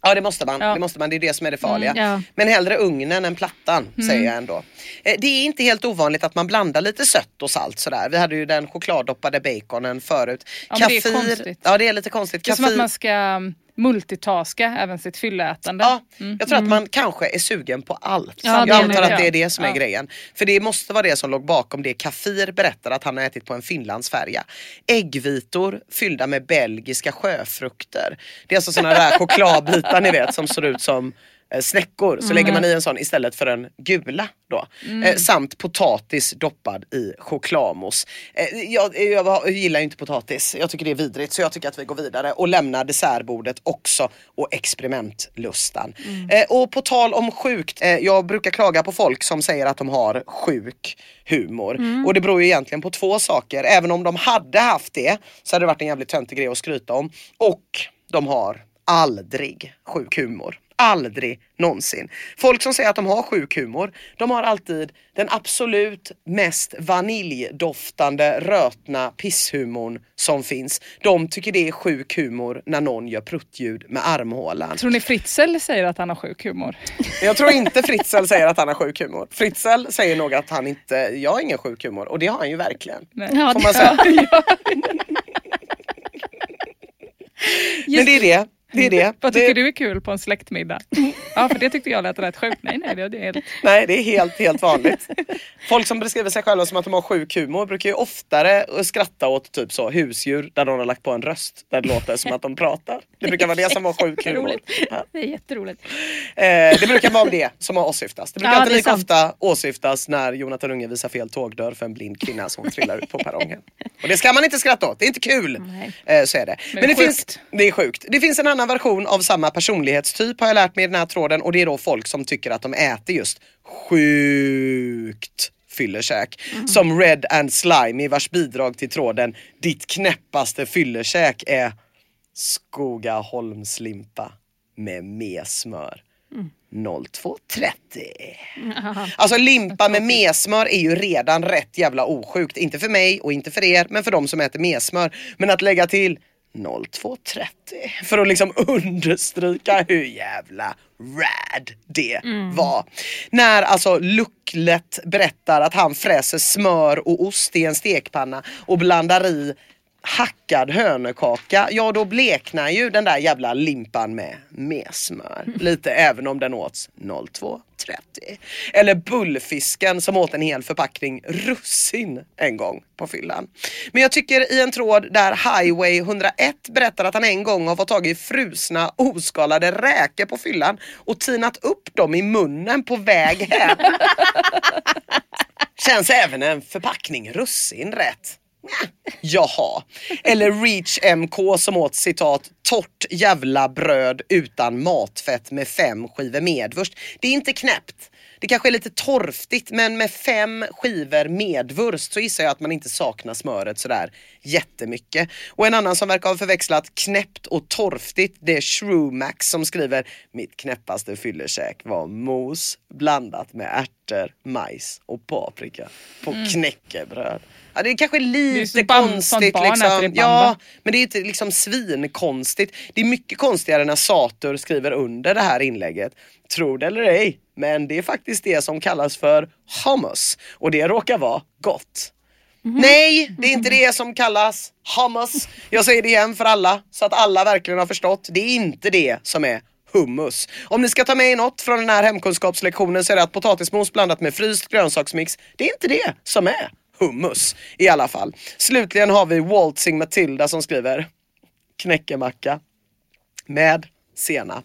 Speaker 3: Ja det måste man,
Speaker 2: Ja.
Speaker 3: det måste man, det är det som är det farliga.
Speaker 1: Mm, ja.
Speaker 3: Men hellre ugnen än plattan
Speaker 2: Mm.
Speaker 3: säger jag ändå. Eh, Det är inte helt ovanligt att man blandar lite sött och salt sådär. Vi hade ju den chokladdoppade baconen förut.
Speaker 2: Ja, men det är konstigt.
Speaker 3: Ja det är lite konstigt.
Speaker 2: Det är som att man ska mm, multitaska även sitt fyllätande.
Speaker 3: Ja, jag tror att man kanske är sugen på allt.
Speaker 1: Ja,
Speaker 3: jag antar att det är det som är grejen. För det måste vara det som låg bakom det Kafir berättar att han har ätit på en finlandsfärja. Äggvitor fyllda med belgiska sjöfrukter. Det är alltså sådana där chokladbitar ni vet som ser ut som snäckor. Så lägger man i en sån istället för en gula då. Eh, samt potatis doppad i chokladmousse. Eh, jag, jag gillar ju inte potatis. Jag tycker det är vidrigt så jag tycker att vi går vidare och lämnar dessertbordet också och experimentlustan. Eh, och på tal om sjukt, eh, jag brukar klaga på folk som säger att de har sjuk humor. Och det beror ju egentligen på två saker. Även om de hade haft det så hade det varit en jävligt töntig grej att skryta om. Och de har aldrig sjuk humor. Aldrig någonsin. Folk som säger att de har sjuk humor, de har alltid den absolut mest vaniljdoftande rötna pisshumorn som finns. De tycker det är sjuk humor när någon gör pruttljud med armhålan.
Speaker 2: Tror ni Fritzl säger att han har sjuk humor?
Speaker 3: Jag tror inte Fritzl säger att han har sjuk humor. Fritzl säger nog att han inte, jag har ingen sjuk humor och det har han ju verkligen.
Speaker 2: Nej.
Speaker 1: Ja,
Speaker 3: Får man säga. Men det är det. Det är det.
Speaker 2: Vad tycker
Speaker 3: det,
Speaker 2: du är kul på en släktmiddag? Ja, för det tyckte jag lät rätt sjukt. Nej, nej, det är helt...
Speaker 3: Nej, det är helt, helt vanligt. Folk som beskriver sig själva som att de har sjuk humor brukar ju oftare skratta åt typ så husdjur där någon har lagt på en röst där det låter som att de pratar. Det brukar vara det som var sjuk humor. Ja.
Speaker 1: Det är jätteroligt.
Speaker 3: Eh, det brukar vara det som har åsyftas. Det brukar
Speaker 1: Ja,
Speaker 3: inte lika
Speaker 1: sant.
Speaker 3: ofta åsyftas när Jonathan Unge visar fel tågdörr för en blind kvinna som trillar ut på perrongen. Och det ska man inte skratta åt, det är inte kul. Eh, så är det. Men,
Speaker 2: det är
Speaker 3: det, finns, det är sjukt. Det finns en annan version av samma personlighetstyp har jag lärt mig i den här tråden och det är då folk som tycker att de äter just sjukt fyllekäk. Som Red and Slimy vars bidrag till tråden Ditt knäppaste fyllekäk är Skogaholmslimpa med mesmör. 02.30. Alltså limpa med mesmör är ju redan rätt jävla osjukt. Inte för mig och inte för er, men för de som äter mesmör. Men att lägga till 02.30 för att liksom understryka hur jävla rad det var. När alltså Lucklet berättar att han fräser smör och ost i en stekpanna och blandar i hackad hönökaka, ja då bleknar ju den där jävla limpan med mesmör. Lite även om den åts 02.30. Eller bullfisken som åt en hel förpackning russin en gång på fyllan. Men jag tycker i en tråd där Highway 101 berättar att han en gång har fått tag i frusna oskalade räkor på fyllan och tinat upp dem i munnen på väg hem. Känns även en förpackning russin rätt? Jaha. Eller Reach MK som åt citat torrt jävla bröd utan matfett med fem skivor medvurst. Det är inte knäppt. Det kanske är lite torftigt men med fem skivor medvurst så gissar jag att man inte saknar smöret sådär jättemycket. Och en annan som verkar ha förväxlat knäppt och torftigt det är Shrewmax som skriver Mitt knäppaste fyllekäk var mos blandat med ärtor, majs och paprika på knäckebröd. Ja, det är kanske
Speaker 2: Mm. Det är
Speaker 3: lite konstigt
Speaker 2: barn
Speaker 3: liksom. Ja, men det är inte liksom svinkonstigt. Det är mycket konstigare när Satur skriver under det här inlägget. Tror det eller ej, men det är faktiskt det som kallas för hummus och det råkar vara gott. Nej, det är inte det som kallas hummus. Jag säger det igen för alla så att alla verkligen har förstått. Det är inte det som är hummus. Om ni ska ta med er något från den här hemkunskapslektionen så är det att potatismos blandat med fryst grönsaksmix, det är inte det som är hummus i alla fall. Slutligen har vi Waltzing Matilda som skriver knäckemacka med senap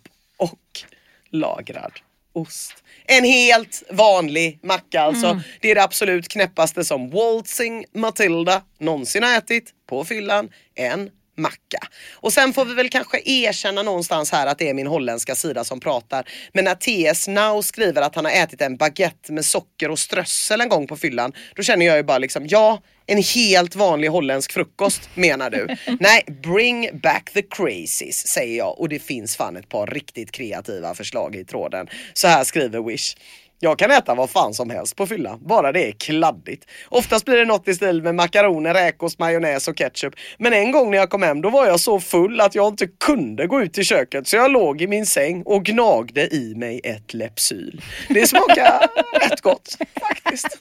Speaker 3: lagrad ost. En helt vanlig macka alltså. Det är det absolut knäppaste som Waltzing Matilda någonsin har ätit på fyllan. En macka. Och sen får vi väl kanske erkänna någonstans här att det är min holländska sida som pratar. Men när TS Now skriver att han har ätit en baguette med socker och strössel en gång på fyllan, då känner jag ju bara liksom, ja, en helt vanlig holländsk frukost menar du? Nej, bring back the crazies säger jag och det finns fan ett par riktigt kreativa förslag i tråden. Så här skriver Wish. Jag kan äta vad fan som helst på fylla, bara det är kladdigt. Oftast blir det något i stil med makaroner, räkost, majonnäs och ketchup. Men en gång när jag kom hem då var jag så full att jag inte kunde gå ut i köket så jag låg i min säng och gnagde i mig ett Lepsyl. Det smakar rätt gott faktiskt.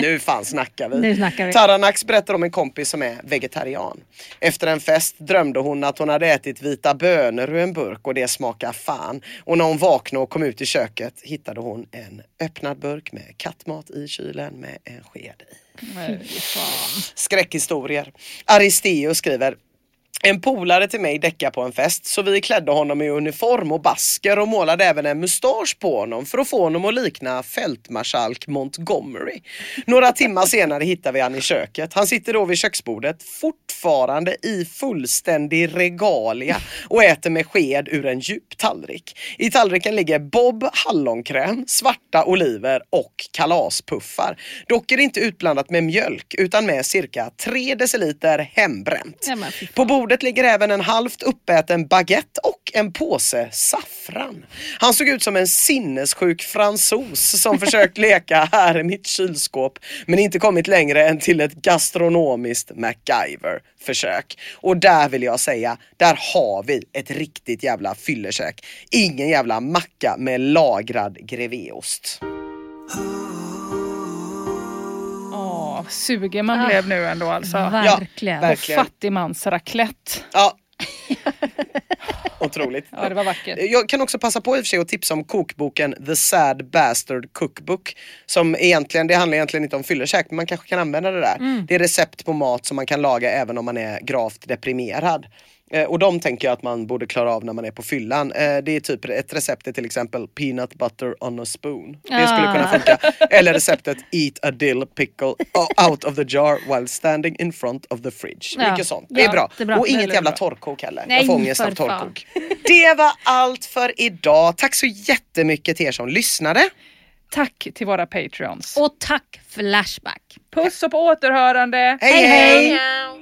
Speaker 3: Nu fan snackar vi.
Speaker 1: Nu snackar vi.
Speaker 3: Taranax berättar om en kompis som är vegetarian. Efter en fest drömde hon att hon hade ätit vita bönor ur en burk och det smakade fan. Och när hon vaknade och kom ut i köket hittade hon en öppnad burk med kattmat i kylen med en sked i. Skräckhistorier. Aristeo skriver en polare till mig däckade på en fest så vi klädde honom i uniform och basker och målade även en mustasch på honom för att få honom att likna fältmarskalk Montgomery. Några timmar senare hittar vi han i köket. Han sitter då vid köksbordet fortfarande i fullständig regalia och äter med sked ur en djup tallrik. I tallriken ligger Bob hallonkräm, svarta oliver och kalaspuffar. Dock är det inte utblandat med mjölk utan med cirka 3 deciliter hembränt. På bordet ligger även en halvt uppäten baguette och en påse saffran. Han såg ut som en sinnessjuk fransos som försökt leka här är mitt kylskåp men inte kommit längre än till ett gastronomiskt MacGyver-försök. Och där vill jag säga, där har vi ett riktigt jävla fyllekäk. Ingen jävla macka med lagrad grevéost.
Speaker 2: Åh, sugen man blev nu ändå alltså.
Speaker 1: Verkligen.
Speaker 3: Ja, verkligen.
Speaker 2: Fattigmans raclette.
Speaker 3: Ja. Otroligt.
Speaker 2: Ja, det var vackert.
Speaker 3: Jag kan också passa på i och för sig att tipsa om kokboken The Sad Bastard Cookbook. Som egentligen, det handlar egentligen inte om fyllekäk men man kanske kan använda det där.
Speaker 2: Mm.
Speaker 3: Det är recept på mat som man kan laga även om man är gravt deprimerad. Eh, Och de tänker jag att man borde klara av när man är på fyllan. Eh, Det är typ ett recept är till exempel peanut butter on a spoon. Det skulle
Speaker 2: Ah.
Speaker 3: kunna funka. Eller receptet eat a dill pickle out of the jar while standing in front of the fridge.
Speaker 1: Ja.
Speaker 3: Mycket sånt. Det är
Speaker 1: Ja,
Speaker 3: bra.
Speaker 1: det är bra.
Speaker 3: Och inget jävla torrkok heller.
Speaker 1: Nej,
Speaker 3: jag får ångest av torrkok. Det var allt för idag. Tack så jättemycket till er som lyssnade.
Speaker 2: Tack till våra patreons.
Speaker 1: Och tack Flashback.
Speaker 2: Puss och på återhörande.
Speaker 3: hej! hej.
Speaker 5: Meow.